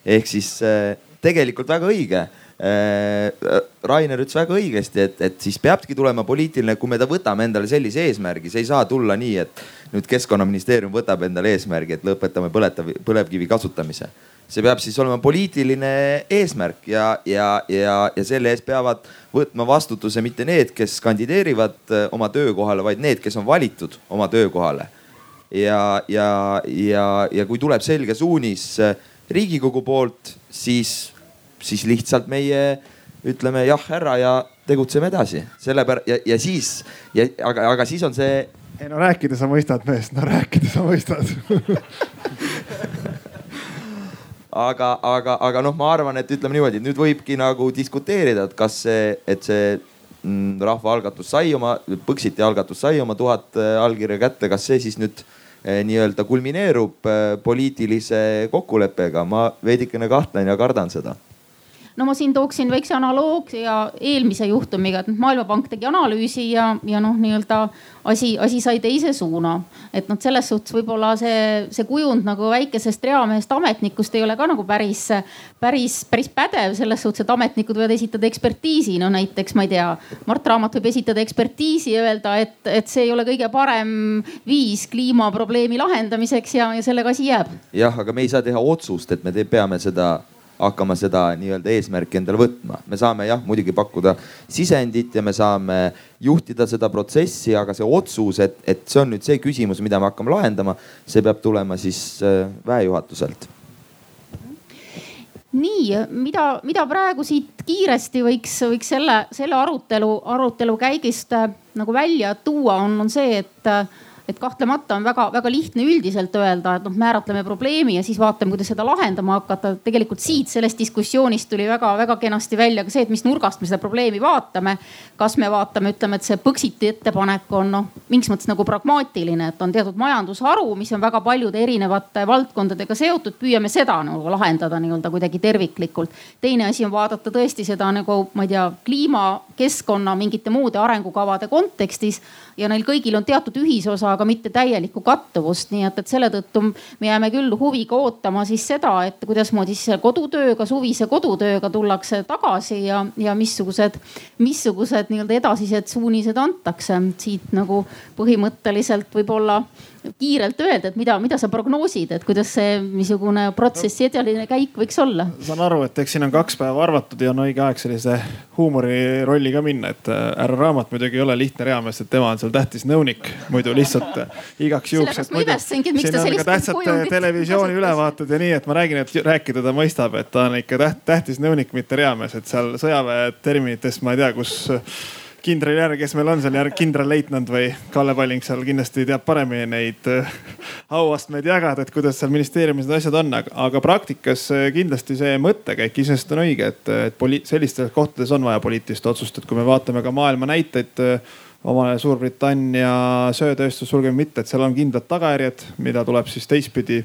ehk siis eh, tegelikult väga õige Rainer ütles väga õigesti, et, et siis peabki tulema poliitiline, kui me ta võtame endale sellise eesmärgi, see ei saa tulla nii, et nüüd keskkonnaministeerium võtab endale eesmärgi, et lõpetame põletav, põlevkivi kasutamise. see peab siis olema poliitiline eesmärk ja, ja, ja, ja selle eest peavad võtma vastutuse mitte need, kes kandideerivad äh, oma töökohale, vaid need, kes on valitud oma töökohale. ja, ja, ja, ja kui tuleb selge suunis äh, riigikogu poolt, siis siis lihtsalt meie ütleme jah, härra ja tegutseme edasi. sellepärast ja, ja siis ja aga, aga siis on see. ei no rääkides sa mõistad meest, no rääkides sa mõistad (laughs) aga, aga, aga noh, ma arvan, et ütleme niimoodi, et nüüd võibki nagu diskuteerida, et kas see, et see mm, rahvaalgatus sai oma, Põxiti algatus sai oma tuhat äh, allkirja kätte, kas see siis nüüd eh, nii-öelda kulmineerub eh, poliitilise kokkuleppega, ma veidikene kahtlen ja kardan seda no ma siin tooksin väikse analoogia eelmise juhtumiga, et Maailmapank tegi analüüsi ja, ja noh, nii-öelda asi, asi sai teise suuna. et noh, selles suhtes võib-olla see, see kujund nagu väikesest reamehest ametnikust ei ole ka nagu päris, päris, päris pädev selles suhtes, et ametnikud võivad esitada ekspertiisi. no näiteks ma ei tea, Mart Raamat võib esitada ekspertiisi ja öelda, et, et see ei ole kõige parem viis kliimaprobleemi lahendamiseks ja, ja sellega asi jääb. jah, aga me ei saa teha otsust, et me te, peame seda hakkama seda nii-öelda eesmärki endale võtma. me saame jah, muidugi pakkuda sisendit ja me saame juhtida seda protsessi, aga see otsus, et, et see on nüüd see küsimus, mida me hakkame lahendama, see peab tulema siis äh, väejuhatuselt nii, mida, mida praegu siit kiiresti võiks, võiks selle, selle arutelu, arutelu käigist äh, nagu välja tuua, on, on see, et et kahtlemata on väga-väga lihtne üldiselt öelda, et noh, määratleme probleemi ja siis vaatame, kuidas seda lahendama hakata. tegelikult siit sellest diskussioonist tuli väga-väga kenasti välja ka see, et mis nurgast me seda probleemi vaatame. kas me vaatame, ütleme, et see Põxiti ettepanek on noh, mingis mõttes nagu pragmaatiline, et on teatud majandusharu, mis on väga paljude erinevate valdkondadega seotud, püüame seda nagu lahendada nii-öelda kuidagi terviklikult. teine asi on vaadata tõesti seda nagu ma ei tea, kliima, keskkonna, mingite muude arengukavade kontekstis ja neil kõigil on teatud ühisosa, aga mitte täielikku kattuvust, nii et, et selle tõttu me jääme küll huviga ootama siis seda, et kuidasmoodi siis kodutööga, suvise kodutööga tullakse tagasi ja, ja missugused, missugused nii-öelda edasised suunised antakse. Siit nagu põhimõtteliselt võib-olla kiirelt öelda, et mida, mida sa prognoosid, et kuidas see niisugune protsessi edeline käik võiks olla? saan aru, et eks siin on kaks päeva arvatud ja on õige aeg sellise huumori rolli ka minna, et äh, härra Raamat muidugi ei ole lihtne reamees, et tema on seal tähtis nõunik, muidu lihtsalt äh, igaks juhuks. sellepärast ma imestasingi, et miks ta sellist tähtsad kujundit televisiooni ülevaated ja nii, et ma räägin, et rääkida ta mõistab, et ta on ikka täht, tähtis nõunik, mitte reamees, et seal sõjaväe terminitest ma ei tea, kus kindrali järgi, kes meil on seal järg, kindralleitnant või Kalle Palling seal kindlasti teab paremini neid äh, auastmeid jagada, et kuidas seal ministeeriumis need asjad on, aga praktikas äh, kindlasti see mõttekäik iseenesest on õige, et, et poli-, sellistes kohtades on vaja poliitilist otsust, et kui me vaatame ka maailma näiteid äh, omale Suurbritannia söetööstus, sulgeme mitte, et seal on kindlad tagajärjed, mida tuleb siis teistpidi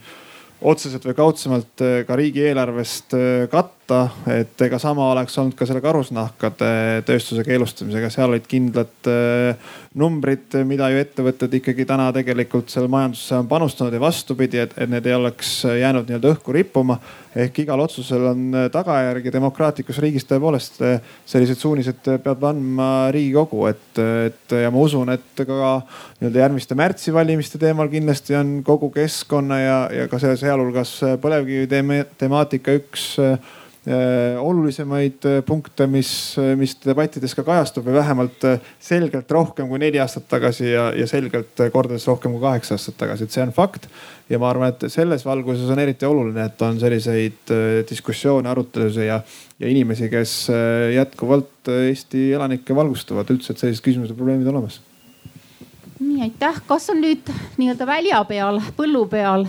otseselt või kaudsemalt ka riigieelarvest katta võtta, et ega sama oleks olnud ka selle karusnahkade tööstuse keelustamisega, seal olid kindlad äh, numbrid, mida ju ettevõtted ikkagi täna tegelikult seal majandusse on panustanud ja vastupidi, et, et need ei oleks jäänud nii-öelda õhku rippuma. ehk igal otsusel on tagajärg ja demokraatlikus riigis tõepoolest sellised suunised peab andma riigikogu, et, et ja ma usun, et ka nii-öelda järgmiste märtsi valimiste teemal kindlasti on kogu keskkonna ja, ja ka sealhulgas põlevkivi temaatika üks olulisemaid äh, punkte, mis, äh, mis debattides ka kajastub või vähemalt selgelt rohkem kui neli aastat tagasi ja, ja selgelt kordades rohkem kui kaheksa aastat tagasi, et see on fakt. ja ma arvan, et selles valguses on eriti oluline, et on selliseid diskussioone, arutelusid ja, ja inimesi, kes jätkuvalt Eesti elanikke valgustavad üldse, et sellised küsimused ja probleemid olemas. nii aitäh, kas on nüüd nii-öelda välja peal, põllu peal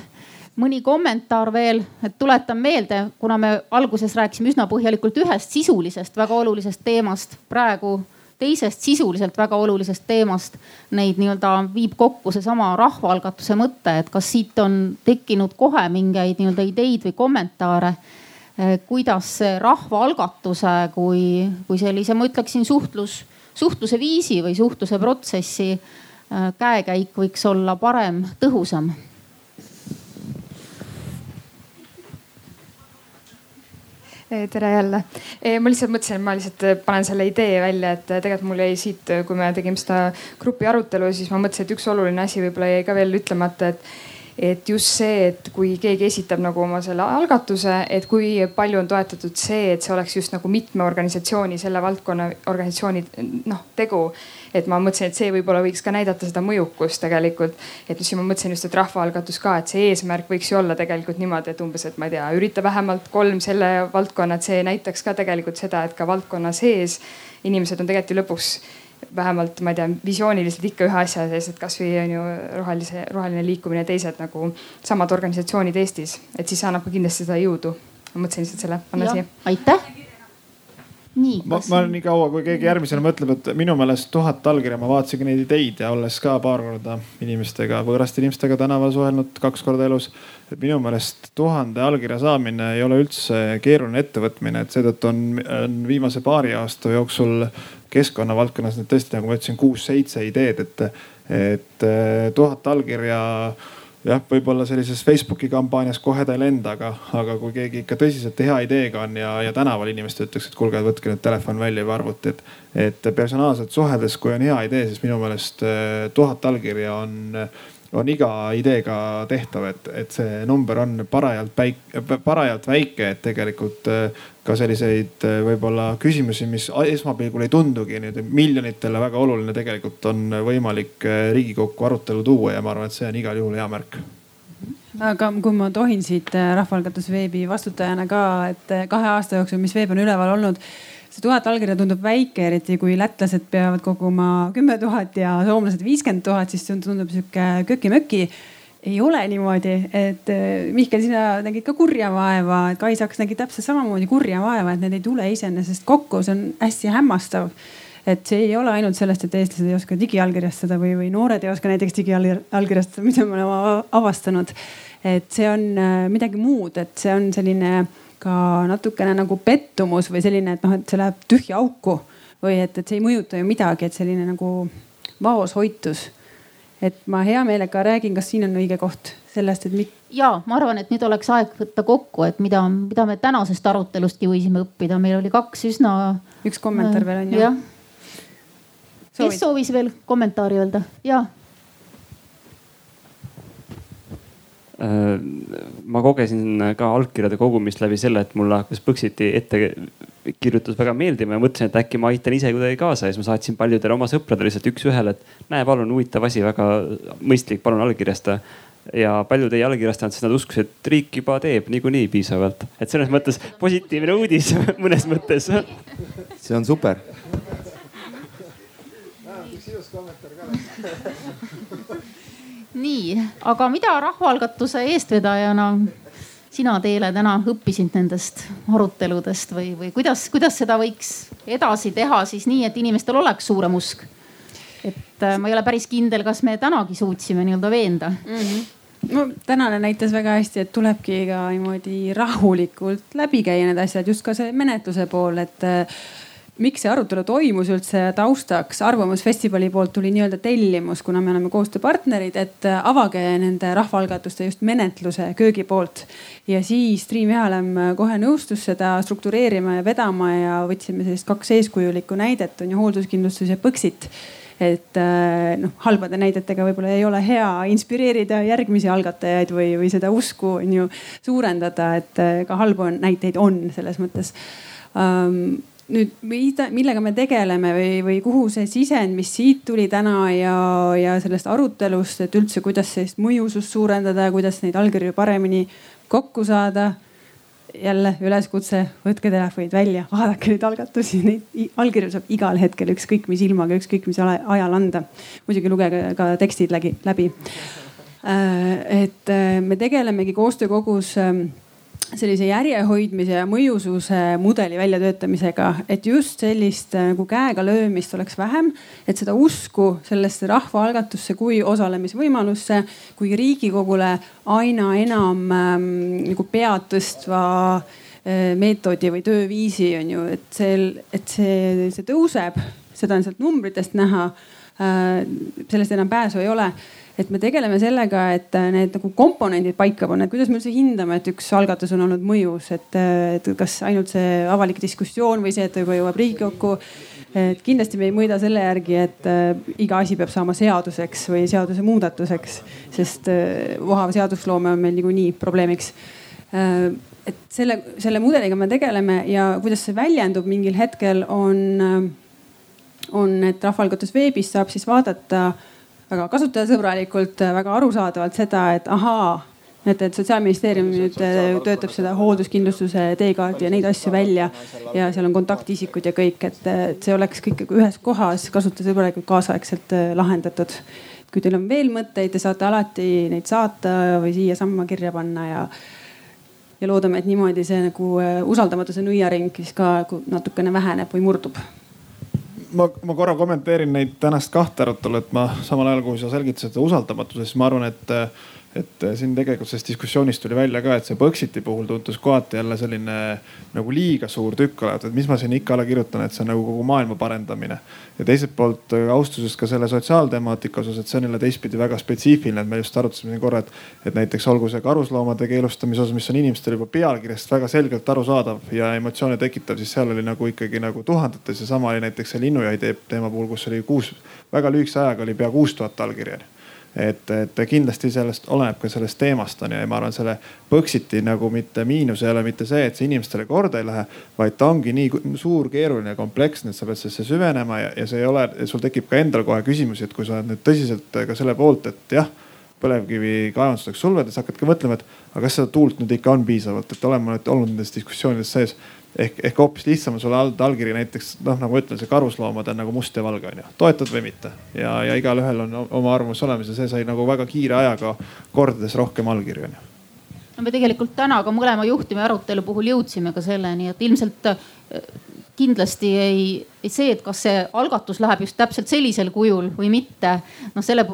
mõni kommentaar veel, et tuletan meelde, kuna me alguses rääkisime üsna põhjalikult ühest sisulisest väga olulisest teemast, praegu teisest sisuliselt väga olulisest teemast. Neid nii-öelda viib kokku seesama rahvaalgatuse mõte, et kas siit on tekkinud kohe mingeid nii-öelda ideid või kommentaare eh, kuidas rahvaalgatuse kui, kui sellise, ma ütleksin suhtlus, suhtluse viisi või suhtluse protsessi eh, käekäik võiks olla parem, tõhusam tere jälle. ma lihtsalt mõtlesin, et ma lihtsalt äh, panen selle idee välja, et tegelikult mul jäi siit, kui me tegime seda grupi arutelu, siis ma mõtlesin, et üks oluline asi võib-olla jäi ka veel ütlemata, et et just see, et kui keegi esitab nagu oma selle algatuse, et kui palju on toetatud see, et see oleks just nagu mitme organisatsiooni, selle valdkonna organisatsiooni noh tegu et ma mõtlesin, et see võib-olla võiks ka näidata seda mõjukust tegelikult. et siis ma mõtlesin just, et rahvaalgatus ka, et see eesmärk võiks ju olla tegelikult niimoodi, et umbes, et ma ei tea, ürita vähemalt kolm selle valdkonna, et see näitaks ka tegelikult seda, et ka valdkonna sees inimesed on tegelikult ju lõpuks vähemalt ma ei tea, visiooniliselt ikka ühe asja sees, et kasvõi on ju rohelise, roheline liikumine, teised nagu samad organisatsioonid Eestis, et siis annab ka kindlasti seda jõudu. ma mõtlesin lihtsalt selle panna siia. aitäh nii. ma, ma nii kaua, kui keegi järgmisena mõtleb, et minu meelest tuhat allkirja, ma vaatasingi neid ideid ja olles ka paar korda inimestega, võõraste inimestega tänaval suhelnud kaks korda elus. et minu meelest tuhande allkirja saamine ei ole üldse keeruline ettevõtmine, et seetõttu on, on viimase paari aasta jooksul keskkonna valdkonnas nüüd tõesti, nagu ma ütlesin, kuus-seitse ideed, et, et tuhat allkirja jah, võib-olla sellises Facebooki kampaanias kohe ta ei lenda, aga, aga kui keegi ikka tõsiselt hea ideega on ja, ja tänaval inimesed ütleks, et kuulge, võtke nüüd telefon välja või arvuti, et, et personaalselt suheldes, kui on hea idee, siis minu meelest eh, tuhat allkirja on on iga ideega tehtav, et, et see number on parajalt päik-, parajalt väike, et tegelikult äh, ka selliseid äh, võib-olla küsimusi, mis esmapilgul ei tundugi nüüd miljonitele väga oluline, tegelikult on võimalik äh, Riigikokku arutelu tuua ja ma arvan, et see on igal juhul hea märk. Aga kui ma tohin siit Rahvaalgatus veebi vastutajana ka, et kahe aasta jooksul, mis veeb on üleval olnud see tuhat allkirja tundub väike, eriti kui lätlased peavad koguma kümme tuhat ja soomlased viiskümmend tuhat, siis see tundub sihuke köki-möki ei ole niimoodi, et äh, Mihkel, sina nägid ka kurja vaeva, Kai Saks nägi täpselt samamoodi kurja vaeva, et need ei tule iseenesest kokku, see on hästi hämmastav et see ei ole ainult sellest, et eestlased ei oska digiallkirjastada või, või noored ei oska näiteks digiallkirjastada, mida me oleme avastanud. et see on äh, midagi muud, et see on selline ka natukene nagu pettumus või selline, et noh, et see läheb tühja auku või et, et see ei mõjuta ju midagi, et selline nagu vaoshoitus et ma hea meelega räägin, kas siin on õige koht sellest, et mit.... ja ma arvan, et nüüd oleks aeg võtta kokku, et mida, mida me tänasest arutelustki võisime õppida, meil oli kaks üsna. üks kommentaar veel on ju. kes soovis veel kommentaari öelda? ja Äh, ma kogesin ka allkirjade kogumist läbi selle, et mulle hakkas Põxiti ettekirjutus väga meeldima ja mõtlesin, et äkki ma aitan ise kuidagi kaasa ja siis ma saatsin paljudele oma sõpradele lihtsalt üks-ühele, et näe, palun huvitav asi, väga mõistlik, palun allkirjasta ja paljud ei allkirjastanud, sest nad uskusid, et riik juba teeb niikuinii piisavalt. et selles mõttes positiivne uudis (laughs) mõnes mõttes. see on super. üks ilus kommentaar ka (laughs) nii, aga mida rahvaalgatuse eestvedajana sina, Teele, täna õppisid nendest aruteludest või, või kuidas, kuidas seda võiks edasi teha siis nii, et inimestel oleks suurem usk? et äh, ma ei ole päris kindel, kas me tänagi suutsime nii-öelda veenda mm. -hmm no tänane näitas väga hästi, et tulebki ka niimoodi rahulikult läbi käia need asjad, just ka see menetluse pool, et äh, miks see arutelu toimus üldse taustaks, Arvamusfestivali poolt tuli nii-öelda tellimus, kuna me oleme koostööpartnerid, et äh, avage nende rahvaalgatuste just menetluse köögi poolt. ja siis Triin Vihalem äh, kohe nõustus seda struktureerima ja vedama ja võtsime sellist kaks eeskujulikku näidet on ju hoolduskindlustus ja Põxit. Et äh, noh, halbade näidetega võib-olla ei ole hea inspireerida järgmisi algatajaid või, või seda usku on ju suurendada, et ka halbu näiteid on selles mõttes. Um, nüüd mida, millega me tegeleme või, või kuhu see sisend, mis siit tuli täna ja, ja sellest arutelust, et üldse, kuidas sellist mõjusust suurendada ja kuidas neid allkirju paremini kokku saada. jälle üleskutse, võtke telefonid välja, vaadake neid algatusi, neid allkirju saab igal hetkel ükskõik mis ilmaga, ükskõik mis ajal anda. muidugi lugege ka tekstid läbi, läbi. Äh, et äh, me tegelemegi koostöökogus ähm, sellise järjehoidmise ja mõjususe mudeli väljatöötamisega, et just sellist äh, nagu käega löömist oleks vähem, et seda usku sellesse rahvaalgatusse kui osalemisvõimalusse, kui Riigikogule aina enam ähm, nagu pead tõstva äh, meetodi või tööviisi on ju, et see, et see, see tõuseb, seda on sealt numbritest näha äh,. sellest enam pääsu ei ole et me tegeleme sellega, et äh, need nagu komponendid paika panna, et kuidas me üldse hindame, et üks algatus on olnud mõjus, et, äh, et kas ainult see avalik diskussioon või see, et ta juba jõuab Riigikokku. et kindlasti me ei mõõda selle järgi, et äh, iga asi peab saama seaduseks või seadusemuudatuseks, sest vohav seadusloome on meil niikuinii probleemiks et selle, selle mudeliga me tegeleme ja kuidas see väljendub mingil hetkel on, on, et Rahvaalgatus veebis saab siis vaadata väga kasutajasõbralikult, väga arusaadavalt seda, et ahaa, et, et sotsiaalministeerium nüüd äh, töötab seda hoolduskindlustuse teekaardi ja neid asju välja ja seal on kontaktisikud ja kõik, et, et see oleks kõik ühes kohas kasutajasõbralikult kaasaegselt äh, lahendatud. kui teil on veel mõtteid, te saate alati neid saata või siiasamma kirja panna ja ja loodame, et niimoodi see nagu äh, usaldamatuse nõiaring siis ka natukene väheneb või murdub ma, ma korra kommenteerin neid tänast kahte arutelu, et ma samal ajal, kui sa selgitasid seda usaldamatuse, siis ma arvan, et et siin tegelikult sellest diskussioonist tuli välja ka, et see Põxiti puhul tundus kohati jälle selline nagu liiga suur tükk olevat, et mis ma siin ikka alla kirjutan, et see on nagu kogu maailma parendamine. ja teiselt poolt austusest ka selle sotsiaaltemaatika osas, et see on jälle teistpidi väga spetsiifiline, et me just arutasime siin korra, et, et näiteks olgu see karusloomade keelustamise osas, mis on inimestele juba pealkirjast väga selgelt arusaadav ja emotsioone tekitav, siis seal oli nagu ikkagi nagu tuhandetes ja sama oli näiteks see linnujahi teema puhul, kus oli kuus, väga lühikese ajaga oli pea kuus tuhat allkirja et, et kindlasti sellest oleneb ka sellest teemast on ju ja ma arvan, selle Põxiti nagu mitte miinus ei ole mitte see, et see inimestele korda ei lähe, vaid ta ongi nii suur, keeruline kompleksne, et sa pead sellesse süvenema ja, ja see ei ole, sul tekib ka endal kohe küsimusi, et kui sa oled nüüd tõsiselt ka selle poolt, et jah põlevkivi kaevanduseks sulvedes hakkadki mõtlema, et aga kas seda tuult nüüd ikka on piisavalt, et olen ma nüüd olnud nendes diskussioonides sees ehk, ehk hoopis lihtsam on sulle anda allkiri näiteks noh, nagu ma ütlen, see karusloomad on nagu must ja valge on ju, toetad või mitte. ja, ja igalühel on oma arvamus olemas ja see sai nagu väga kiire ajaga kordades rohkem allkirju on ju no me tegelikult täna ka mõlema juhtumi arutelu puhul jõudsime ka selleni, et ilmselt äh, kindlasti ei, ei see, et kas see algatus läheb just täpselt sellisel kujul või mitte, noh selle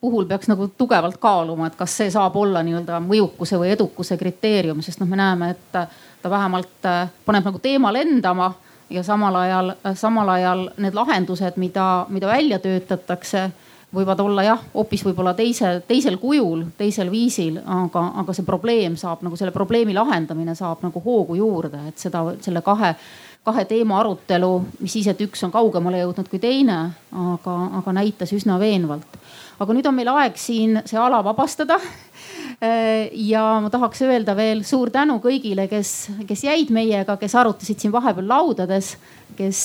puhul peaks nagu tugevalt kaaluma, et kas see saab olla nii-öelda mõjukuse või edukuse kriteerium, sest noh, me näeme, et ta vähemalt äh, paneb nagu teema lendama ja samal ajal, samal ajal need lahendused, mida, mida välja töötatakse võivad olla jah, hoopis võib-olla teise, teisel kujul, teisel viisil, aga, aga see probleem saab nagu selle probleemi lahendamine saab nagu hoogu juurde, et seda, selle kahe, kahe teema arutelu, mis siis, et üks on kaugemale jõudnud kui teine, aga, aga näitas üsna veenvalt. aga nüüd on meil aeg siin see ala vabastada ja ma tahaks öelda veel suur tänu kõigile, kes, kes jäid meiega, kes arutasid siin vahepeal laudades, kes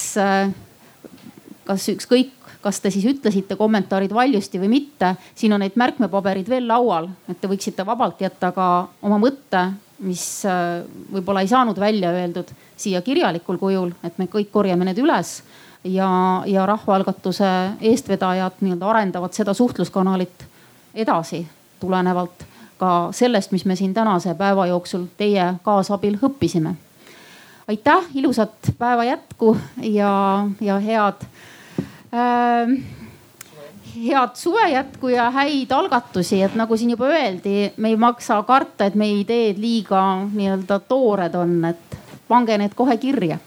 kas ükskõik kas te siis ütlesite kommentaarid valjusti või mitte. siin on neid märkmepaberid veel laual, et te võiksite vabalt jätta ka oma mõtte, mis äh, võib-olla ei saanud välja öeldud siia kirjalikul kujul, et me kõik korjame need üles ja, ja rahvaalgatuse eestvedajad nii-öelda arendavad seda suhtluskanalit edasi tulenevalt ka sellest, mis me siin tänase päeva jooksul teie kaasabil õppisime. aitäh, ilusat päeva jätku ja, ja head äh, head suve jätku ja häid algatusi, et nagu siin juba öeldi, me ei maksa karta, et meie ideed liiga nii-öelda toored on, et pange need kohe kirja